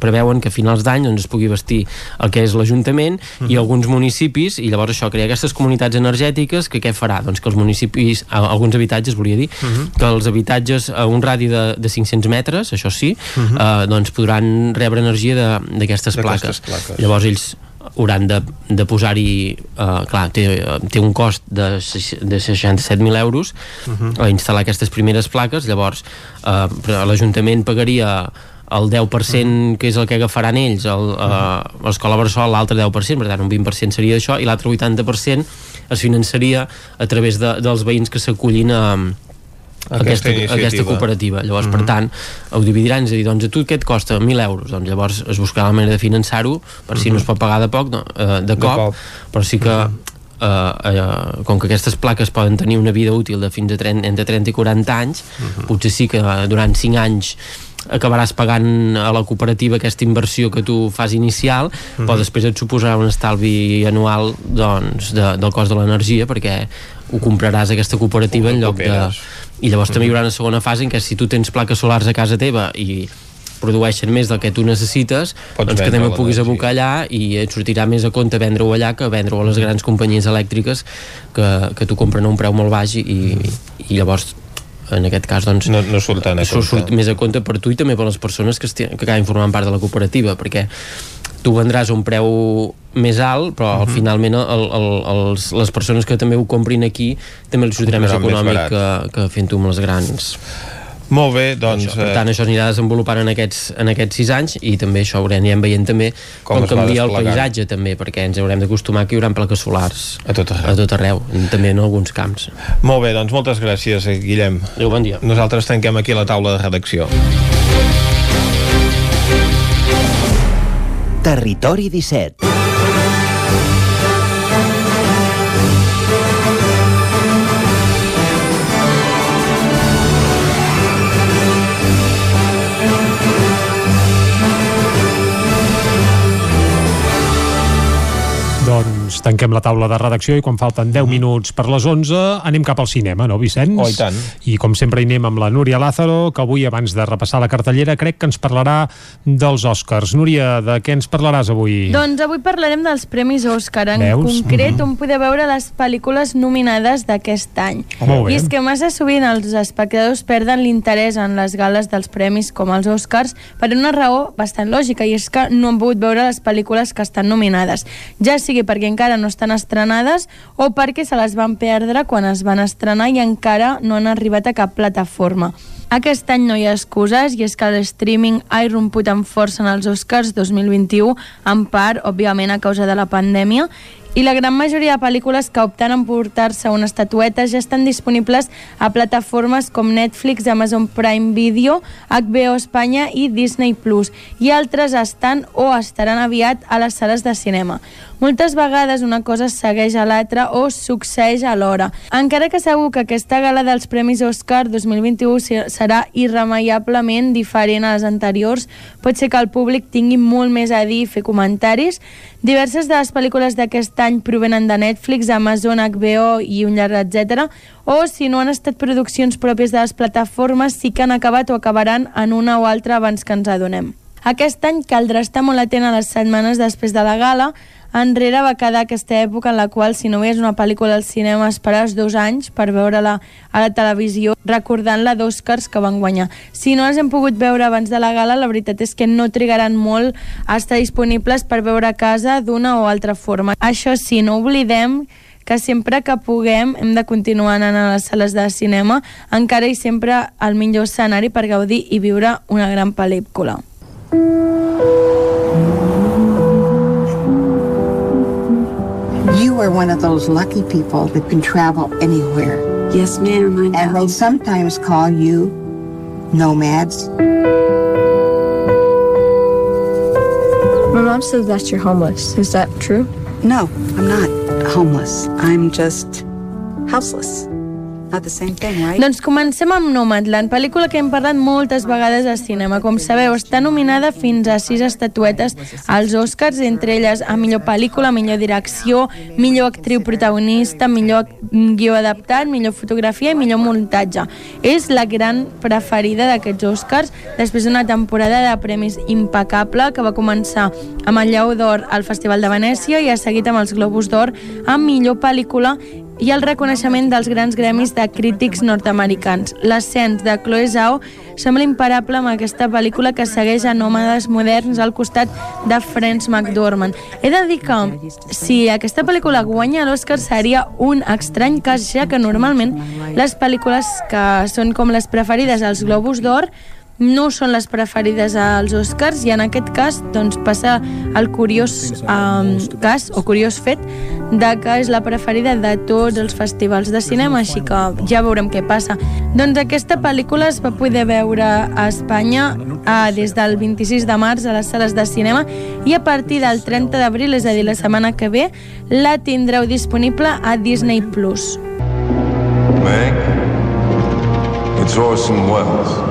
preveuen, preveuen que a finals d'any doncs, es pugui vestir el que és l'Ajuntament uh -huh. i mhm. alguns municipis, i llavors això crea aquestes comunitats energètiques que què farà? Doncs que els municipis, alguns habitatges volia dir, uh mhm. -huh. que els habitatges a un radi de, de 500 metres, això sí, uh mhm. -huh. eh, doncs podran rebre energia d'aquestes plaques. plaques. Llavors ells hauran de, de posar-hi uh, clar, té, té un cost de, de 67.000 euros uh -huh. a instal·lar aquestes primeres plaques llavors uh, l'Ajuntament pagaria el 10% uh -huh. que és el que agafaran ells l'escola Bressol l'altre 10% per tant un 20% seria això i l'altre 80% es finançaria a través de, dels veïns que s'acullin a, aquesta, aquesta, aquesta cooperativa. Llavors, uh -huh. per mhm. tant, ho dividiran, és a dir, doncs a tu què et costa? 1.000 euros. Doncs llavors es buscarà la manera de finançar-ho, per si uh -huh. no es pot pagar de poc, no, eh, de, cop, de cop, però sí que uh -huh. Uh, uh, com que aquestes plaques poden tenir una vida útil de fins a 30, entre 30 i 40 anys uh -huh. potser sí que durant 5 anys acabaràs pagant a la cooperativa aquesta inversió que tu fas inicial, mm -hmm. però després et suposarà un estalvi anual doncs, de, del cost de l'energia perquè ho compraràs aquesta cooperativa en lloc de... I llavors mm -hmm. també hi haurà una segona fase en què si tu tens plaques solars a casa teva i produeixen més del que tu necessites Pots doncs que també puguis abocar allà i et sortirà més a compte vendre-ho allà que vendre-ho a les grans companyies elèctriques que, que tu compren a un preu molt baix i, i llavors en aquest cas doncs, no, no surten a compte. surt més a compte per tu i també per les persones que, que acaben formant part de la cooperativa perquè tu vendràs un preu més alt, però uh mhm. -huh. finalment el, el, els, les persones que també ho comprin aquí també els sortirà més econòmic més que, que fent-ho amb les grans molt bé, doncs... Això, per tant, això anirà desenvolupant en aquests, en aquests sis anys i també això ho anirem veient també com, com canvia el paisatge també, perquè ens haurem d'acostumar que hi haurà plaques solars a tot arreu. a tot arreu, també en alguns camps. Molt bé, doncs moltes gràcies, Guillem. Adéu, bon dia. Nosaltres tanquem aquí la taula de redacció. Territori 17 Lord Doncs tanquem la taula de redacció i quan falten 10 minuts per les 11 anem cap al cinema, no, Vicenç? Oh, i tant. I com sempre hi anem amb la Núria Lázaro, que avui, abans de repassar la cartellera, crec que ens parlarà dels Oscars. Núria, de què ens parlaràs avui? Doncs avui parlarem dels Premis Òscar, en Veus? concret mm -hmm. on poder veure les pel·lícules nominades d'aquest any. Oh, I és que massa sovint els espectadors perden l'interès en les gales dels premis com els Oscars per una raó bastant lògica, i és que no han pogut veure les pel·lícules que estan nominades. Ja sigui perquè encara no estan estrenades o perquè se les van perdre quan es van estrenar i encara no han arribat a cap plataforma. Aquest any no hi ha excuses i és que el streaming ha irromput amb força en els Oscars 2021, en part, òbviament, a causa de la pandèmia, i la gran majoria de pel·lícules que opten en portar-se una estatueta ja estan disponibles a plataformes com Netflix, Amazon Prime Video, HBO Espanya i Disney Plus, i altres estan o estaran aviat a les sales de cinema. Moltes vegades una cosa segueix a l'altra o succeeix alhora. Encara que segur que aquesta gala dels Premis Oscar 2021 serà irremeiablement diferent a les anteriors, pot ser que el públic tingui molt més a dir i fer comentaris. Diverses de les pel·lícules d'aquest any provenen de Netflix, Amazon, HBO i un llarg etc. O si no han estat produccions pròpies de les plataformes, sí que han acabat o acabaran en una o altra abans que ens adonem. Aquest any caldrà estar molt atent a les setmanes després de la gala, enrere va quedar aquesta època en la qual si no veies una pel·lícula al cinema esperaves dos anys per veure-la a la televisió recordant-la d'Oscars que van guanyar. Si no les hem pogut veure abans de la gala, la veritat és que no trigaran molt a estar disponibles per veure a casa d'una o altra forma. Això sí, no oblidem que sempre que puguem hem de continuar anant a les sales de cinema, encara i sempre al millor escenari per gaudir i viure una gran pel·lícula. You are one of those lucky people that can travel anywhere. Yes, ma'am. And they sometimes call you nomads. My mom says that you're homeless. Is that true? No, I'm not homeless. I'm just houseless. Not the same thing, right? Doncs comencem amb Nomadland, pel·lícula que hem parlat moltes vegades al cinema. Com sabeu, està nominada fins a sis estatuetes als Oscars, entre elles a millor pel·lícula, millor direcció, millor actriu protagonista, millor guió adaptat, millor fotografia i millor muntatge. És la gran preferida d'aquests Oscars després d'una temporada de premis impecable que va començar amb el Lleó d'Or al Festival de Venècia i ha seguit amb els Globus d'Or amb millor pel·lícula i el reconeixement dels grans gremis de crítics nord-americans. L'ascens de Chloe Zhao sembla imparable amb aquesta pel·lícula que segueix a nòmades moderns al costat de Friends McDormand. He de dir que si aquesta pel·lícula guanya l'Oscar seria un estrany cas, ja que normalment les pel·lícules que són com les preferides als Globus d'Or no són les preferides als Oscars i en aquest cas doncs, passa el curiós um, cas o curiós fet de que és la preferida de tots els festivals de cinema, així que ja veurem què passa. Doncs aquesta pel·lícula es va poder veure a Espanya uh, des del 26 de març a les sales de cinema i a partir del 30 d'abril, és a dir, la setmana que ve, la tindreu disponible a Disney+. Plus. Meg, it's Orson Welles.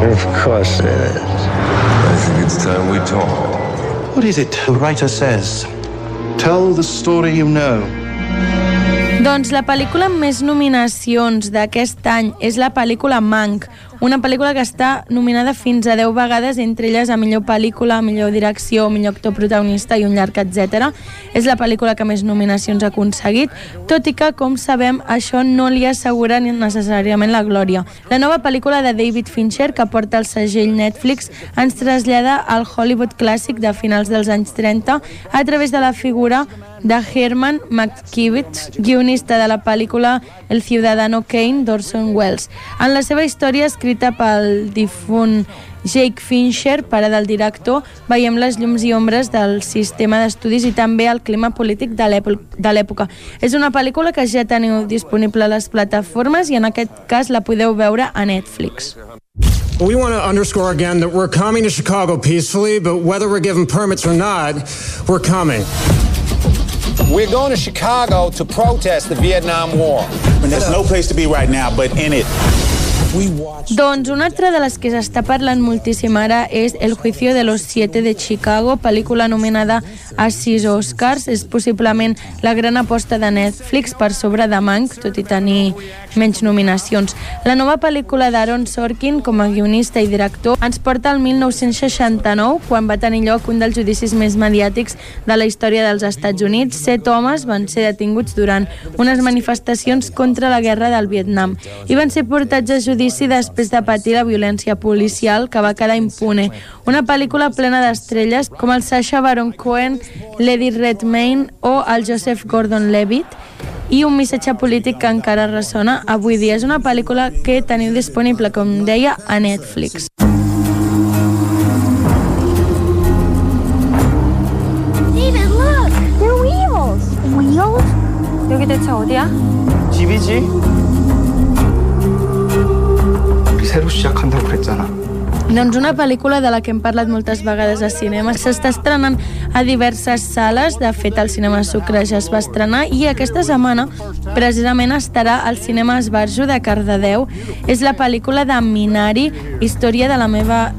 Of course it is. I think it's time we talked. What is it the writer says? Tell the story you know. Doncs la pel·lícula amb més nominacions d'aquest any és la pel·lícula Mank, una pel·lícula que està nominada fins a 10 vegades, entre elles a millor pel·lícula, millor direcció, millor actor protagonista i un llarg, etc. És la pel·lícula que més nominacions ha aconseguit, tot i que, com sabem, això no li assegura ni necessàriament la glòria. La nova pel·lícula de David Fincher, que porta el segell Netflix, ens trasllada al Hollywood clàssic de finals dels anys 30 a través de la figura de Herman McKivitz, guionista de la pel·lícula El ciudadano Kane d'Orson Welles. En la seva història, escrita pel difunt Jake Fincher, pare del director, veiem les llums i ombres del sistema d'estudis i també el clima polític de l'època. És una pel·lícula que ja teniu disponible a les plataformes i en aquest cas la podeu veure a Netflix. We want to underscore again that we're coming to Chicago peacefully, but whether we're given permits or not, we're coming. We're going to Chicago to protest the Vietnam War. And there's no place to be right now but in it. Doncs una altra de les que s'està parlant moltíssim ara és El juicio de los siete de Chicago, pel·lícula nominada a sis Oscars. És possiblement la gran aposta de Netflix per sobre de Mank, tot i tenir menys nominacions. La nova pel·lícula d'Aaron Sorkin com a guionista i director ens porta al 1969, quan va tenir lloc un dels judicis més mediàtics de la història dels Estats Units. Set homes van ser detinguts durant unes manifestacions contra la guerra del Vietnam i van ser portats a judici després de patir la violència policial que va quedar impune. Una pel·lícula plena d'estrelles com el Sacha Baron Cohen, l'Eddie Redmayne o el Joseph Gordon-Levitt i un missatge polític que encara ressona avui dia. És una pel·lícula que teniu disponible, com deia, a Netflix. David, look! They're wheels! Wheels? 여기 대체 어디야? 집이지? 새로 시작한다고 그랬잖아. Doncs una pel·lícula de la que hem parlat moltes vegades a cinema. S'està estrenant a diverses sales. De fet, el cinema Sucre ja es va estrenar i aquesta setmana precisament estarà al cinema Esbarjo de Cardedeu. És la pel·lícula de Minari, Història de la meva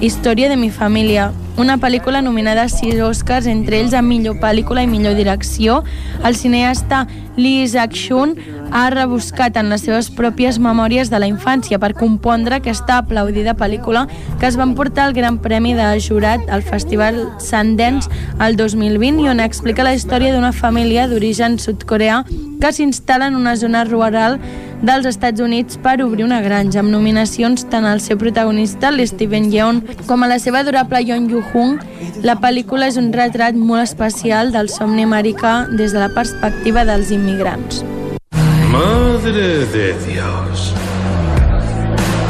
Història de mi família, una pel·lícula nominada a sis Oscars, entre ells a millor pel·lícula i millor direcció. El cineasta Lee Isaac-Shun ha rebuscat en les seves pròpies memòries de la infància per compondre aquesta aplaudida pel·lícula que es va emportar el Gran Premi de Jurat al Festival Sundance el 2020 i on explica la història d'una família d'origen sud-coreà que s'instal·la en una zona rural dels Estats Units per obrir una granja, amb nominacions tant al seu protagonista, l'Steven Yeun, com a la seva adorable Yeon Yu-hung. La pel·lícula és un retrat molt especial del somni americà des de la perspectiva dels immigrants. Madre de Dios.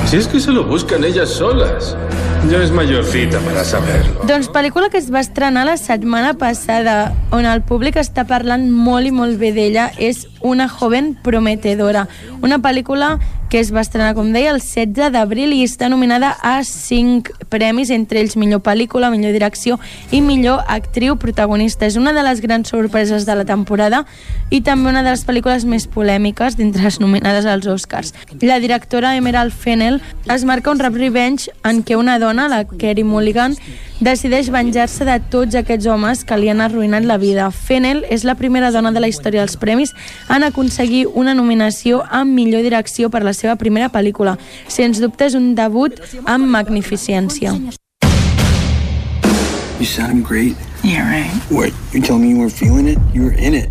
Si es que se lo buscan ellas solas. Ya es mayorcita para saberlo. Doncs pel·lícula que es va estrenar la setmana passada, on el públic està parlant molt i molt bé d'ella, és Una joven prometedora. Una pel·lícula que es va estrenar, com deia, el 16 d'abril i està nominada a 5 premis, entre ells millor pel·lícula, millor direcció i millor actriu protagonista. És una de les grans sorpreses de la temporada i també una de les pel·lícules més polèmiques d'entre les nominades als Oscars. La directora Emerald Fennell es marca un rap revenge en què una dona, la Kerry Mulligan, decideix venjar-se de tots aquests homes que li han arruïnat la vida. Fennell és la primera dona de la història dels premis en aconseguir una nominació amb millor direcció per la seva primera pel·lícula. Sens dubte és un debut amb magnificència. You sound great. Yeah, right. What? You telling me you weren't feeling it? You were in it.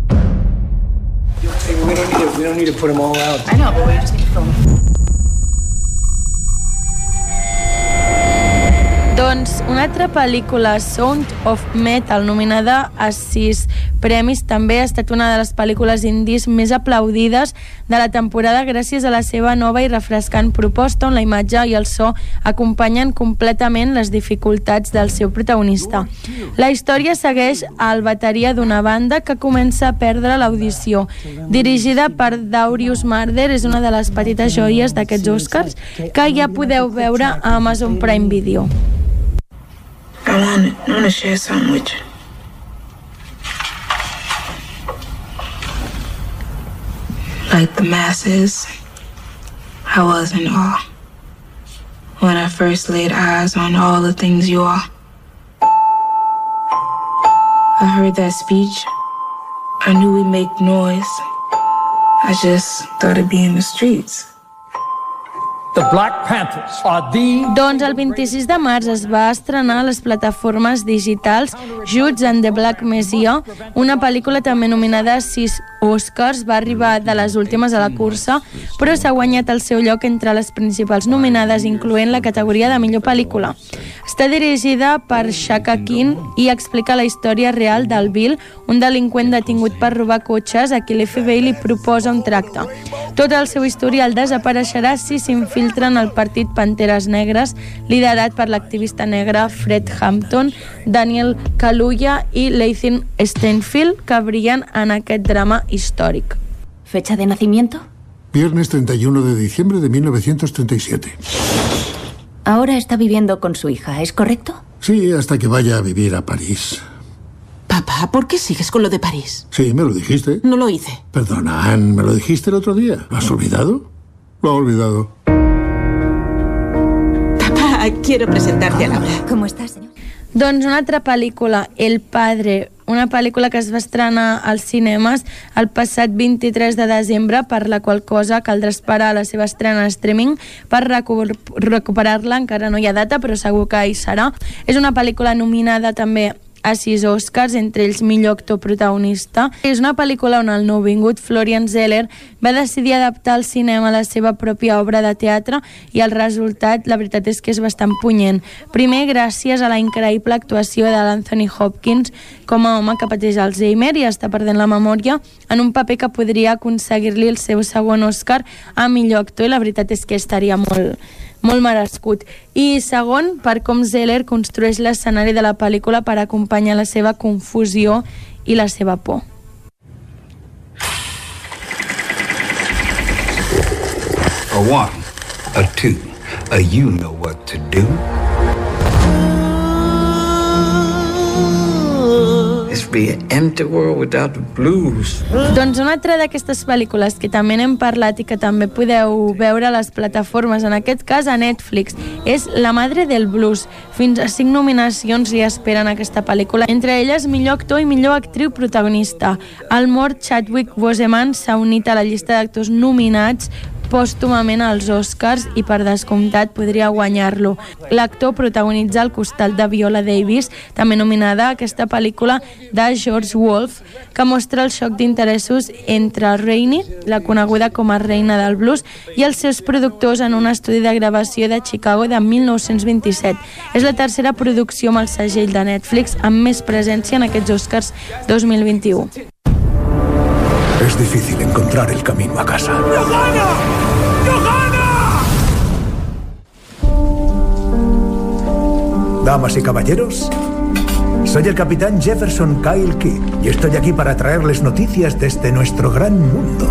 We don't need to, we don't need to put them all out. I know, but we just need to film Doncs una altra pel·lícula, Sound of Metal, nominada a sis premis, també ha estat una de les pel·lícules indis més aplaudides de la temporada gràcies a la seva nova i refrescant proposta on la imatge i el so acompanyen completament les dificultats del seu protagonista. La història segueix al bateria d'una banda que comença a perdre l'audició. Dirigida per Daurius Marder, és una de les petites joies d'aquests Oscars que ja podeu veure a Amazon Prime Video. I want want to share something with you. Like the masses, I was in awe. when I first laid eyes on all the things you are. I heard that speech. I knew we'd make noise. I just thought it'd be in the streets. The Black Panthers are the... Doncs el 26 de març es va estrenar a les plataformes digitals Juts and the Black Messiah, una pel·lícula també nominada a sis Oscars, va arribar de les últimes a la cursa, però s'ha guanyat el seu lloc entre les principals nominades, incloent la categoria de millor pel·lícula. Està dirigida per Shaka King i explica la història real del Bill, un delinqüent detingut per robar cotxes a qui l'FBI li proposa un tracte. Tot el seu historial desapareixerà si s'infiltra en el partit Panteres Negres, liderat per l'activista negre Fred Hampton, Daniel Kaluuya i Lathan Stenfield, que brillen en aquest drama histórico. ¿Fecha de nacimiento? Viernes 31 de diciembre de 1937. Ahora está viviendo con su hija, ¿es correcto? Sí, hasta que vaya a vivir a París. Papá, ¿por qué sigues con lo de París? Sí, me lo dijiste. No lo hice. Perdona, Anne, me lo dijiste el otro día. ¿Lo has olvidado? Lo he olvidado. Papá, quiero presentarte a Laura. ¿Cómo estás, señor? Doncs una altra pel·lícula, El Padre, una pel·lícula que es va estrenar als cinemes el passat 23 de desembre, per la qual cosa caldrà esperar la seva estrena en streaming per recu recuperar-la, encara no hi ha data, però segur que hi serà. És una pel·lícula nominada també a sis Oscars, entre ells millor actor protagonista. És una pel·lícula on el nouvingut Florian Zeller va decidir adaptar al cinema la seva pròpia obra de teatre i el resultat, la veritat és que és bastant punyent. Primer, gràcies a la increïble actuació de l'Anthony Hopkins com a home que pateix Alzheimer i està perdent la memòria en un paper que podria aconseguir-li el seu segon Oscar a millor actor i la veritat és que estaria molt, molt merescut. I segon, per com Zeller construeix l'escenari de la pel·lícula per acompanyar la seva confusió i la seva por. A one, a two, a you know what to do. This be an empty world without the blues. Doncs una altra d'aquestes pel·lícules que també n'hem parlat i que també podeu veure a les plataformes, en aquest cas a Netflix, és La madre del blues. Fins a cinc nominacions li esperen aquesta pel·lícula, entre elles millor actor i millor actriu protagonista. El mort Chadwick Boseman s'ha unit a la llista d'actors nominats pòstumament als Oscars i per descomptat podria guanyar-lo. L'actor protagonitza al costat de Viola Davis, també nominada a aquesta pel·lícula de George Wolfe, que mostra el xoc d'interessos entre Rainey, la coneguda com a reina del blues, i els seus productors en un estudi de gravació de Chicago de 1927. És la tercera producció amb el segell de Netflix amb més presència en aquests Oscars 2021. Es difícil encontrar el camino a casa. Damas y caballeros, soy el capitán Jefferson Kyle Kidd y estoy aquí para traerles noticias desde nuestro gran mundo.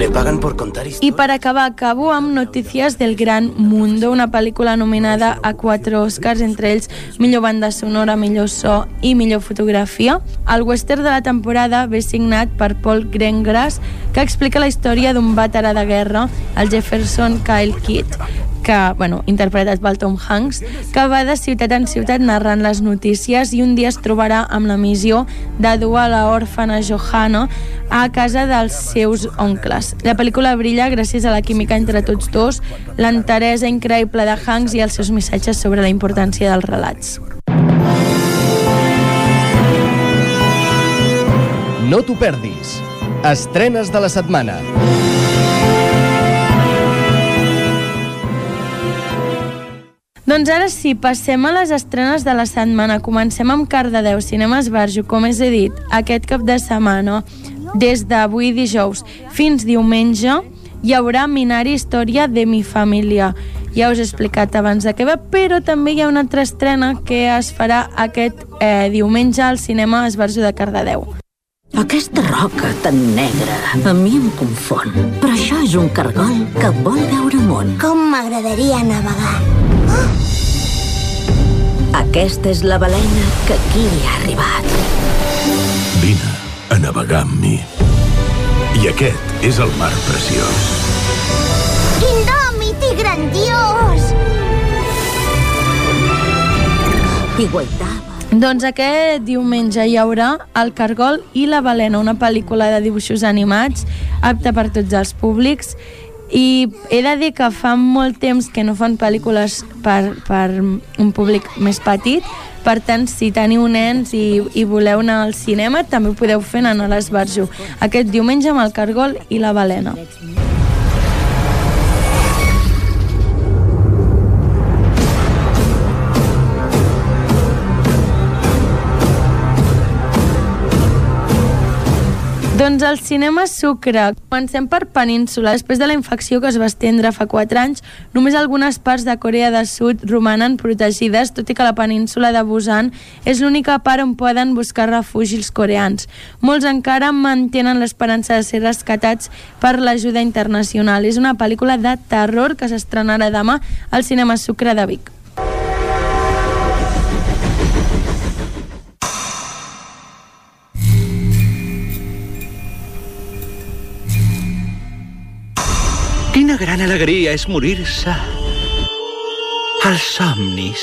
Le pagan por contar. I per acabar, acabo amb Notícies del Gran Mundo, una pel·lícula nominada a quatre Oscars, entre ells millor banda sonora, millor so i millor fotografia. El western de la temporada ve signat per Paul Greengrass, que explica la història d'un veterà de guerra, el Jefferson Kyle Kidd, que, bueno, interpretat pel Tom Hanks, que va de ciutat en ciutat narrant les notícies i un dia es trobarà amb la missió de dur a la òrfana Johanna a casa dels seus oncles. La pel·lícula brilla gràcies a la química entre tots dos, l'enteresa increïble de Hanks i els seus missatges sobre la importància dels relats. No t'ho perdis. Estrenes de la setmana. Doncs ara sí, passem a les estrenes de la setmana. Comencem amb Cardedeu, Cinemes Barjo, com us he dit, aquest cap de setmana, des d'avui dijous fins diumenge, hi haurà Minari Història de mi família. Ja us he explicat abans de què va, però també hi ha una altra estrena que es farà aquest eh, diumenge al cinema Esbarjo de Cardedeu. Aquesta roca tan negra a mi em confon. Però això és un cargol que vol veure món. Com m'agradaria navegar. Aquesta és la balena que aquí ha arribat. Vine a navegar amb mi. I aquest és el mar preciós. Indòmit i grandiós! I guaitar. Doncs aquest diumenge hi haurà El Cargol i la Balena, una pel·lícula de dibuixos animats apta per tots els públics i he de dir que fa molt temps que no fan pel·lícules per, per un públic més petit per tant, si teniu nens i, i voleu anar al cinema, també podeu fer anant a l'Esbarjo. Aquest diumenge amb el Cargol i la Balena. Doncs el cinema Sucre. Comencem per Península. Després de la infecció que es va estendre fa 4 anys, només algunes parts de Corea del Sud romanen protegides, tot i que la península de Busan és l'única part on poden buscar refugi els coreans. Molts encara mantenen l'esperança de ser rescatats per l'ajuda internacional. És una pel·lícula de terror que s'estrenarà demà al cinema Sucre de Vic. Gran alegria és morir-se als somnis.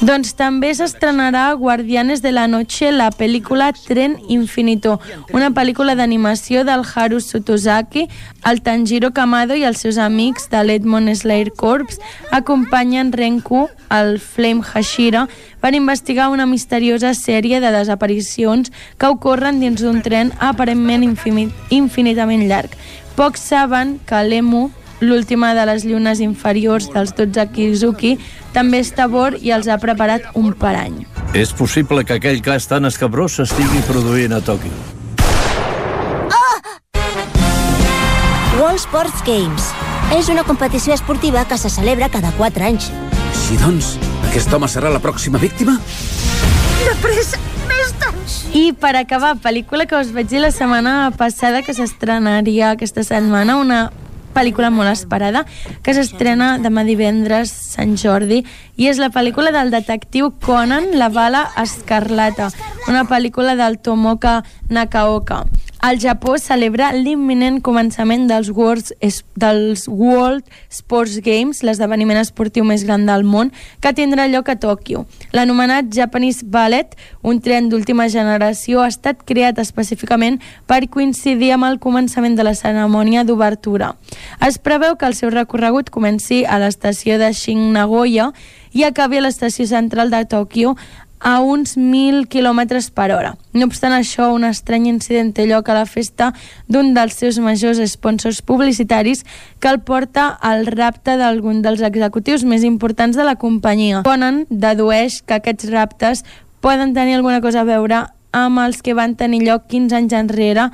Doncs també s'estrenarà Guardianes de la Noche, la pel·lícula Tren Infinito, una pel·lícula d'animació del Haru Sotozaki. El Tanjiro Kamado i els seus amics de l'Edmond Slayer Corps acompanyen Renku, el Flame Hashira, per investigar una misteriosa sèrie de desaparicions que ocorren dins d'un tren aparentment infinit, infinitament llarg. Pocs saben que l'Emu, l'última de les llunes inferiors dels 12 Kizuki, també està a bord i els ha preparat un parany. És possible que aquell cas tan escabrós s'estigui produint a Tòquio. World Sports Games. És una competició esportiva que se celebra cada 4 anys. Així doncs, aquest home serà la pròxima víctima? De pressa! I per acabar, pel·lícula que us vaig dir la setmana passada que s'estrenaria aquesta setmana, una pel·lícula molt esperada que s'estrena demà divendres Sant Jordi i és la pel·lícula del detectiu Conan, la bala escarlata una pel·lícula del Tomoka Nakaoka el Japó celebra l'imminent començament dels, World, dels World Sports Games, l'esdeveniment esportiu més gran del món, que tindrà lloc a Tòquio. L'anomenat Japanese Ballet, un tren d'última generació, ha estat creat específicament per coincidir amb el començament de la cerimònia d'obertura. Es preveu que el seu recorregut comenci a l'estació de Shin-Nagoya i acabi a l'estació central de Tòquio a uns 1.000 km per hora. No obstant això, un estrany incident té lloc a la festa d'un dels seus majors sponsors publicitaris que el porta al rapte d'algun dels executius més importants de la companyia. Conan dedueix que aquests raptes poden tenir alguna cosa a veure amb els que van tenir lloc 15 anys enrere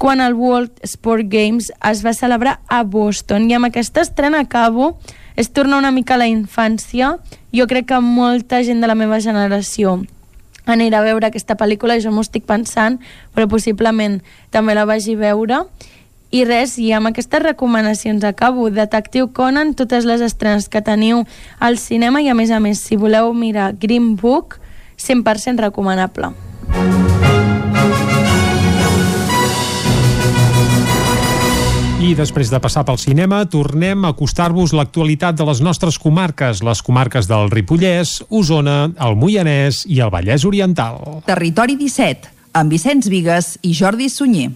quan el World Sport Games es va celebrar a Boston. I amb aquesta estrena acabo és tornar una mica a la infància. Jo crec que molta gent de la meva generació anirà a veure aquesta pel·lícula, jo m'ho estic pensant, però possiblement també la vagi veure. I res, i amb aquestes recomanacions acabo. Detectiu Conan, totes les estrenes que teniu al cinema i a més a més, si voleu mirar Green Book, 100% recomanable. I després de passar pel cinema, tornem a acostar-vos l'actualitat de les nostres comarques, les comarques del Ripollès, Osona, el Moianès i el Vallès Oriental. Territori 17, amb Vicenç Vigues i Jordi Sunyer.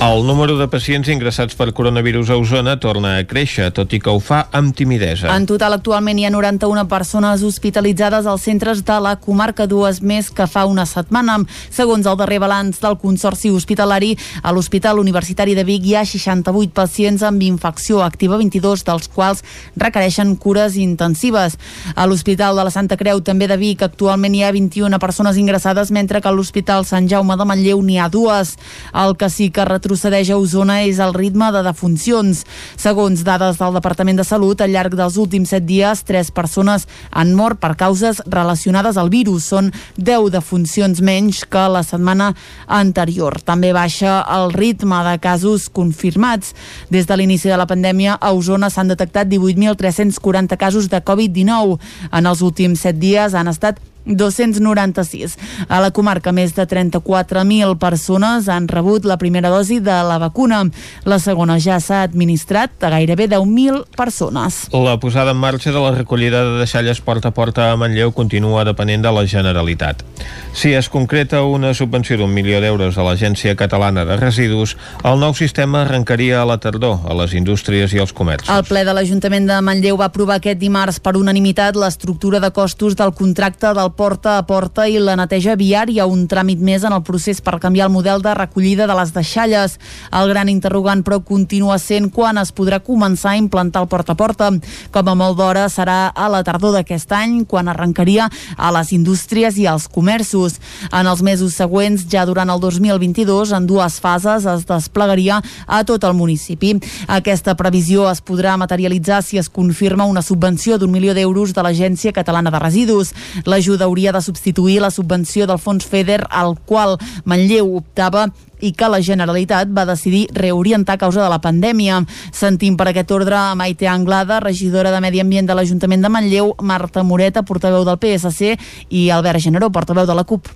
El número de pacients ingressats per coronavirus a Osona torna a créixer, tot i que ho fa amb timidesa. En total, actualment hi ha 91 persones hospitalitzades als centres de la comarca, dues més que fa una setmana. Segons el darrer balanç del Consorci Hospitalari, a l'Hospital Universitari de Vic hi ha 68 pacients amb infecció activa, 22 dels quals requereixen cures intensives. A l'Hospital de la Santa Creu, també de Vic, actualment hi ha 21 persones ingressades, mentre que a l'Hospital Sant Jaume de Manlleu n'hi ha dues. El que sí que retrocedeix a Osona és el ritme de defuncions. Segons dades del Departament de Salut, al llarg dels últims set dies, tres persones han mort per causes relacionades al virus. Són 10 defuncions menys que la setmana anterior. També baixa el ritme de casos confirmats. Des de l'inici de la pandèmia, a Osona s'han detectat 18.340 casos de Covid-19. En els últims set dies han estat 296. A la comarca, més de 34.000 persones han rebut la primera dosi de la vacuna. La segona ja s'ha administrat a gairebé 10.000 persones. La posada en marxa de la recollida de deixalles porta a porta a Manlleu continua depenent de la Generalitat. Si es concreta una subvenció d'un milió d'euros a l'Agència Catalana de Residus, el nou sistema arrencaria a la tardor a les indústries i als comerços. El ple de l'Ajuntament de Manlleu va aprovar aquest dimarts per unanimitat l'estructura de costos del contracte del porta a porta i la neteja viària, un tràmit més en el procés per canviar el model de recollida de les deixalles. El gran interrogant, però, continua sent quan es podrà començar a implantar el porta a porta. Com a molt d'hora serà a la tardor d'aquest any, quan arrencaria a les indústries i als comerços. En els mesos següents, ja durant el 2022, en dues fases es desplegaria a tot el municipi. Aquesta previsió es podrà materialitzar si es confirma una subvenció d'un milió d'euros de l'Agència Catalana de Residus. L'ajuda hauria de substituir la subvenció del fons FEDER al qual Manlleu optava i que la Generalitat va decidir reorientar a causa de la pandèmia. Sentim per aquest ordre a Maite Anglada, regidora de Medi Ambient de l'Ajuntament de Manlleu, Marta Moreta, portaveu del PSC, i Albert Generó, portaveu de la CUP.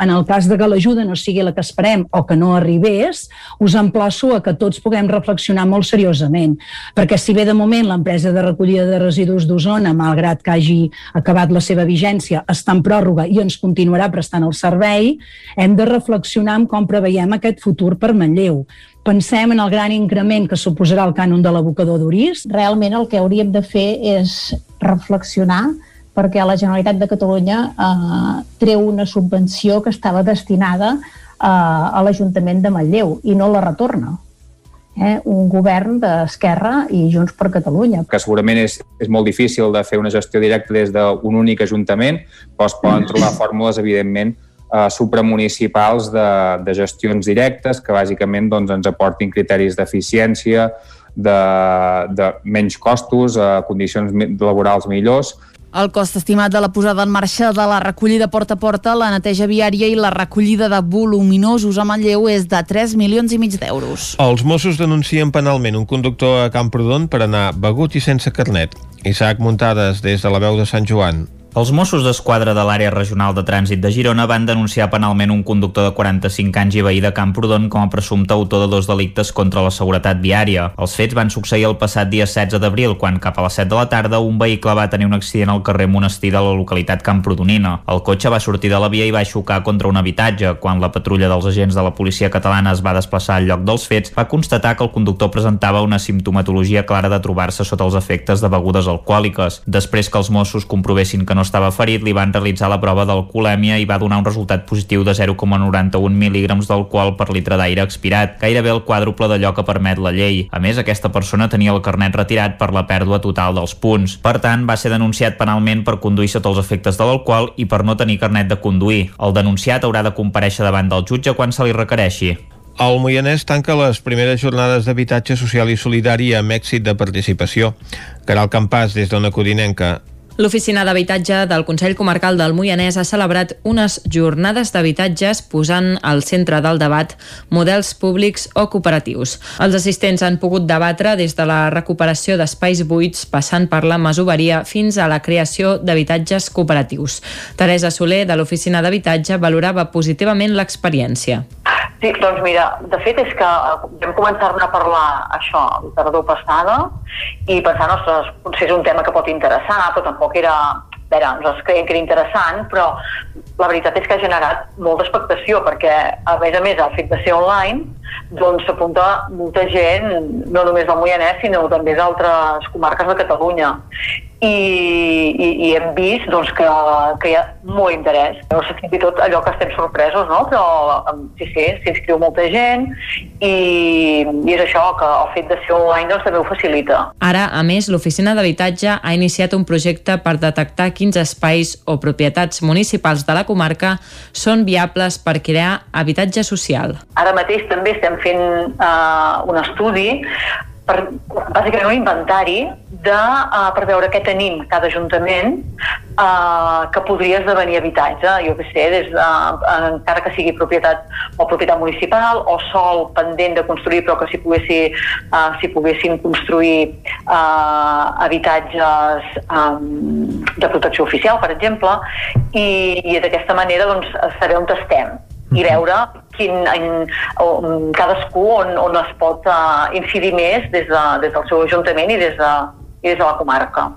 En el cas de que l'ajuda no sigui la que esperem o que no arribés, us emplaço a que tots puguem reflexionar molt seriosament, perquè si bé de moment l'empresa de recollida de residus d'Osona, malgrat que hagi acabat la seva vigència, està en pròrroga i ens continuarà prestant el servei, hem de reflexionar en com preveiem aquest futur per Manlleu. Pensem en el gran increment que suposarà el cànon de l'abocador d'Uris. Realment el que hauríem de fer és reflexionar perquè la Generalitat de Catalunya eh, treu una subvenció que estava destinada eh, a l'Ajuntament de Manlleu i no la retorna. Eh, un govern d'Esquerra i Junts per Catalunya. Que segurament és, és molt difícil de fer una gestió directa des d'un únic ajuntament, però es poden trobar fórmules, evidentment, eh, supramunicipals de, de gestions directes que bàsicament doncs, ens aportin criteris d'eficiència, de, de menys costos, eh, condicions laborals millors, el cost estimat de la posada en marxa de la recollida porta a porta, la neteja viària i la recollida de voluminosos a Manlleu és de 3 milions i mig d'euros. Els Mossos denuncien penalment un conductor a Camprodon per anar begut i sense carnet. Isaac Muntades, des de la veu de Sant Joan. Els Mossos d'Esquadra de l'àrea regional de trànsit de Girona van denunciar penalment un conductor de 45 anys i veí de Camprodon com a presumpte autor de dos delictes contra la seguretat viària. Els fets van succeir el passat dia 16 d'abril, quan cap a les 7 de la tarda un vehicle va tenir un accident al carrer Monestir de la localitat Camprodonina. El cotxe va sortir de la via i va xocar contra un habitatge. Quan la patrulla dels agents de la policia catalana es va desplaçar al lloc dels fets, va constatar que el conductor presentava una simptomatologia clara de trobar-se sota els efectes de begudes alcohòliques. Després que els Mossos comprovessin que no no estava ferit, li van realitzar la prova d'alcoholèmia i va donar un resultat positiu de 0,91 mil·lígrams d'alcohol per litre d'aire expirat, gairebé el quàdruple d'allò que permet la llei. A més, aquesta persona tenia el carnet retirat per la pèrdua total dels punts. Per tant, va ser denunciat penalment per conduir sota els efectes de l'alcohol i per no tenir carnet de conduir. El denunciat haurà de compareixer davant del jutge quan se li requereixi. El Moianès tanca les primeres jornades d'habitatge social i solidari amb èxit de participació. Caral Campàs, des d'Ona Codinenca. L'Oficina d'Habitatge del Consell Comarcal del Moianès ha celebrat unes jornades d'habitatges posant al centre del debat models públics o cooperatius. Els assistents han pogut debatre des de la recuperació d'espais buits passant per la masoveria fins a la creació d'habitatges cooperatius. Teresa Soler, de l'Oficina d'Habitatge, valorava positivament l'experiència. Sí, doncs mira, de fet és que vam començar-ne a parlar això la tardor passada i pensant, ostres, potser és un tema que pot interessar, però tampoc era... A veure, nosaltres creiem que era interessant, però la veritat és que ha generat molta expectació perquè, a més a més, el fet de ser online, doncs s'apunta molta gent, no només del Moianès, sinó també d'altres comarques de Catalunya i, i, i hem vist doncs, que, que hi ha molt interès. No sé fins i tot allò que estem sorpresos, no? però sí, sí, s'inscriu molta gent i, i és això, que el fet de ser online doncs, també ho facilita. Ara, a més, l'Oficina d'Habitatge ha iniciat un projecte per detectar quins espais o propietats municipals de la comarca són viables per crear habitatge social. Ara mateix també estem fent uh, un estudi per bàsicament un inventari de, uh, per veure què tenim cada ajuntament uh, que podria esdevenir habitatge, jo què sé, des de, uh, encara que sigui propietat o propietat municipal o sol pendent de construir però que s'hi poguessi, uh, si poguessin construir uh, habitatges um, de protecció oficial, per exemple, i, i d'aquesta manera doncs, saber on estem i veure quin, en, on, cadascú on, on es pot uh, incidir més des, de, des del seu ajuntament i des de, i des de la comarca.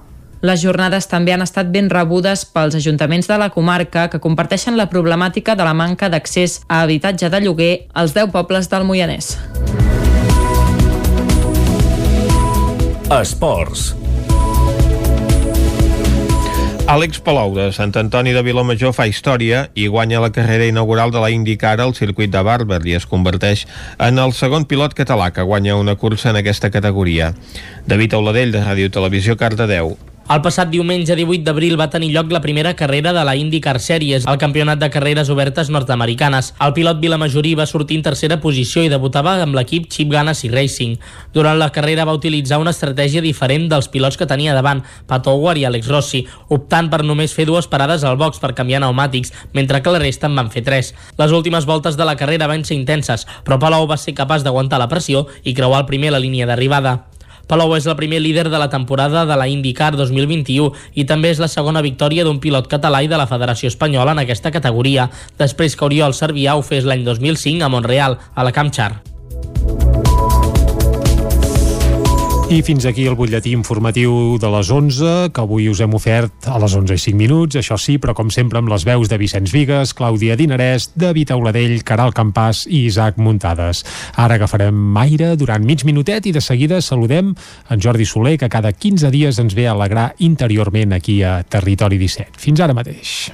Les jornades també han estat ben rebudes pels ajuntaments de la comarca que comparteixen la problemàtica de la manca d'accés a habitatge de lloguer als 10 pobles del Moianès. Esports. Àlex Palou de Sant Antoni de Vilamajor fa història i guanya la carrera inaugural de la IndyCar al circuit de Barber i es converteix en el segon pilot català que guanya una cursa en aquesta categoria. David Auladell de Ràdio Televisió Cardedeu. El passat diumenge 18 d'abril va tenir lloc la primera carrera de la IndyCar Series, el campionat de carreres obertes nord-americanes. El pilot Vilamajorí va sortir en tercera posició i debutava amb l'equip Chip Ganassi Racing. Durant la carrera va utilitzar una estratègia diferent dels pilots que tenia davant, Pat Howard i Alex Rossi, optant per només fer dues parades al box per canviar pneumàtics, mentre que la resta en van fer tres. Les últimes voltes de la carrera van ser intenses, però Palou va ser capaç d'aguantar la pressió i creuar el primer la línia d'arribada. Palou és el primer líder de la temporada de la IndyCar 2021 i també és la segona victòria d'un pilot català i de la Federació Espanyola en aquesta categoria, després que Oriol Servià ho fes l'any 2005 a Montreal, a la Camp Char. I fins aquí el butlletí informatiu de les 11, que avui us hem ofert a les 11 i 5 minuts, això sí, però com sempre amb les veus de Vicenç Vigues, Clàudia Dinarès, David Auladell, Caral Campàs i Isaac Muntades. Ara agafarem aire durant mig minutet i de seguida saludem en Jordi Soler, que cada 15 dies ens ve a alegrar interiorment aquí a Territori 17. Fins ara mateix.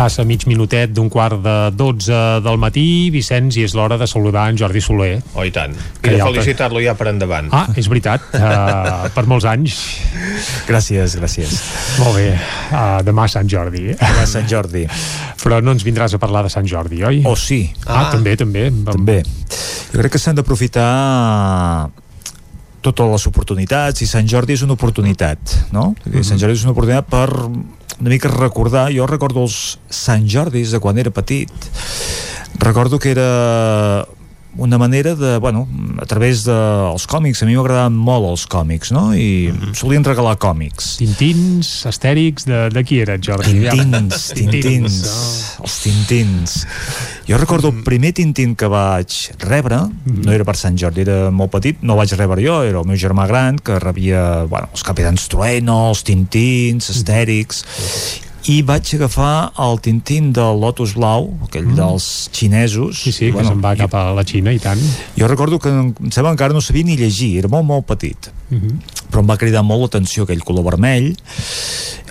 Passa mig minutet d'un quart de 12 del matí, Vicenç, i és l'hora de saludar en Jordi Soler. Oh, i tant. Que I de felicitar-lo ja per endavant. Ah, és veritat, uh, per molts anys. Gràcies, gràcies. Molt bé, uh, demà Sant Jordi. Demà Sant Jordi. Però no ens vindràs a parlar de Sant Jordi, oi? Oh, sí. Ah, Ah. també, també. També. Jo crec que s'han d'aprofitar totes les oportunitats i Sant Jordi és una oportunitat, no? Mm -hmm. Sant Jordi és una oportunitat per una mica recordar, jo recordo els Sant Jordis de quan era petit. Recordo que era una manera de, bueno, a través dels còmics, a mi m'agradaven molt els còmics, no? I solien regalar còmics. Tintins, astèrics, de, de qui eren, Jordi? Tintins, tintins, els tintins. Jo recordo el primer tintín que vaig rebre, no era per Sant Jordi, era molt petit, no el vaig rebre jo, era el meu germà gran, que rebia, bueno, els Capitans Trueno, els tintins, astèrics, i vaig agafar el tintín del Lotus Blau, aquell mm. dels xinesos. Sí, sí, que se'n va cap a la Xina, i tant. Jo recordo que em sembla encara no sabia ni llegir, era molt, molt petit. Uh -huh. Però em va cridar molt l'atenció aquell color vermell,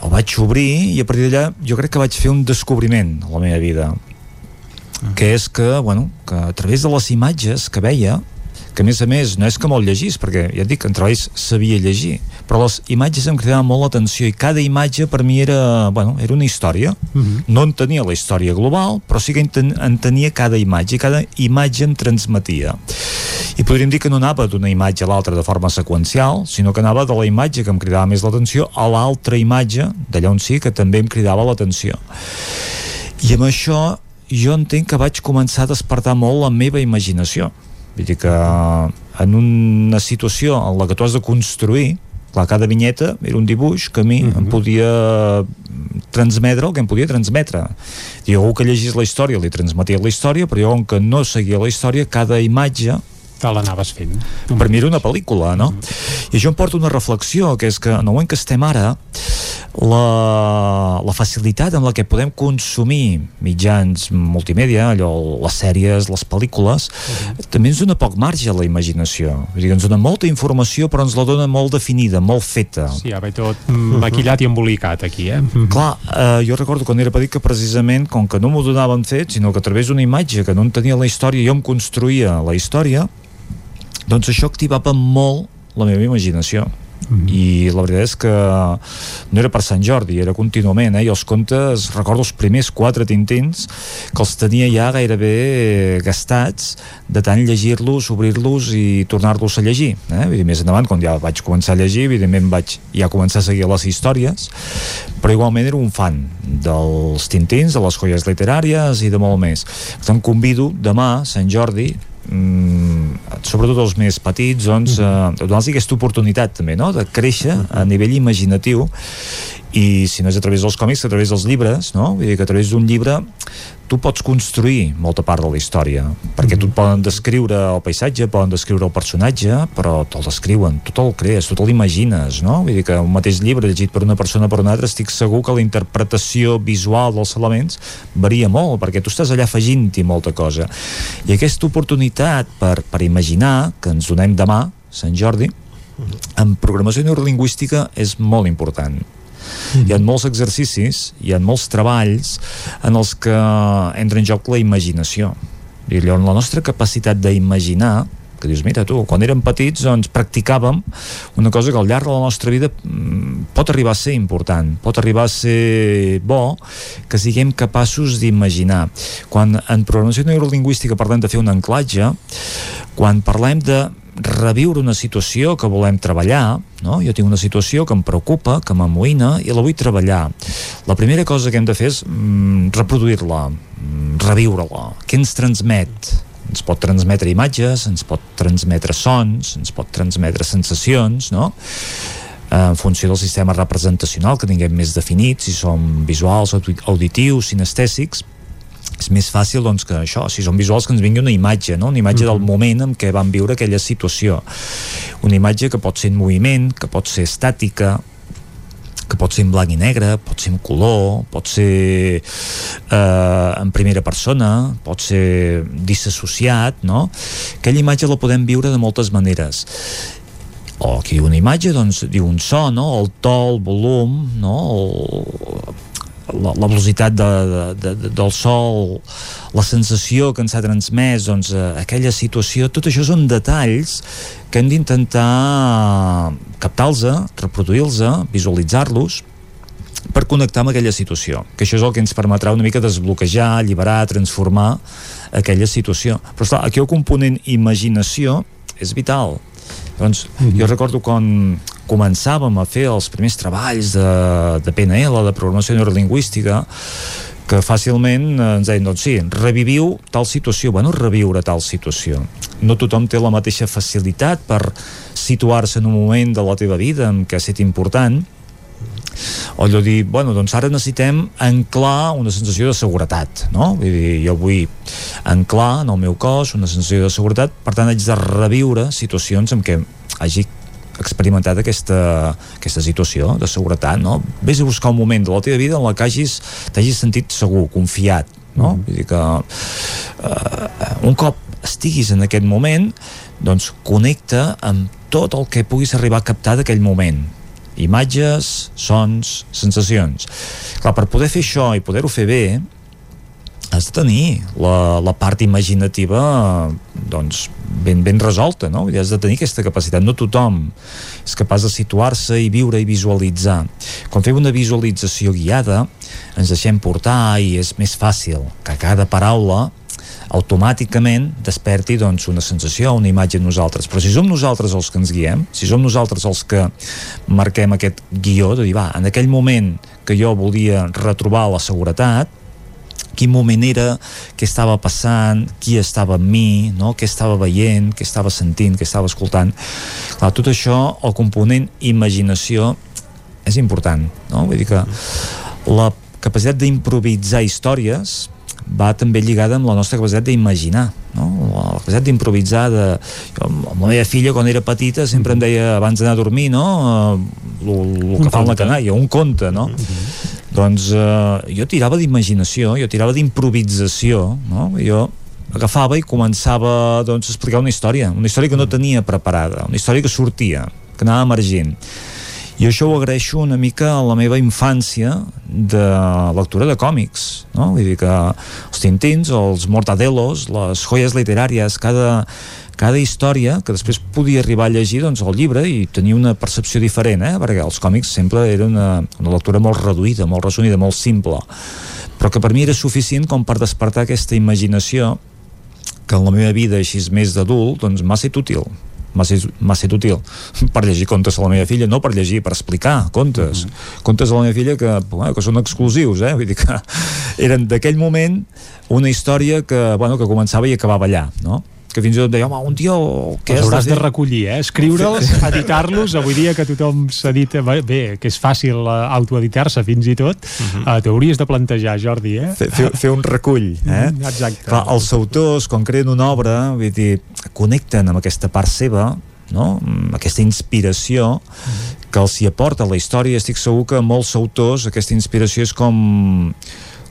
el vaig obrir i a partir d'allà jo crec que vaig fer un descobriment a la meva vida que és que, bueno, que a través de les imatges que veia que a més a més no és que me'l llegís perquè ja et dic, en treballs sabia llegir però les imatges em cridaven molt l'atenció i cada imatge per mi era, bueno, era una història. Uh -huh. no entenia la història global però sí que enten, entenia cada imatge i cada imatge em transmetia. I podríem dir que no anava d'una imatge a l'altra de forma seqüencial, sinó que anava de la imatge que em cridava més l'atenció a l'altra imatge d'allà on sí que també em cridava l'atenció. I amb això jo entenc que vaig començar a despertar molt la meva imaginació vull dir que en una situació en la que tu has de construir clar, cada vinyeta era un dibuix que a mi uh -huh. em podia transmetre el que em podia transmetre i algú que llegís la història li transmetia la història però jo com que no seguia la història cada imatge te l'anaves fent. Per mi era una pel·lícula, no? I això em porta una reflexió, que és que en el moment que estem ara, la, la facilitat amb la que podem consumir mitjans multimèdia, allò, les sèries, les pel·lícules, -huh. també ens dona poc marge a la imaginació. Vull dir, ens dona molta informació, però ens la dona molt definida, molt feta. Sí, ja ve tot maquillat i embolicat aquí, eh? Clar, eh, jo recordo quan era petit que precisament, com que no m'ho donaven fet, sinó que a través d'una imatge que no en tenia la història, jo em construïa la història, doncs això activava molt la meva imaginació Mm -hmm. i la veritat és que no era per Sant Jordi, era contínuament eh? i els contes, recordo els primers quatre tintins que els tenia ja gairebé gastats de tant llegir-los, obrir-los i tornar-los a llegir eh? Vull dir, més endavant quan ja vaig començar a llegir evidentment vaig ja començar a seguir les històries però igualment era un fan dels tintins, de les joies literàries i de molt més per tant convido demà, Sant Jordi mm, sobretot els més petits doncs, eh, donar-los aquesta oportunitat també no? de créixer a nivell imaginatiu i si no és a través dels còmics, a través dels llibres no? Vull dir que a través d'un llibre tu pots construir molta part de la història perquè tu et poden descriure el paisatge poden descriure el personatge però te'l descriuen, tu te'l crees, tu te l'imagines no? vull dir que un mateix llibre llegit per una persona per una altra estic segur que la interpretació visual dels elements varia molt perquè tu estàs allà afegint-hi molta cosa i aquesta oportunitat per, per imaginar que ens donem demà Sant Jordi en programació neurolingüística és molt important Mm. Hi ha molts exercicis, hi ha molts treballs en els que entra en joc la imaginació. I llavors la nostra capacitat d'imaginar que dius, mira tu, quan érem petits doncs practicàvem una cosa que al llarg de la nostra vida mm, pot arribar a ser important, pot arribar a ser bo que siguem capaços d'imaginar. Quan en programació neurolingüística parlem de fer un anclatge, quan parlem de reviure una situació que volem treballar, no? jo tinc una situació que em preocupa, que m'amoïna i la vull treballar. La primera cosa que hem de fer és mm, reproduir-la, mm, reviure-la. Què ens transmet? Ens pot transmetre imatges, ens pot transmetre sons, ens pot transmetre sensacions, no? en funció del sistema representacional que tinguem més definit, si som visuals, auditius, sinestèsics, és més fàcil doncs, que això, si són visuals que ens vingui una imatge, no? una imatge mm -hmm. del moment en què van viure aquella situació una imatge que pot ser en moviment que pot ser estàtica que pot ser en blanc i negre, pot ser en color, pot ser eh, en primera persona, pot ser disassociat, no? Aquella imatge la podem viure de moltes maneres o aquí una imatge doncs diu un so, no? el to, el volum no? el, la, la velocitat de, de, de, del sol, la sensació que ens ha transmès, doncs, eh, aquella situació, tot això són detalls que hem d'intentar captar-los, reproduir-los, visualitzar-los, per connectar amb aquella situació, que això és el que ens permetrà una mica desbloquejar, alliberar, transformar aquella situació. Però esclar, aquí el component imaginació és vital. Doncs mm -hmm. jo recordo quan, començàvem a fer els primers treballs de, de PNL, de programació neurolingüística, que fàcilment eh, ens deien, doncs sí, reviviu tal situació. Bueno, reviure tal situació. No tothom té la mateixa facilitat per situar-se en un moment de la teva vida en què ha estat important, o allò dir, bueno, doncs ara necessitem anclar una sensació de seguretat, no? Vull dir, jo vull anclar en el meu cos una sensació de seguretat, per tant haig de reviure situacions en què hagi experimentat aquesta, aquesta situació de seguretat, no? Vés a buscar un moment de la teva vida en la que hagis, t'hagis sentit segur, confiat, no? Mm. Vull dir que uh, un cop estiguis en aquest moment, doncs connecta amb tot el que puguis arribar a captar d'aquell moment imatges, sons, sensacions. Clar, per poder fer això i poder-ho fer bé, de tenir la, la part imaginativa doncs ben, ben resolta no? has de tenir aquesta capacitat no tothom és capaç de situar-se i viure i visualitzar quan fem una visualització guiada ens deixem portar i és més fàcil que cada paraula automàticament desperti doncs, una sensació, una imatge en nosaltres. Però si som nosaltres els que ens guiem, si som nosaltres els que marquem aquest guió, de dir, va, en aquell moment que jo volia retrobar la seguretat, quin moment era, què estava passant, qui estava amb mi, no? què estava veient, què estava sentint, què estava escoltant. Clar, tot això, el component imaginació és important, no? Vull dir que la capacitat d'improvisar històries va també lligada amb la nostra capacitat d'imaginar no? la capacitat d'improvisar de... Jo, amb la meva filla quan era petita sempre em deia abans d'anar a dormir no? el, el que fa la canalla un conte no? Mm -hmm. doncs eh, jo tirava d'imaginació jo tirava d'improvisació no? jo agafava i començava doncs, a explicar una història una història que no tenia preparada una història que sortia, que anava emergent i això ho agraeixo una mica a la meva infància de lectura de còmics no? vull dir que els Tintins, els Mortadelos les joies literàries, cada, cada història que després podia arribar a llegir doncs, el llibre i tenir una percepció diferent eh? perquè els còmics sempre era una, una lectura molt reduïda, molt resumida, molt simple però que per mi era suficient com per despertar aquesta imaginació que en la meva vida així més d'adult doncs m'ha estat útil m'ha estat útil per llegir contes a la meva filla, no per llegir, per explicar contes. Mm -hmm. Contes a la meva filla que, bueno, que són exclusius, eh? Vull dir que eren d'aquell moment una història que, bueno, que començava i acabava allà, no? Que fins i tot deia, home, un dia... Què Els hauràs de recollir, eh? Escriure'ls, editar-los, avui dia que tothom s'edita, bé, que és fàcil uh, autoeditar-se fins i tot, uh -huh. uh, t'hauries de plantejar, Jordi, eh? Fer, fer, fer un recull, eh? Mm, exacte. Clar, els autors, quan creen una obra, vull dir, connecten amb aquesta part seva, no? amb aquesta inspiració que els hi aporta la història estic segur que molts autors aquesta inspiració és com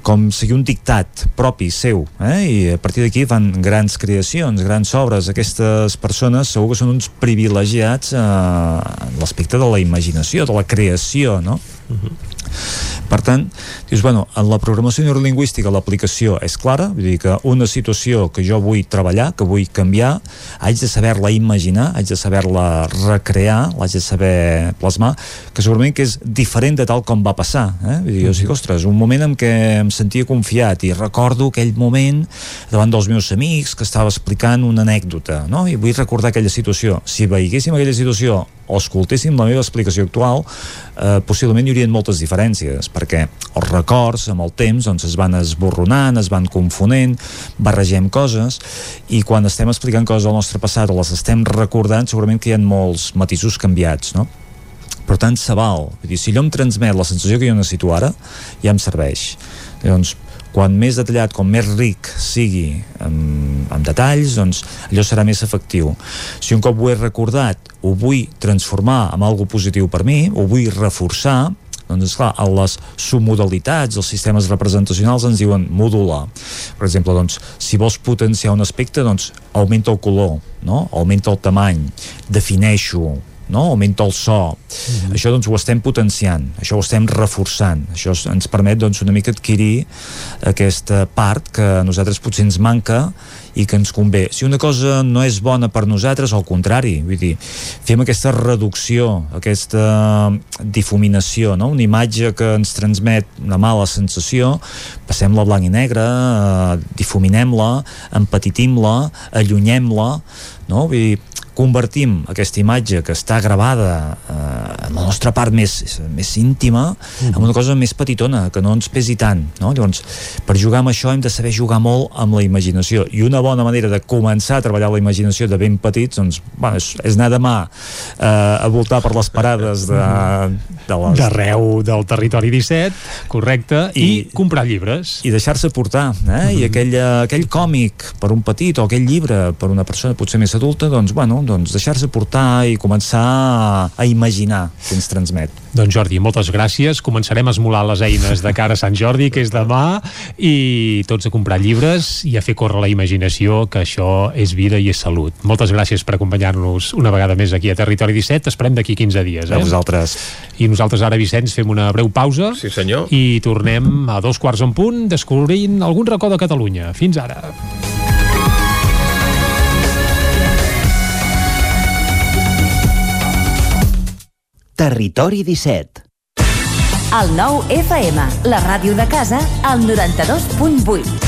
com seguir un dictat propi seu eh? i a partir d'aquí fan grans creacions, grans obres aquestes persones segur que són uns privilegiats eh, en l'aspecte de la imaginació, de la creació no? Uh mhm. -huh. Per tant, dius, bueno, en la programació neurolingüística l'aplicació és clara, vull dir que una situació que jo vull treballar, que vull canviar, haig de saber-la imaginar, haig de saber-la recrear, l'haig de saber plasmar, que segurament que és diferent de tal com va passar. Eh? Vull dir, jo dic, ostres, un moment en què em sentia confiat i recordo aquell moment davant dels meus amics que estava explicant una anècdota, no? i vull recordar aquella situació. Si veiguéssim aquella situació o escoltéssim la meva explicació actual, eh, possiblement hi haurien moltes diferències, perquè els records amb el temps doncs, es van esborronant, es van confonent, barregem coses, i quan estem explicant coses del nostre passat o les estem recordant, segurament que hi ha molts matisos canviats, no? per tant se val, dir, si allò em transmet la sensació que jo necessito ara ja em serveix llavors quan més detallat, com més ric sigui amb, amb detalls, doncs allò serà més efectiu. Si un cop ho he recordat, ho vull transformar en algo positiu per mi, ho vull reforçar, doncs esclar, a les submodalitats, els sistemes representacionals ens diuen modular. Per exemple, doncs, si vols potenciar un aspecte, doncs augmenta el color, no? augmenta el tamany, defineixo, no? augmenta el so mm -hmm. això doncs ho estem potenciant això ho estem reforçant això ens permet doncs una mica adquirir aquesta part que a nosaltres potser ens manca i que ens convé. Si una cosa no és bona per nosaltres, al contrari, vull dir, fem aquesta reducció, aquesta difuminació, no? una imatge que ens transmet una mala sensació, passem-la blanc i negre, eh, difuminem-la, empetitim-la, allunyem-la, no? Vull dir, convertim aquesta imatge que està gravada eh, en la nostra part més, més íntima mm. en una cosa més petitona, que no ens pesi tant no? llavors, per jugar amb això hem de saber jugar molt amb la imaginació i una bona manera de començar a treballar la imaginació de ben petits, doncs, bueno, és, és anar demà eh, a voltar per les parades de, de les... d'arreu del territori 17 correcte, i, i comprar llibres i deixar-se portar, eh? Mm. i aquell, aquell còmic per un petit o aquell llibre per una persona potser més adulta, doncs, bueno, doncs deixar-se portar i començar a imaginar què ens transmet. Doncs Jordi, moltes gràcies. Començarem a esmolar les eines de cara a Sant Jordi, que és demà, i tots a comprar llibres i a fer córrer la imaginació, que això és vida i és salut. Moltes gràcies per acompanyar-nos una vegada més aquí a Territori 17. Esperem d'aquí 15 dies. Eh? A vosaltres. I nosaltres ara, Vicenç, fem una breu pausa sí, senyor. i tornem a dos quarts en punt descobrint algun racó de Catalunya. Fins ara. Territori 17. El nou FM, la ràdio de casa, al 92.8.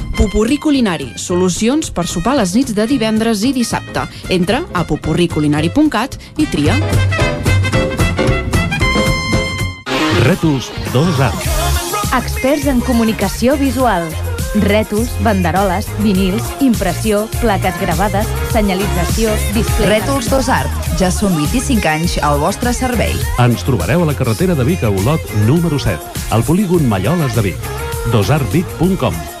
Pupurri Culinari, solucions per sopar les nits de divendres i dissabte. Entra a pupurriculinari.cat i tria. Rètols 2A. Experts en comunicació visual. Rètols, banderoles, vinils, impressió, plaques gravades, senyalització, display... Rètols 2 Art. Ja són 25 anys al vostre servei. Ens trobareu a la carretera de Vic a Olot, número 7, al polígon Malloles de Vic. dosartvic.com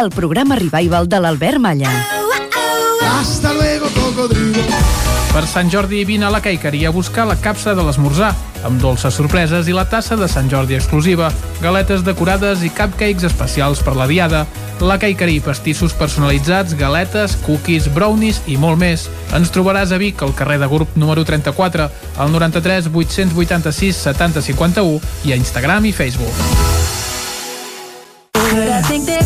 el programa revival de l'Albert Malla. Hasta luego, cocodrilo. Per Sant Jordi vine a la Caiqueria a buscar la capsa de l'esmorzar, amb dolces sorpreses i la tassa de Sant Jordi exclusiva, galetes decorades i cupcakes especials per la diada, la Caiqueria, pastissos personalitzats, galetes, cookies, brownies i molt més. Ens trobaràs a Vic, al carrer de Gurb número 34, al 93 886 70 51 i a Instagram i Facebook.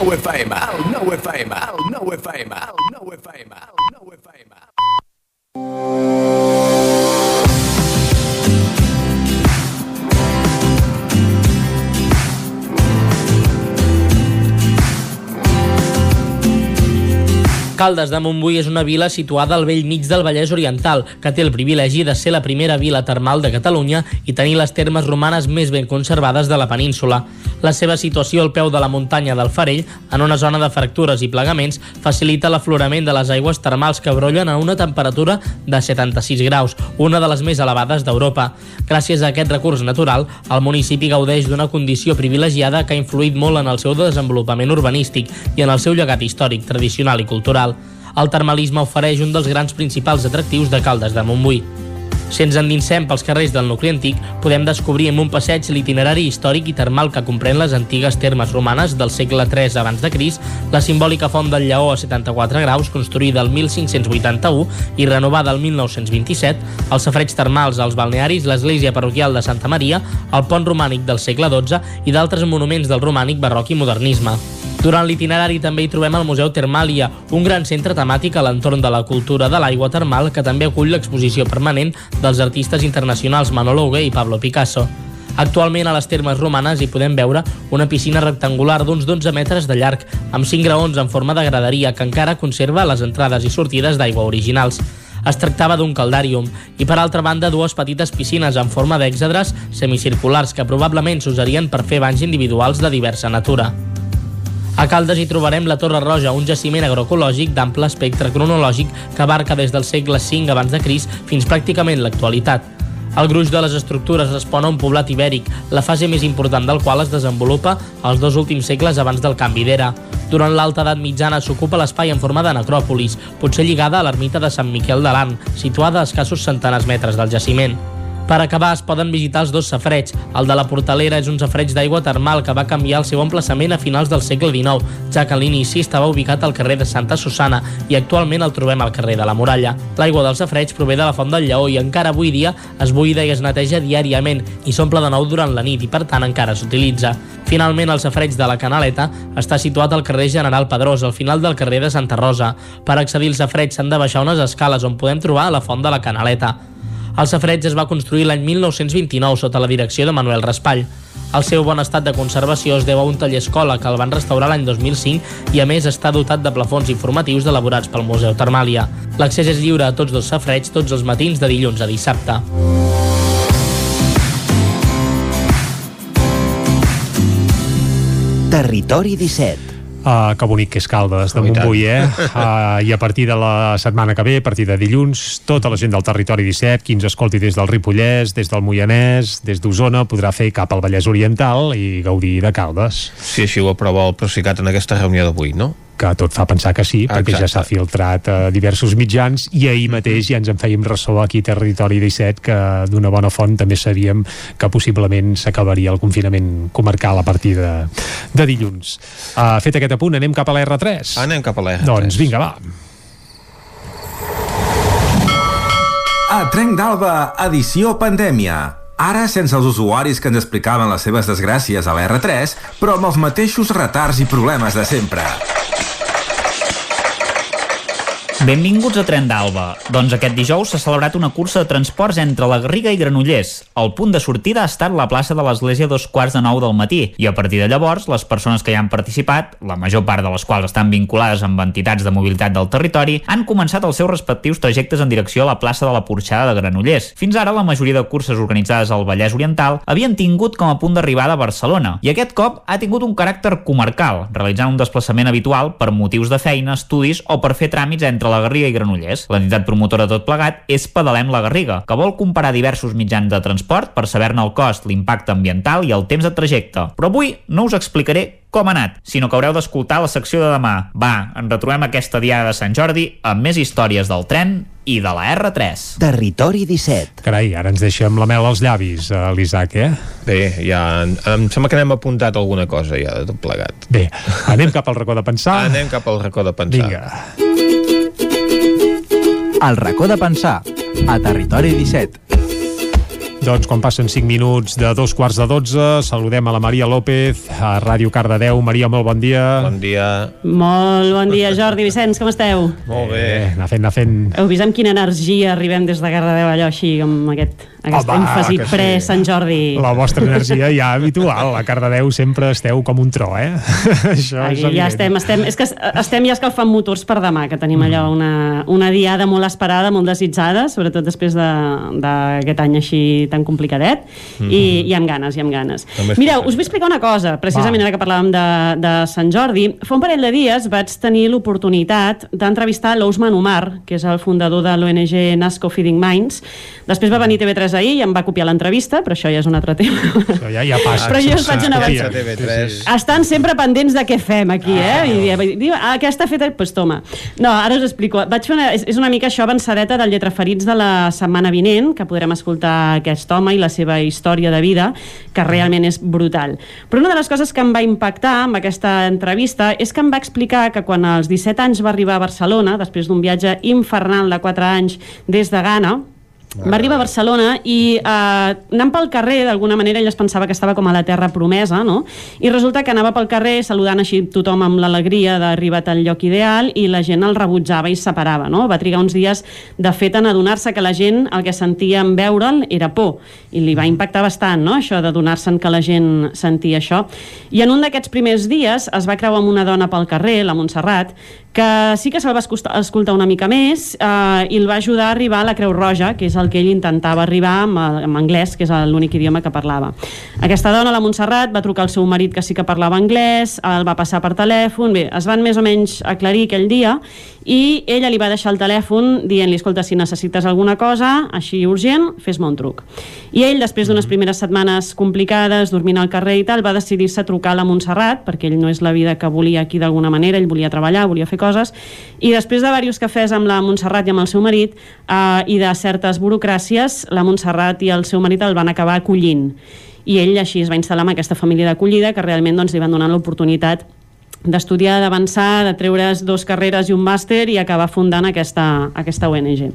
El nou FM, el nou FM, el nou FM, el nou FM, el nou FM. Caldes de Montbui és una vila situada al vell mig del Vallès Oriental, que té el privilegi de ser la primera vila termal de Catalunya i tenir les termes romanes més ben conservades de la península. La seva situació al peu de la muntanya del Farell, en una zona de fractures i plegaments, facilita l'aflorament de les aigües termals que brollen a una temperatura de 76 graus, una de les més elevades d'Europa. Gràcies a aquest recurs natural, el municipi gaudeix d'una condició privilegiada que ha influït molt en el seu desenvolupament urbanístic i en el seu llegat històric, tradicional i cultural. El termalisme ofereix un dels grans principals atractius de Caldes de Montbui. Si ens endinsem pels carrers del nucli antic, podem descobrir en un passeig l'itinerari històric i termal que comprèn les antigues termes romanes del segle III abans de Cris, la simbòlica font del Lleó a 74 graus, construïda el 1581 i renovada el 1927, els safreig termals, els balnearis, l'església parroquial de Santa Maria, el pont romànic del segle XII i d'altres monuments del romànic, barroc i modernisme. Durant l'itinerari també hi trobem el Museu Termàlia, un gran centre temàtic a l'entorn de la cultura de l'aigua termal que també acull l'exposició permanent dels artistes internacionals Manolo Hugué i Pablo Picasso. Actualment a les termes romanes hi podem veure una piscina rectangular d'uns 12 metres de llarg, amb 5 graons en forma de graderia que encara conserva les entrades i sortides d'aigua originals. Es tractava d'un caldàrium i per altra banda dues petites piscines en forma d'èxedres semicirculars que probablement s'usarien per fer banys individuals de diversa natura. A Caldes hi trobarem la Torre Roja, un jaciment agroecològic d'ample espectre cronològic que abarca des del segle V abans de Cris fins pràcticament l'actualitat. El gruix de les estructures respon a un poblat ibèric, la fase més important del qual es desenvolupa als dos últims segles abans del canvi d'era. Durant l'alta edat mitjana s'ocupa l'espai en forma de necròpolis, potser lligada a l'ermita de Sant Miquel de l'An, situada a escassos centenars metres del jaciment. Per acabar, es poden visitar els dos safreig. El de la Portalera és un safreig d'aigua termal que va canviar el seu emplaçament a finals del segle XIX, ja que a l'inici estava ubicat al carrer de Santa Susana i actualment el trobem al carrer de la Muralla. L'aigua del safreig prové de la Font del Lleó i encara avui dia es buida i es neteja diàriament i s'omple de nou durant la nit i per tant encara s'utilitza. Finalment, el safreig de la Canaleta està situat al carrer General Pedrós, al final del carrer de Santa Rosa. Per accedir al safreig s'han de baixar unes escales on podem trobar la Font de la Canaleta. El safreig es va construir l'any 1929 sota la direcció de Manuel Raspall. El seu bon estat de conservació es deu a un taller escola que el van restaurar l'any 2005 i a més està dotat de plafons informatius elaborats pel Museu Termàlia. L'accés és lliure a tots dos safreigs tots els matins de dilluns a dissabte. Territori 17 Uh, que bonic que és Caldes de Montbui, eh? Uh, I a partir de la setmana que ve, a partir de dilluns, tota la gent del territori 17, qui ens escolti des del Ripollès, des del Moianès, des d'Osona, podrà fer cap al Vallès Oriental i gaudir de Caldes. Si així ho aprova el Procicat en aquesta reunió d'avui, no? Que tot fa pensar que sí, perquè Exacte. ja s'ha filtrat a diversos mitjans i ahir mateix ja ens en fèiem ressò aquí a Territori 17 que d'una bona font també sabíem que possiblement s'acabaria el confinament comarcal a partir de, de dilluns. Uh, fet aquest apunt, anem cap a la R3. Anem cap a la R3. Doncs vinga, va. A Trenc d'Alba, edició pandèmia. Ara sense els usuaris que ens explicaven les seves desgràcies a la R3, però amb els mateixos retards i problemes de sempre. Benvinguts a Tren d'Alba. Doncs aquest dijous s'ha celebrat una cursa de transports entre la Garriga i Granollers. El punt de sortida ha estat la plaça de l'Església dos quarts de nou del matí i a partir de llavors les persones que hi han participat, la major part de les quals estan vinculades amb entitats de mobilitat del territori, han començat els seus respectius trajectes en direcció a la plaça de la Porxada de Granollers. Fins ara la majoria de curses organitzades al Vallès Oriental havien tingut com a punt d'arribada a Barcelona i aquest cop ha tingut un caràcter comarcal, realitzant un desplaçament habitual per motius de feina, estudis o per fer tràmits entre la Garriga i Granollers. L'entitat promotora tot plegat és Pedalem la Garriga, que vol comparar diversos mitjans de transport per saber-ne el cost, l'impacte ambiental i el temps de trajecte. Però avui no us explicaré com ha anat, sinó que haureu d'escoltar la secció de demà. Va, en retrobem aquesta diada de Sant Jordi amb més històries del tren i de la R3. Territori 17. Carai, ara ens deixem la mel als llavis, uh, l'Isaac, eh? Bé, ja... Em sembla que n'hem apuntat alguna cosa ja de tot plegat. Bé, anem cap al racó de pensar. Anem cap al racó de pensar. Vinga. El racó de pensar, a Territori 17. Doncs quan passen 5 minuts de dos quarts de 12, saludem a la Maria López, a Ràdio Cardedeu. Maria, molt bon dia. Bon dia. Molt bon dia, Jordi Vicenç, com esteu? Molt bé. Eh, anar fent, anar fent. Heu vist amb quina energia arribem des de Cardedeu, allò així, amb aquest aquest Home, èmfasi sí. pre-Sant Jordi. La vostra energia ja habitual. A Cardedeu sempre esteu com un tro, eh? Això és Aquí ja evident. estem, estem, és que es- estem ja escalfant motors per demà, que tenim allò una, una diada molt esperada, molt desitjada, sobretot després de- d'aquest any així tan complicadet, Mhm. i, i amb ganes, i amb ganes. Mireu, us vull explicar una cosa, precisament Va. ara que parlàvem de, de Sant Jordi. Fa un parell de dies vaig tenir l'oportunitat d'entrevistar l'Ousman Omar, que és el fundador de l'ONG Nasco Feeding Minds. Després va venir TV3 ahir i em va copiar l'entrevista, però això ja és un altre tema. Això ja, ja passa. Però jo us faig una avançada. TV3. Estan sempre pendents de què fem aquí, eh? I diu, ah, aquesta feta... Doncs pues toma. No, ara us explico. Vaig fer una, és, és una mica això avançadeta del Lletraferits de la setmana vinent, que podrem escoltar aquest home i la seva història de vida, que realment és brutal. Però una de les coses que em va impactar amb aquesta entrevista és que em va explicar que quan als 17 anys va arribar a Barcelona, després d'un viatge infernal de 4 anys des de Ghana, va arribar a Barcelona i eh, anant pel carrer, d'alguna manera, ell es pensava que estava com a la terra promesa, no? I resulta que anava pel carrer saludant així tothom amb l'alegria d'arribar al lloc ideal i la gent el rebutjava i es separava, no? Va trigar uns dies, de fet, en adonar-se que la gent el que sentia en veure'l era por i li va impactar bastant, no?, això d'adonar-se'n que la gent sentia això. I en un d'aquests primers dies es va creuar amb una dona pel carrer, la Montserrat, que sí que se'l va escoltar, una mica més eh, i el va ajudar a arribar a la Creu Roja, que és el que ell intentava arribar amb, amb anglès, que és l'únic idioma que parlava. Aquesta dona, la Montserrat, va trucar al seu marit que sí que parlava anglès, el va passar per telèfon, bé, es van més o menys aclarir aquell dia i ella li va deixar el telèfon dient-li, escolta, si necessites alguna cosa, així urgent, fes-me un truc. I ell, després d'unes primeres setmanes complicades, dormint al carrer i tal, va decidir-se a trucar a la Montserrat, perquè ell no és la vida que volia aquí d'alguna manera, ell volia treballar, volia fer coses, i després de diversos cafès amb la Montserrat i amb el seu marit, eh, i de certes burocràcies, la Montserrat i el seu marit el van acabar acollint. I ell així es va instal·lar amb aquesta família d'acollida que realment doncs, li van donar l'oportunitat d'estudiar, d'avançar, de treure's dos carreres i un màster i acabar fundant aquesta, aquesta ONG.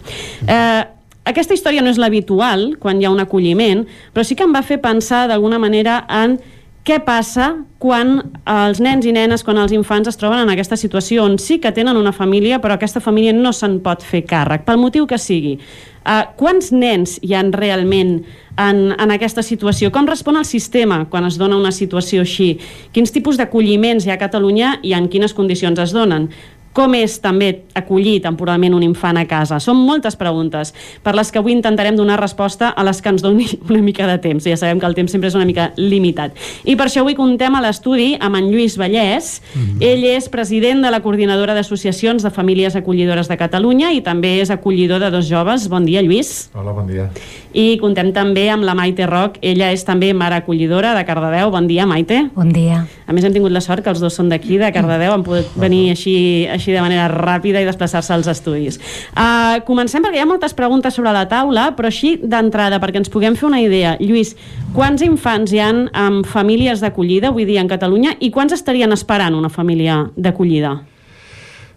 Eh, aquesta història no és l'habitual quan hi ha un acolliment, però sí que em va fer pensar d'alguna manera en què passa quan els nens i nenes, quan els infants es troben en aquesta situació on sí que tenen una família, però aquesta família no se'n pot fer càrrec, pel motiu que sigui. Uh, quants nens hi han realment en, en aquesta situació? Com respon el sistema quan es dona una situació així? Quins tipus d'acolliments hi ha a Catalunya i en quines condicions es donen? Com és també acollir temporalment un infant a casa? Són moltes preguntes per les que avui intentarem donar resposta a les que ens doni una mica de temps. Ja sabem que el temps sempre és una mica limitat. I per això avui contem a l'estudi amb en Lluís Vallès. Mm -hmm. Ell és president de la Coordinadora d'Associacions de Famílies Acollidores de Catalunya i també és acollidor de dos joves. Bon dia, Lluís. Hola, bon dia. I contem també amb la Maite Roc. Ella és també mare acollidora de Cardedeu. Bon dia, Maite. Bon dia. A més, hem tingut la sort que els dos són d'aquí, de Cardedeu. Han pogut venir així, així de manera ràpida i desplaçar-se als estudis. Uh, comencem perquè hi ha moltes preguntes sobre la taula, però així d'entrada, perquè ens puguem fer una idea. Lluís, quants infants hi han amb famílies d'acollida avui dia en Catalunya i quants estarien esperant una família d'acollida?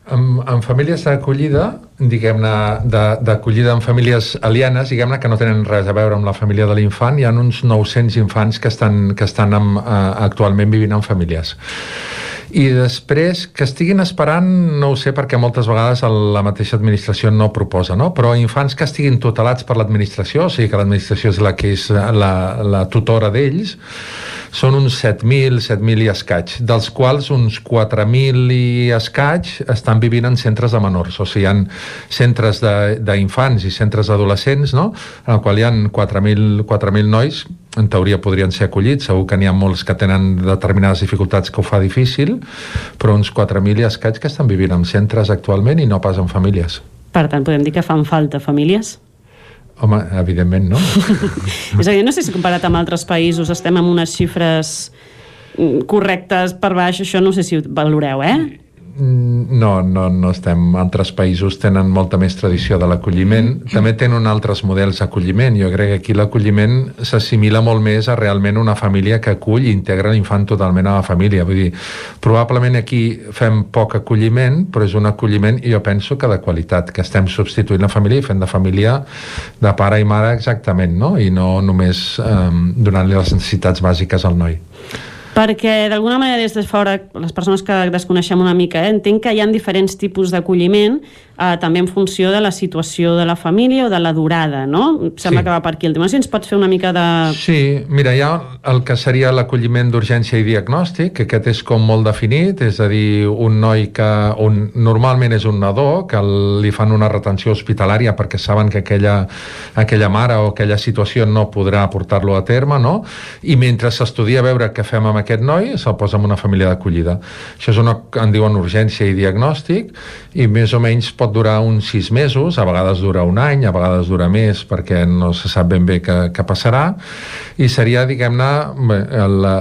En, en famílies d'acollida, diguem-ne, d'acollida en famílies alienes, diguem-ne, que no tenen res a veure amb la família de l'infant, hi ha uns 900 infants que estan, que estan amb, uh, actualment vivint en famílies. I després que estiguin esperant no ho sé perquè moltes vegades la mateixa administració no proposa no? però infants que estiguin tutelats per l'administració o sigui que l'administració és la que és la, la tutora d'ells són uns 7.000, 7.000 i escaig dels quals uns 4.000 i escaig estan vivint en centres de menors. O sigui hi ha centres d'infants i centres d'adolescents no? en el qual hi ha 4.000 nois en teoria podrien ser acollits, segur que n'hi ha molts que tenen determinades dificultats que ho fa difícil, però uns 4.000 i escaig que estan vivint en centres actualment i no pas en famílies. Per tant, podem dir que fan falta famílies? Home, evidentment no. És a dir, no sé si comparat amb altres països estem amb unes xifres mm, correctes per baix, això no sé si ho valoreu, eh? Mm, no, no, no estem. Altres països tenen molta més tradició de l'acolliment. També tenen altres models d'acolliment. Jo crec que aquí l'acolliment s'assimila molt més a realment una família que acull i integra l'infant totalment a la família. Vull dir, probablement aquí fem poc acolliment, però és un acolliment, i jo penso que de qualitat, que estem substituint la família i fent de família de pare i mare exactament, no? I no només eh, donant-li les necessitats bàsiques al noi perquè d'alguna manera des de fora, les persones que desconeixem una mica, eh, entenc que hi ha diferents tipus d'acolliment eh, també en funció de la situació de la família o de la durada, no? Sembla sí. que va per aquí el tema. Si ens pots fer una mica de... Sí, mira, hi ha el que seria l'acolliment d'urgència i diagnòstic, que aquest és com molt definit, és a dir, un noi que un, normalment és un nadó, que li fan una retenció hospitalària perquè saben que aquella, aquella mare o aquella situació no podrà portar-lo a terme, no? I mentre s'estudia veure què fem amb aquest noi, se'l posa en una família d'acollida. Això és una, en diuen urgència i diagnòstic, i més o menys pot pot durar uns sis mesos, a vegades dura un any, a vegades dura més perquè no se sap ben bé què, què passarà, i seria, diguem-ne,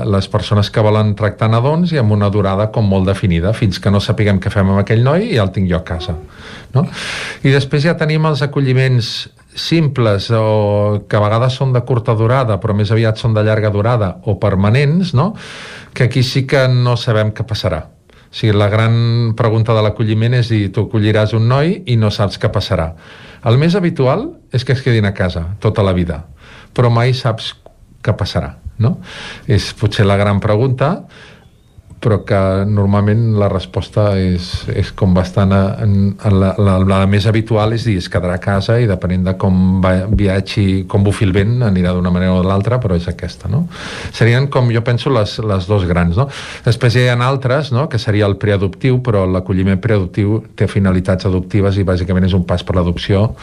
les persones que volen tractar nadons i amb una durada com molt definida, fins que no sapiguem què fem amb aquell noi i el tinc jo a casa. No? I després ja tenim els acolliments simples o que a vegades són de curta durada però més aviat són de llarga durada o permanents, no? que aquí sí que no sabem què passarà o sigui, la gran pregunta de l'acolliment és dir, tu acolliràs un noi i no saps què passarà. El més habitual és que es quedin a casa tota la vida, però mai saps què passarà, no? És potser la gran pregunta, però que normalment la resposta és, és com bastant en, en la, la, la més habitual és dir, es quedarà a casa i depenent de com va, viatgi, com bufi el vent anirà d'una manera o de l'altra, però és aquesta no? serien com jo penso les, les dos grans no? després hi ha altres no? que seria el preadoptiu, però l'acolliment preadoptiu té finalitats adoptives i bàsicament és un pas per l'adopció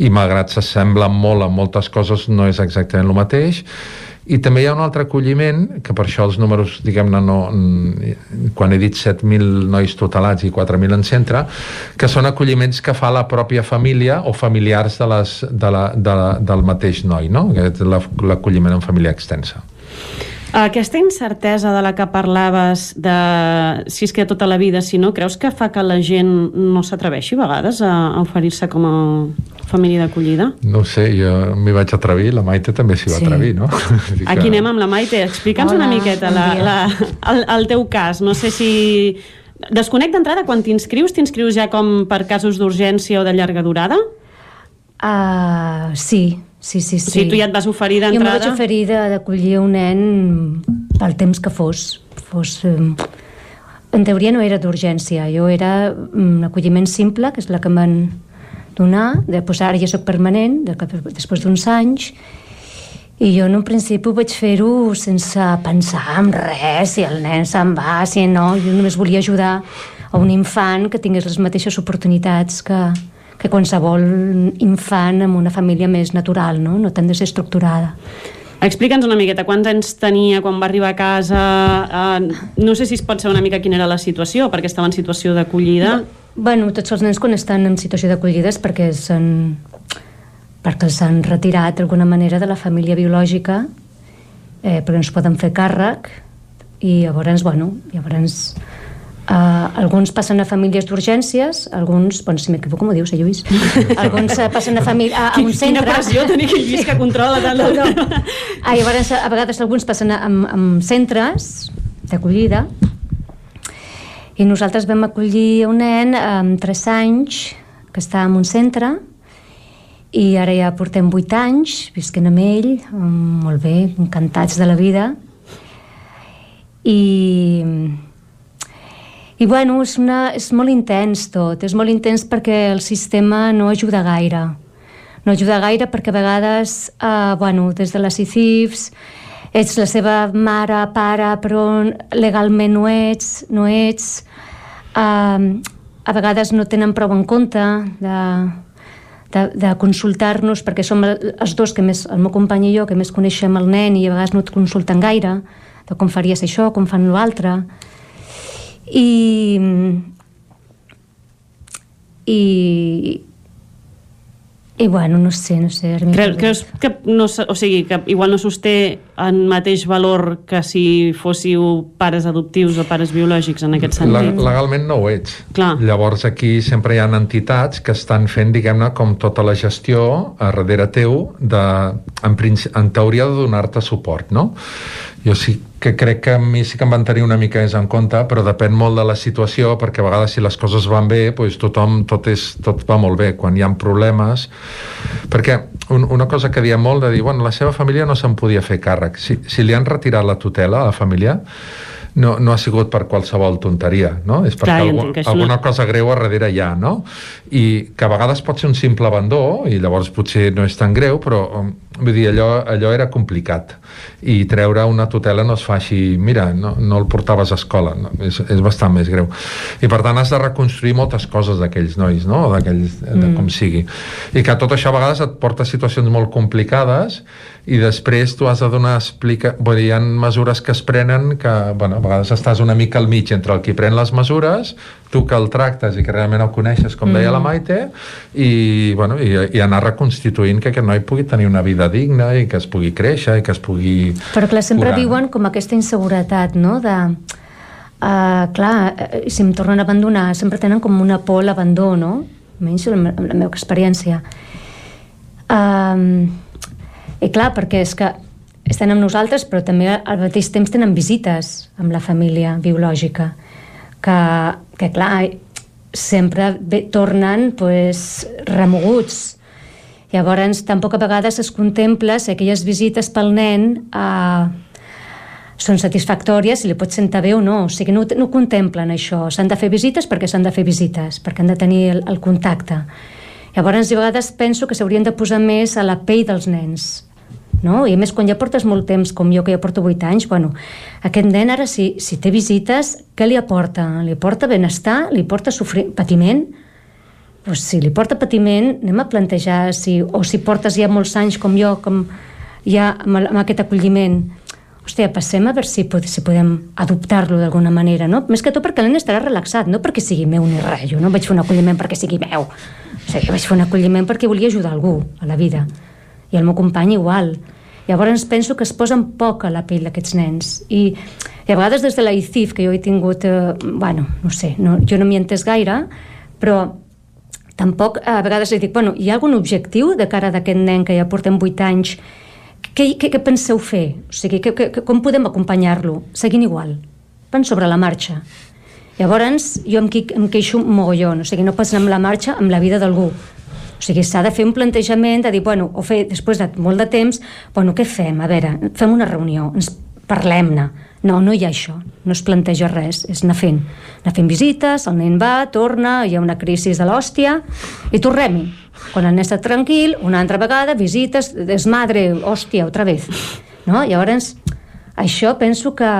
i malgrat s'assembla molt a moltes coses no és exactament el mateix i també hi ha un altre acolliment, que per això els números, diguem-ne, no, quan he dit 7.000 nois tutelats i 4.000 en centre, que són acolliments que fa la pròpia família o familiars de les, de la, de la, del mateix noi, no? l'acolliment en família extensa. Aquesta incertesa de la que parlaves de si és que tota la vida, si no, creus que fa que la gent no s'atreveixi a vegades a oferir-se com a família d'acollida? No sé, jo m'hi vaig atrevir, la Maite també s'hi va sí. atrevir, no? Que... Aquí anem amb la Maite, explica'ns una miqueta la, la, el, el teu cas, no sé si... Desconec d'entrada, quan t'inscrius, t'inscrius ja com per casos d'urgència o de llarga durada? Uh, sí, Sí, sí, sí. O sigui, tu ja et vas oferir d'entrada... Jo em vaig oferir d'acollir un nen pel temps que fos. fos eh, en teoria no era d'urgència, jo era un acolliment simple, que és la que em donar, després ara ja soc permanent, de, després d'uns anys, i jo en un principi vaig fer-ho sense pensar en res, si el nen se'n va, si no, jo només volia ajudar a un infant que tingués les mateixes oportunitats que, que qualsevol infant amb una família més natural, no, no tan desestructurada. Explica'ns una miqueta quants anys tenia quan va arribar a casa, uh, no sé si es pot saber una mica quina era la situació, perquè estava en situació d'acollida. Bueno, tots els nens quan estan en situació d'acollida és perquè s'han perquè s'han retirat d'alguna manera de la família biològica eh, perquè no es poden fer càrrec i llavors, bueno, llavors Uh, alguns passen a famílies d'urgències, alguns, bueno, si m'equivoco m'ho dius, eh, Lluís? alguns uh, passen a, família, a, a un centre... Quina pressió tenir que Lluís que controla tant. No, no. Ah, llavors, a vegades alguns passen a, a, a centres d'acollida i nosaltres vam acollir un nen amb 3 anys que estava en un centre i ara ja portem 8 anys visquent amb ell, molt bé, encantats de la vida i i bueno, és, una, és molt intens tot, és molt intens perquè el sistema no ajuda gaire. No ajuda gaire perquè a vegades, eh, bueno, des de les ICIFs, ets la seva mare, pare, però legalment no ets, no ets. Uh, a vegades no tenen prou en compte de, de, de consultar-nos, perquè som els dos que més, el meu company i jo, que més coneixem el nen i a vegades no et consulten gaire, de com faries això, com fan l'altre i i i bueno, no sé, no sé. Creus, creus que, no, o sigui, que igual no sosté en mateix valor que si fóssiu pares adoptius o pares biològics en aquest sentit? Legalment no ho ets. Clar. Llavors aquí sempre hi ha entitats que estan fent, diguem-ne, com tota la gestió a darrere teu de, en, en teoria de donar-te suport, no? Jo sí que crec que a mi sí que em van tenir una mica més en compte, però depèn molt de la situació, perquè a vegades si les coses van bé, doncs tothom, tot, és, tot va molt bé. Quan hi ha problemes... Perquè un, una cosa que diem molt de dir, bueno, la seva família no se'n podia fer càrrec. Si, si li han retirat la tutela a la família, no, no ha sigut per qualsevol tonteria, no? És perquè Clar, algú, alguna cosa greu a darrere hi ha, no? I que a vegades pot ser un simple abandó, i llavors potser no és tan greu, però um, vull dir, allò, allò era complicat i treure una tutela no es fa així mira, no, no el portaves a escola no? és, és bastant més greu i per tant has de reconstruir moltes coses d'aquells nois no? d'aquells, mm. de com sigui i que tot això a vegades et porta a situacions molt complicades i després tu has de donar explica... Vull dir, hi ha mesures que es prenen que, bueno, a vegades estàs una mica al mig entre el qui pren les mesures, tu que el tractes i que realment el coneixes, com mm. deia la Maite, i, bueno, i, i anar reconstituint que aquest noi pugui tenir una vida digna i que es pugui créixer i que es pugui Però clar, sempre curar. viuen com aquesta inseguretat, no?, de... Uh, clar, uh, si em tornen a abandonar sempre tenen com una por a l'abandó no? almenys la, la meva experiència uh, i clar, perquè és que estan amb nosaltres, però també al mateix temps tenen visites amb la família biològica, que, que clar, sempre ve, tornen pues, remoguts. Llavors, tampoc a vegades es contempla si aquelles visites pel nen eh, són satisfactòries, si li pot sentar bé o no. O sigui, no, no contemplen això. S'han de fer visites perquè s'han de fer visites, perquè han de tenir el, el contacte. Llavors, a vegades penso que s'haurien de posar més a la pell dels nens, no? I més, quan ja portes molt temps, com jo que ja porto 8 anys, bueno, aquest nen ara, si, si té visites, què li aporta? Li aporta benestar? Li porta sofrir, patiment? Pues si li porta patiment, anem a plantejar si, o si portes ja molts anys com jo, com ja amb, amb aquest acolliment, hòstia, passem a veure si, si podem adoptar-lo d'alguna manera, no? Més que tot perquè el nen estarà relaxat, no perquè sigui meu ni res. Jo no vaig fer un acolliment perquè sigui meu. O sigui, vaig fer un acolliment perquè volia ajudar algú a la vida i el meu company igual. Llavors penso que es posen poc a la pell d'aquests nens i, i a vegades des de la ICIF, que jo he tingut, eh, bueno, no sé, no, jo no m'hi entès gaire, però tampoc a vegades li dic, bueno, hi ha algun objectiu de cara d'aquest nen que ja portem 8 anys què, què, què penseu fer? O sigui, que, que, com podem acompanyar-lo? Seguint igual, van sobre la marxa. Llavors, jo em, em queixo mogollon, o sigui, no passen amb la marxa amb la vida d'algú. O sigui, s'ha de fer un plantejament de dir, bueno, o fer després de molt de temps, bueno, què fem? A veure, fem una reunió, ens parlem-ne. No, no hi ha això, no es planteja res, és anar fent, anar fent visites, el nen va, torna, hi ha una crisi de l'hòstia, i tornem-hi. Quan el nen està tranquil, una altra vegada, visites, desmadre, hòstia, otra vez. No? Llavors, això penso que,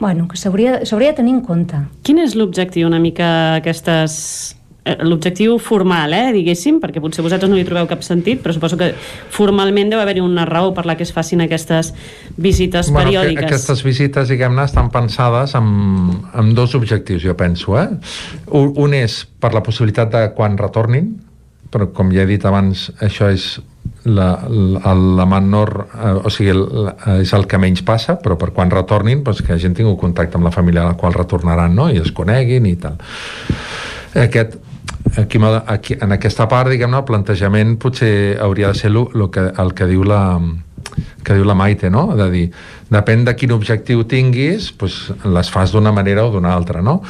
bueno, que s'hauria de tenir en compte. Quin és l'objectiu una mica aquestes l'objectiu formal, eh, diguéssim, perquè potser vosaltres no hi trobeu cap sentit, però suposo que formalment deu haver-hi una raó per la que es facin aquestes visites bueno, periòdiques. Que, aquestes visites, diguem-ne, estan pensades amb, amb dos objectius, jo penso. Eh? Un, un és per la possibilitat de quan retornin, però com ja he dit abans, això és la, la, la menor, eh, o sigui, el, és el que menys passa, però per quan retornin, doncs que hagin tingut contacte amb la família a la qual retornaran, no?, i es coneguin i tal. Aquest, aquí, aquí, en aquesta part, diguem-ne, el plantejament potser hauria de ser lo, lo que, el que diu la, que diu la Maite, no? De dir, depèn de quin objectiu tinguis, doncs les fas d'una manera o d'una altra, no?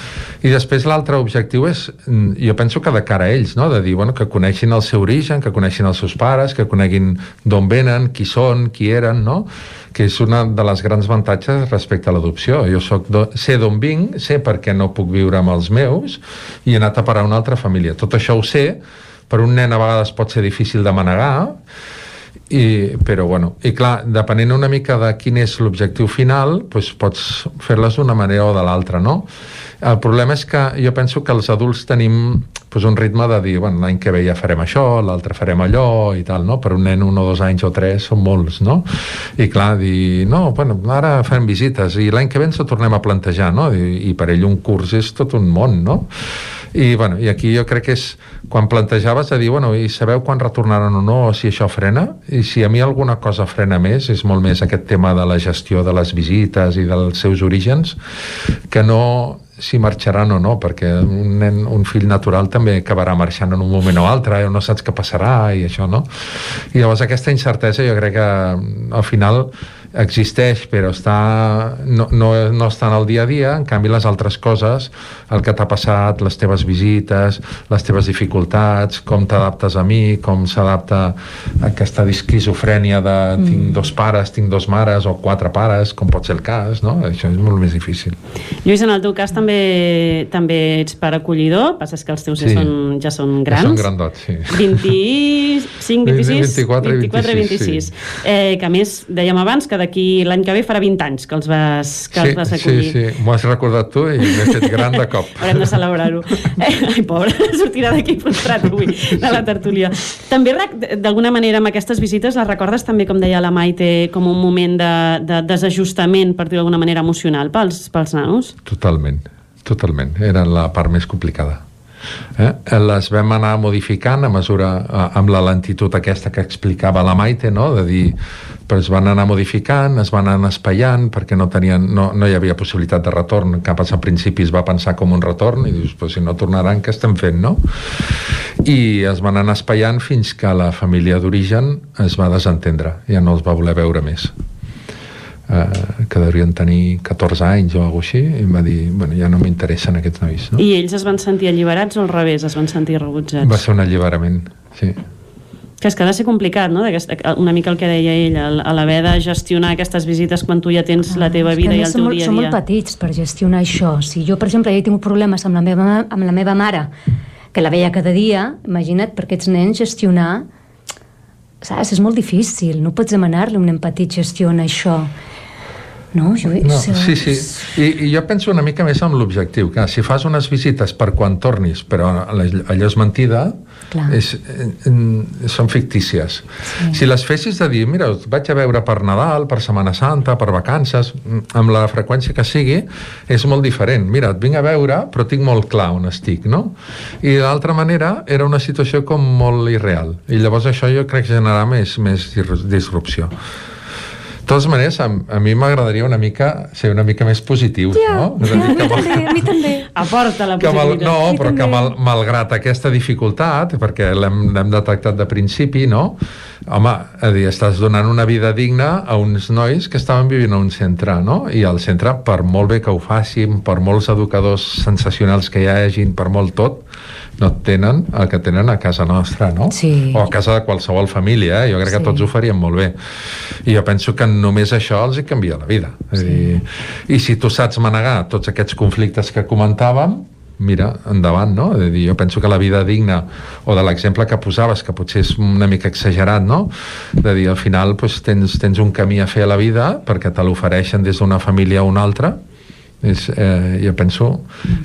I després l'altre objectiu és, mm, jo penso que de cara a ells, no? De dir, bueno, que coneixin el seu origen, que coneixin els seus pares, que coneguin d'on venen, qui són, qui eren, no? que és una de les grans avantatges respecte a l'adopció. Jo soc do, sé d'on vinc, sé per què no puc viure amb els meus i he anat a parar a una altra família. Tot això ho sé, per un nen a vegades pot ser difícil de manegar, i, però bueno, i clar, depenent una mica de quin és l'objectiu final doncs pots fer-les d'una manera o de l'altra no? el problema és que jo penso que els adults tenim doncs, un ritme de dir, bueno, l'any que ve ja farem això l'altre farem allò i tal, no? per un nen un o dos anys o tres són molts no? i clar, dir, no, bueno, ara fem visites i l'any que ve ens ho tornem a plantejar no? I, i per ell un curs és tot un món no? I, bueno, I aquí jo crec que és quan plantejaves de dir, bueno, i sabeu quan retornaran o no, o si això frena? I si a mi alguna cosa frena més, és molt més aquest tema de la gestió de les visites i dels seus orígens, que no si marxaran o no, perquè un, nen, un fill natural també acabarà marxant en un moment o altre, eh? no saps què passarà i això, no? I llavors aquesta incertesa jo crec que al final existeix però està, no, no, no està en el dia a dia, en canvi les altres coses, el que t'ha passat, les teves visites, les teves dificultats, com t'adaptes a mi, com s'adapta aquesta esquizofrènia de mm. tinc dos pares, tinc dos mares o quatre pares, com pot ser el cas, no? Això és molt més difícil. Lluís, en el teu cas també també ets pare acollidor, passa que els teus sí. ja, són, ja són grans. Ja són grandots, sí. 25, 26, 24, 24 i 26. 26. Sí. Eh, que a més, dèiem abans que d'aquí l'any que ve farà 20 anys que els vas, que sí, els vas acollir. Sí, sí, m'ho has recordat tu i m'he fet gran de cop. Haurem de celebrar-ho. Eh, ai, pobre, sortirà d'aquí frustrat avui de la tertúlia. També, d'alguna manera, amb aquestes visites, les recordes també, com deia la Maite, com un moment de, de desajustament, per dir d'alguna manera, emocional pels, pels nanos? Totalment, totalment. Era la part més complicada. Eh? Les vam anar modificant a mesura, eh, amb la lentitud aquesta que explicava la Maite, no? de dir, però es van anar modificant, es van anar espaiant, perquè no, tenien, no, no hi havia possibilitat de retorn, cap al principi es va pensar com un retorn, i dius, però si no tornaran, què estem fent, no? I es van anar espaiant fins que la família d'origen es va desentendre, ja no els va voler veure més eh, que deurien tenir 14 anys o alguna així, i em va dir, bueno, ja no m'interessen aquests nois. No? I ells es van sentir alliberats o al revés, es van sentir rebutjats? Va ser un alliberament, sí. Que és que ha de ser complicat, no? Una mica el que deia ell, a l'haver de gestionar aquestes visites quan tu ja tens ah, la teva vida i el teu dia a dia. Som molt petits per gestionar això. Si jo, per exemple, ja he tingut problemes amb la meva, amb la meva mare, que la veia cada dia, imagina't per aquests nens gestionar saps? És molt difícil, no pots demanar-li a un nen petit gestiona això. No, jo... no, sí, sí. I, I jo penso una mica més amb l'objectiu, que si fas unes visites per quan tornis, però allò és mentida, és, eh, són fictícies. Sí. Si les fessis de dir, mira, vaig a veure per Nadal, per Setmana Santa, per vacances, amb la freqüència que sigui, és molt diferent. Mira, et vinc a veure, però tinc molt clar on estic, no? I d'altra manera, era una situació com molt irreal. I llavors això jo crec que generarà més, més disrupció. De totes maneres, a, a mi m'agradaria una mica ser una mica més positiu, ja, no? És a dir, que mal... també, a mi també. Aporta la positivitat. Mal, no, però que mal, malgrat aquesta dificultat, perquè l'hem detectat de principi, no? Home, a dir, estàs donant una vida digna a uns nois que estaven vivint a un centre, no? I al centre, per molt bé que ho facin, per molts educadors sensacionals que hi hagin, per molt tot, no tenen el que tenen a casa nostra, no? Sí. O a casa de qualsevol família, eh? Jo crec sí. que tots ho faríem molt bé. I jo penso que només això els hi canvia la vida. És sí. dir, I si tu saps manegar tots aquests conflictes que comentàvem, mira, endavant, no? És dir, jo penso que la vida digna, o de l'exemple que posaves, que potser és una mica exagerat, no? De dir, al final pues, tens, tens un camí a fer a la vida perquè te l'ofereixen des d'una família a una altra, és, eh, jo penso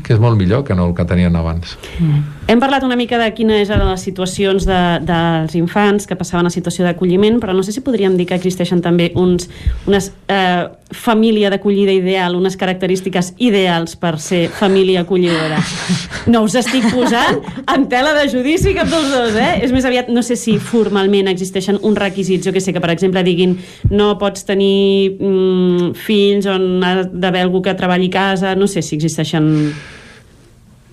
que és molt millor que no el que tenien abans. Mm. Hem parlat una mica de quines eren les situacions de, dels infants que passaven a situació d'acolliment, però no sé si podríem dir que existeixen també uns, unes eh, família d'acollida ideal, unes característiques ideals per ser família acollidora. No us estic posant en tela de judici cap dels dos, eh? És més aviat, no sé si formalment existeixen uns requisits, jo que sé, que per exemple diguin no pots tenir mm, fills on ha d'haver algú que treballi a casa, no sé si existeixen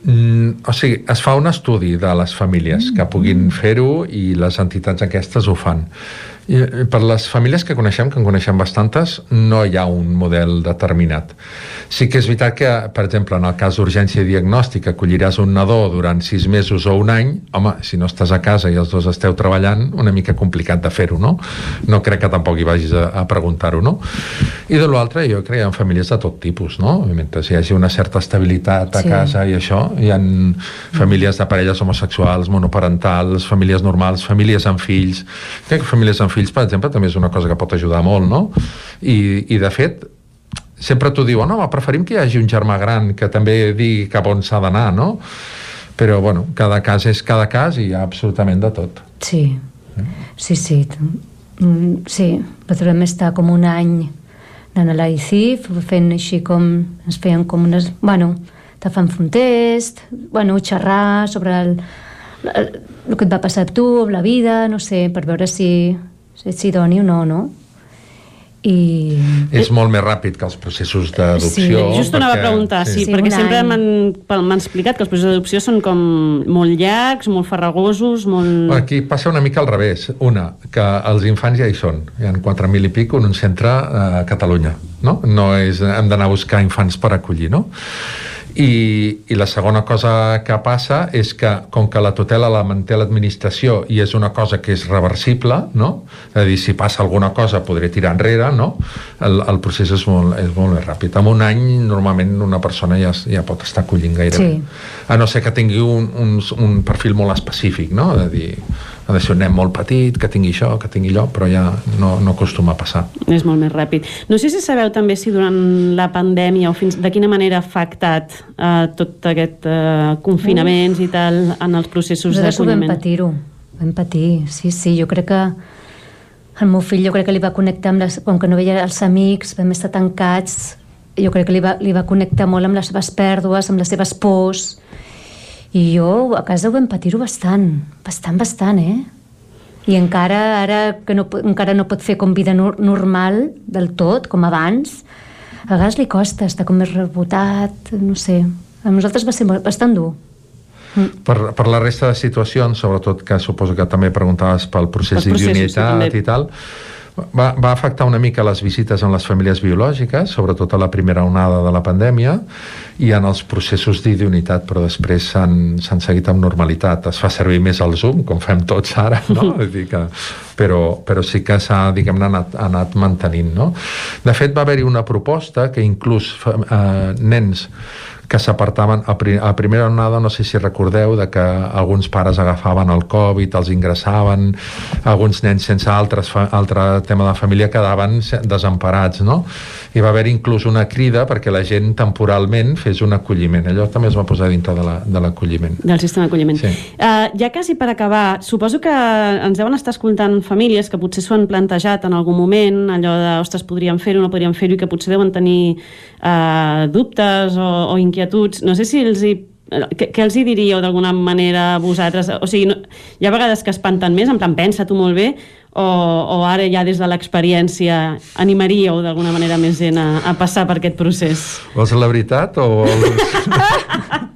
Mm, o sigui, es fa un estudi de les famílies que puguin fer-ho i les entitats aquestes ho fan. I per les famílies que coneixem, que en coneixem bastantes, no hi ha un model determinat. Sí que és veritat que, per exemple, en el cas d'urgència diagnòstica, acolliràs un nadó durant sis mesos o un any, home, si no estàs a casa i els dos esteu treballant, una mica complicat de fer-ho, no? No crec que tampoc hi vagis a, a preguntar-ho, no? I de l'altre, jo crec que hi ha famílies de tot tipus, no? Mentre hi hagi una certa estabilitat a sí. casa i això, hi ha famílies de parelles homosexuals, monoparentals, famílies normals, famílies amb fills... Crec que famílies amb fills, per exemple, també és una cosa que pot ajudar molt, no? I, i de fet, sempre t'ho diuen, no, preferim que hi hagi un germà gran que també digui cap on s'ha d'anar, no? Però, bueno, cada cas és cada cas i hi ha absolutament de tot. Sí, sí, sí. Sí, vam estar com un any anant a l'AICIF, fent així com... ens feien com unes... Bueno, te fan un test, bueno, xerrar sobre el, el, el que et va passar a tu, la vida, no sé, per veure si ets idoni o no, no? I... És molt més ràpid que els processos d'adopció. Sí, just anava a preguntar, sí, sí, sí perquè sempre m'han explicat que els processos d'adopció són com molt llargs, molt farragosos, molt... Aquí passa una mica al revés. Una, que els infants ja hi són. Hi ha 4.000 i pic en un centre a Catalunya. No? no és, hem d'anar a buscar infants per acollir, no? I, i la segona cosa que passa és que com que la tutela la manté l'administració i és una cosa que és reversible no? és a dir, si passa alguna cosa podré tirar enrere no? el, el procés és molt, és molt més ràpid en un any normalment una persona ja, ja pot estar acollint gairebé sí. a no ser que tingui un, un, un perfil molt específic no? de dir ha de ser un nen molt petit, que tingui això, que tingui allò, però ja no, no acostuma a passar. És molt més ràpid. No sé si sabeu també si durant la pandèmia o fins de quina manera ha afectat eh, tot aquest eh, confinaments i tal en els processos d'acolliment. Vam patir-ho, vam patir, sí, sí, jo crec que el meu fill jo crec que li va connectar amb les, com que no veia els amics, vam estar tancats, jo crec que li va, li va connectar molt amb les seves pèrdues, amb les seves pors, i jo a casa ho vam patir-ho bastant, bastant, bastant, eh? I encara, ara que no, encara no pot fer com vida no, normal del tot, com abans, a vegades li costa estar com més rebotat, no sé. A nosaltres va ser bastant dur. Mm. Per, per la resta de situacions, sobretot que suposo que també preguntaves pel procés d'idoneïtat i tal, va, va afectar una mica les visites en les famílies biològiques, sobretot a la primera onada de la pandèmia, i en els processos d'idoneïtat, però després s'han seguit amb normalitat. Es fa servir més el Zoom, com fem tots ara, no? Vull dir que, però, però sí que s'ha, diguem anat, anat mantenint, no? De fet, va haver-hi una proposta que inclús eh, nens que s'apartaven a, pri a primera onada, no sé si recordeu de que alguns pares agafaven el Covid, els ingressaven alguns nens sense altres altre tema de família quedaven desemparats no? i va haver inclús una crida perquè la gent temporalment fes un acolliment allò també es va posar dintre de l'acolliment la, del sistema d'acolliment sí. uh, ja quasi per acabar, suposo que ens deuen estar escoltant famílies que potser s'ho han plantejat en algun moment allò de, ostres, podríem fer-ho, no podríem fer-ho i que potser deuen tenir uh, dubtes o, o inquietuds inquietuds, no sé si els hi què, què els hi diríeu d'alguna manera a vosaltres? O sigui, no, hi ha vegades que espanten més, en plan, pensa tu molt bé, o, o ara ja des de l'experiència animaríeu d'alguna manera més gent a, a passar per aquest procés? Vols la veritat o...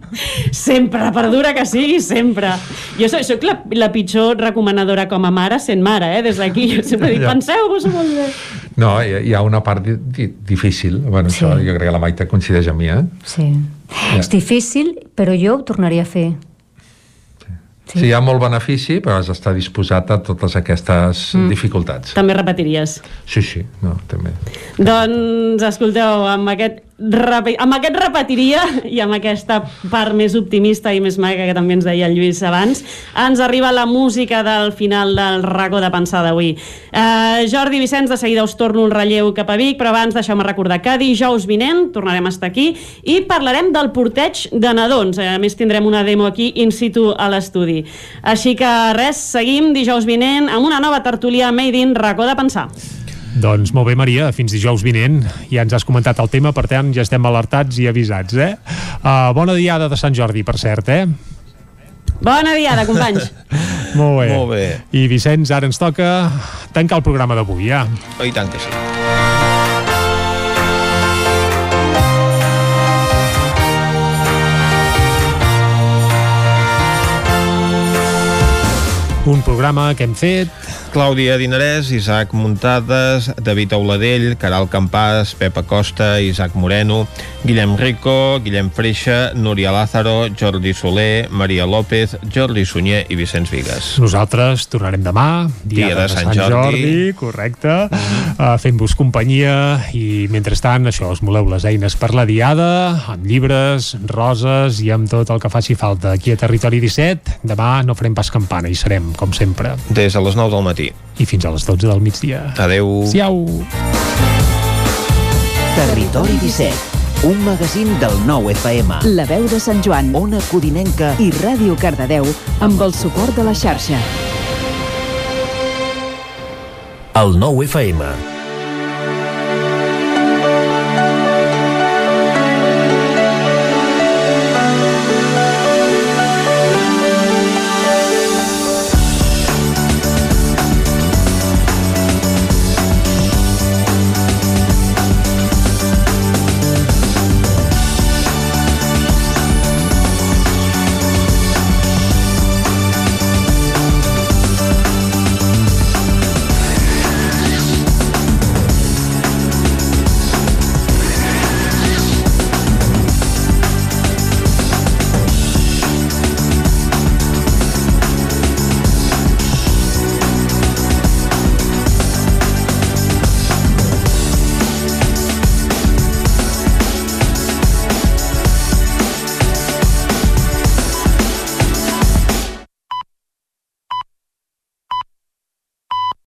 sempre, per dura que sigui, sempre. Jo soc, soc la, la pitjor recomanadora com a mare sent mare, eh? des d'aquí. Jo sempre dic, penseu-vos molt bé. No, hi, hi ha una part di, di, difícil. Bueno, sí. això jo crec que la Maite coincideix amb mi, eh? Sí. Ja. És difícil, però jo ho tornaria a fer. Sí. sí, hi ha molt benefici, però has d'estar disposat a totes aquestes mm. dificultats. També repetiries? Sí, sí, no, també. Doncs, escolteu, amb aquest amb aquest repetiria i amb aquesta part més optimista i més maca que també ens deia el Lluís abans ens arriba la música del final del racó de pensar d'avui. Uh, Jordi Vicenç, de seguida us torno el relleu cap a Vic, però abans deixeu-me recordar que dijous vinent tornarem a estar aquí i parlarem del porteig de nadons. A més tindrem una demo aquí in situ a l'estudi. Així que res, seguim dijous vinent amb una nova tertúlia Made in racó de pensar doncs molt bé, Maria, fins dijous vinent. Ja ens has comentat el tema, per tant, ja estem alertats i avisats, eh? Uh, bona diada de Sant Jordi, per cert, eh? Bona diada, companys. molt bé. Molt bé. I Vicenç, ara ens toca tancar el programa d'avui, ja. Oh, I tant que sí. Un programa que hem fet Clàudia Dinarès, Isaac Muntades, David Auladell, Caral Campàs, Pepa Costa, Isaac Moreno, Guillem Rico, Guillem Freixa, Núria Lázaro, Jordi Soler, Maria López, Jordi Sunyer i Vicenç Vigues. Nosaltres tornarem demà, dia, dia de, de Sant, Sant Jordi, Jordi correcte, -huh. uh, fent-vos companyia i mentrestant això, us moleu les eines per la diada, amb llibres, roses i amb tot el que faci falta aquí a Territori 17. Demà no farem pas campana i serem, com sempre. Des de les 9 del matí matí. I fins a les 12 del migdia. Adeu. Siau. Territori 17 un magazín del nou FM. La veu de Sant Joan. Ona Codinenca. I Ràdio Cardedeu amb el suport de la xarxa. El nou FM.